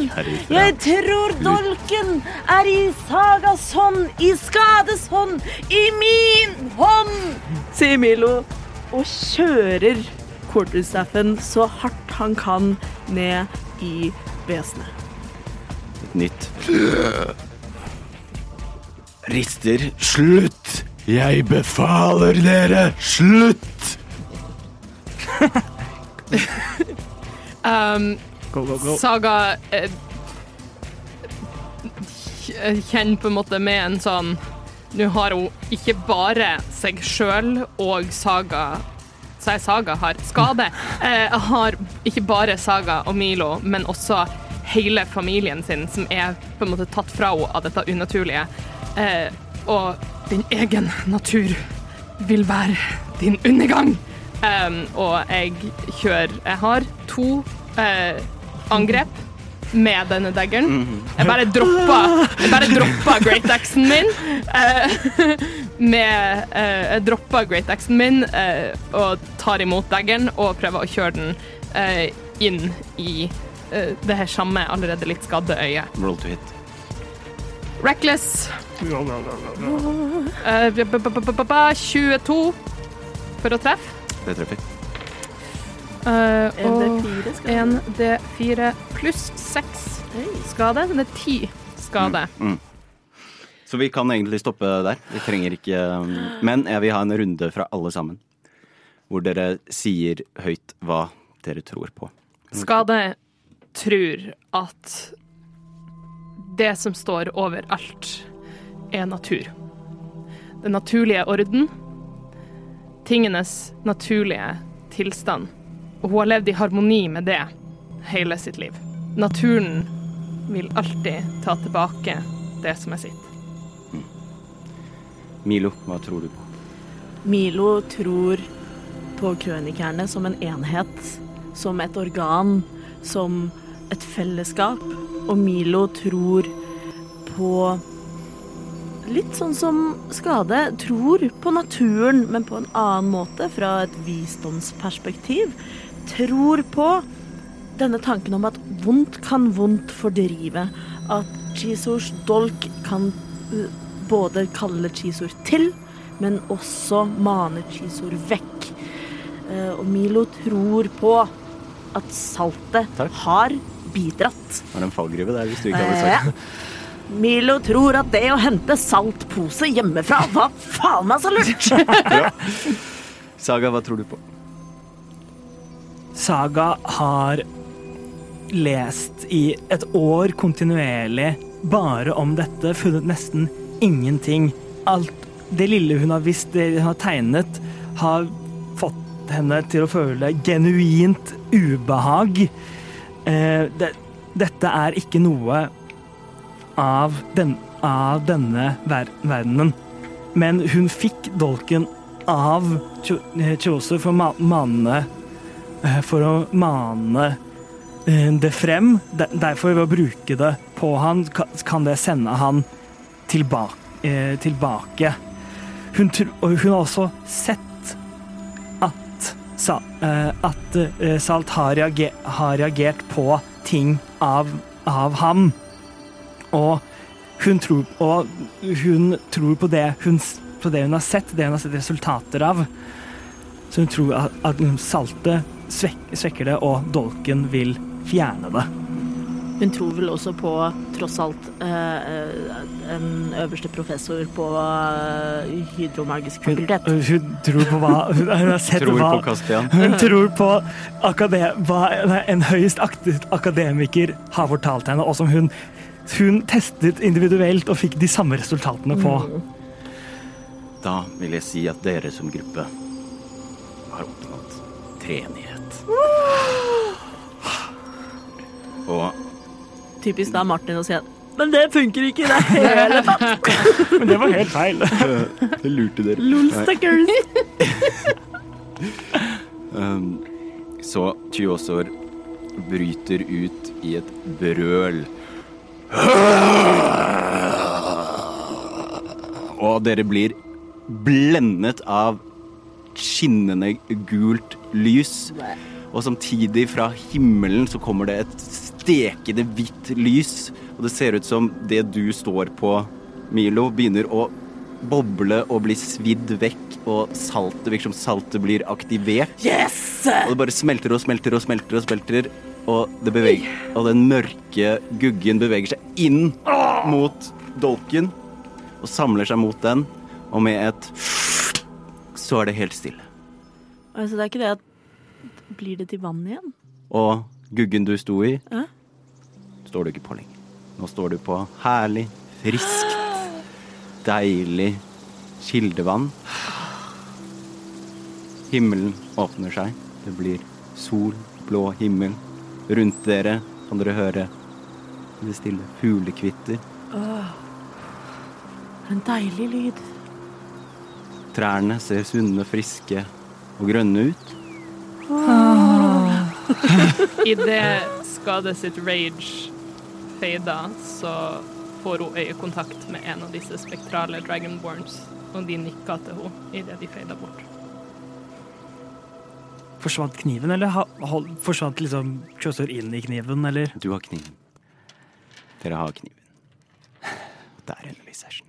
Jeg tror dolken er i Sagas hånd, i Skades hånd, i min hånd, sier Milo og kjører quarterstaffen så hardt han kan ned i vesenet. Et nytt. Rister. Slutt! Jeg befaler dere, slutt! Um, Go, go, go. Saga eh, kjenner på en måte med en sånn Nå har hun ikke bare seg sjøl og Saga Så Saga har skade. Eh, har ikke bare Saga og Milo, men også hele familien sin, som er på en måte tatt fra henne av dette unaturlige. Eh, og din egen natur vil være din undergang. Um, og jeg kjører Jeg har to uh, angrep med denne daggeren. Jeg bare droppa Jeg bare droppa great axen min. Uh, med uh, Jeg droppa great axen min uh, og tar imot daggeren og prøver å kjøre den eh, inn i eh, det her samme allerede litt skadde øyet. Roll to hit. Reckless. Eh, b- b- b- b- b- 22 for å treffe. Det treffer. Eh, og D4 skal 1D4 pluss 6 skade. Det er 10 skade. Så vi kan egentlig stoppe der. Vi trenger ikke um, Men jeg vil ha en runde fra alle sammen. Hvor dere sier høyt hva dere tror på. Skade tror at det som står over alt, er natur. Den naturlige orden. Tingenes naturlige tilstand. Og hun har levd i harmoni med det hele sitt liv. Naturen vil alltid ta tilbake det som er sitt. Milo, hva tror du på? Milo tror på krønikerne som en enhet, som et organ, som et fellesskap. Og Milo tror på Litt sånn som Skade tror på naturen, men på en annen måte, fra et visdomsperspektiv. Tror på denne tanken om at vondt kan vondt fordrive. At Chisors dolk kan uh, både kalle Chisor til, men også mane Chisor vekk. Eh, og Milo tror på at saltet Takk. har bidratt. Det var en fallgruve der, hvis du ikke hadde Eh, sagt det. Milo tror at det å hente saltpose hjemmefra var faen meg så lurt! Saga, hva tror du på? Saga har lest i et år kontinuerlig bare om dette, funnet nesten ingenting. Alt det lille hun har visst, det hun har tegnet, har fått henne til å føle genuint ubehag. Eh, det, dette er ikke noe av, den, av denne ver verdenen. Men hun fikk dolken av Chioso for å ma- eh, For å mane eh, det frem. Derfor, ved å bruke det på han, kan det sende han tilbake. Eh, tilbake. Hun, hun har også sett at, eh, at eh, Salt har, reager, har reagert på ting av, av ham. Og hun tror, og hun tror på, det hun, på det hun har sett, det hun har sett resultater av. Så hun tror at, at saltet svek, svekker det, og dolken vil fjerne det. Hun tror vel også på, tross alt, eh, eh, en øverste professor på eh, hydromagisk fakultet. hun tror på hva Hun, hun har sett Tror hva på Kastian. Hun tror på akade, hva en høyest aktet akademiker har fortalt henne, og som hun, hun testet individuelt og fikk de samme resultatene på. Da vil jeg si at dere som gruppe har oppnådd treenighet. Og Typisk da Martin å si at Men det funker ikke i det hele tatt! Men det var helt feil. det lurte dere. Lol. Um, så Tyosor bryter ut i et brøl. Og dere blir blendet av skinnende gult lys. Og samtidig fra himmelen så kommer det et stekende hvitt lys. Og det ser ut som det du står på, Milo, begynner å boble og bli svidd vekk. Og saltet virker som saltet blir aktivert. Yes! Og det bare smelter og smelter og smelter og smelter. Og, det beveger, og den mørke guggen beveger seg inn mot dolken og samler seg mot den. Og med et så er det helt stille. Altså, det er ikke det at Blir det til vann igjen? Og guggen du sto i, Ja. står du ikke på lenger. Nå står du på herlig, friskt, deilig kildevann. Himmelen åpner seg. Det blir sol, blå himmel. Rundt dere kan dere høre det stille fuglekvitter. En deilig lyd. Trærne ser sunne, friske og grønne ut. Idet skadet sitt rage fader, så får hun øyekontakt med en av disse spektrale dragonborns, og de nikker til henne idet de fader bort. Forsvant kniven, eller ha, hold, forsvant liksom Kjøsør inn i kniven, eller? Du har kniven. Dere har kniven. Og der ender vi session.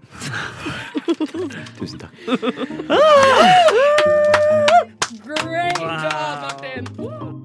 Tusen takk. Great job, Martin!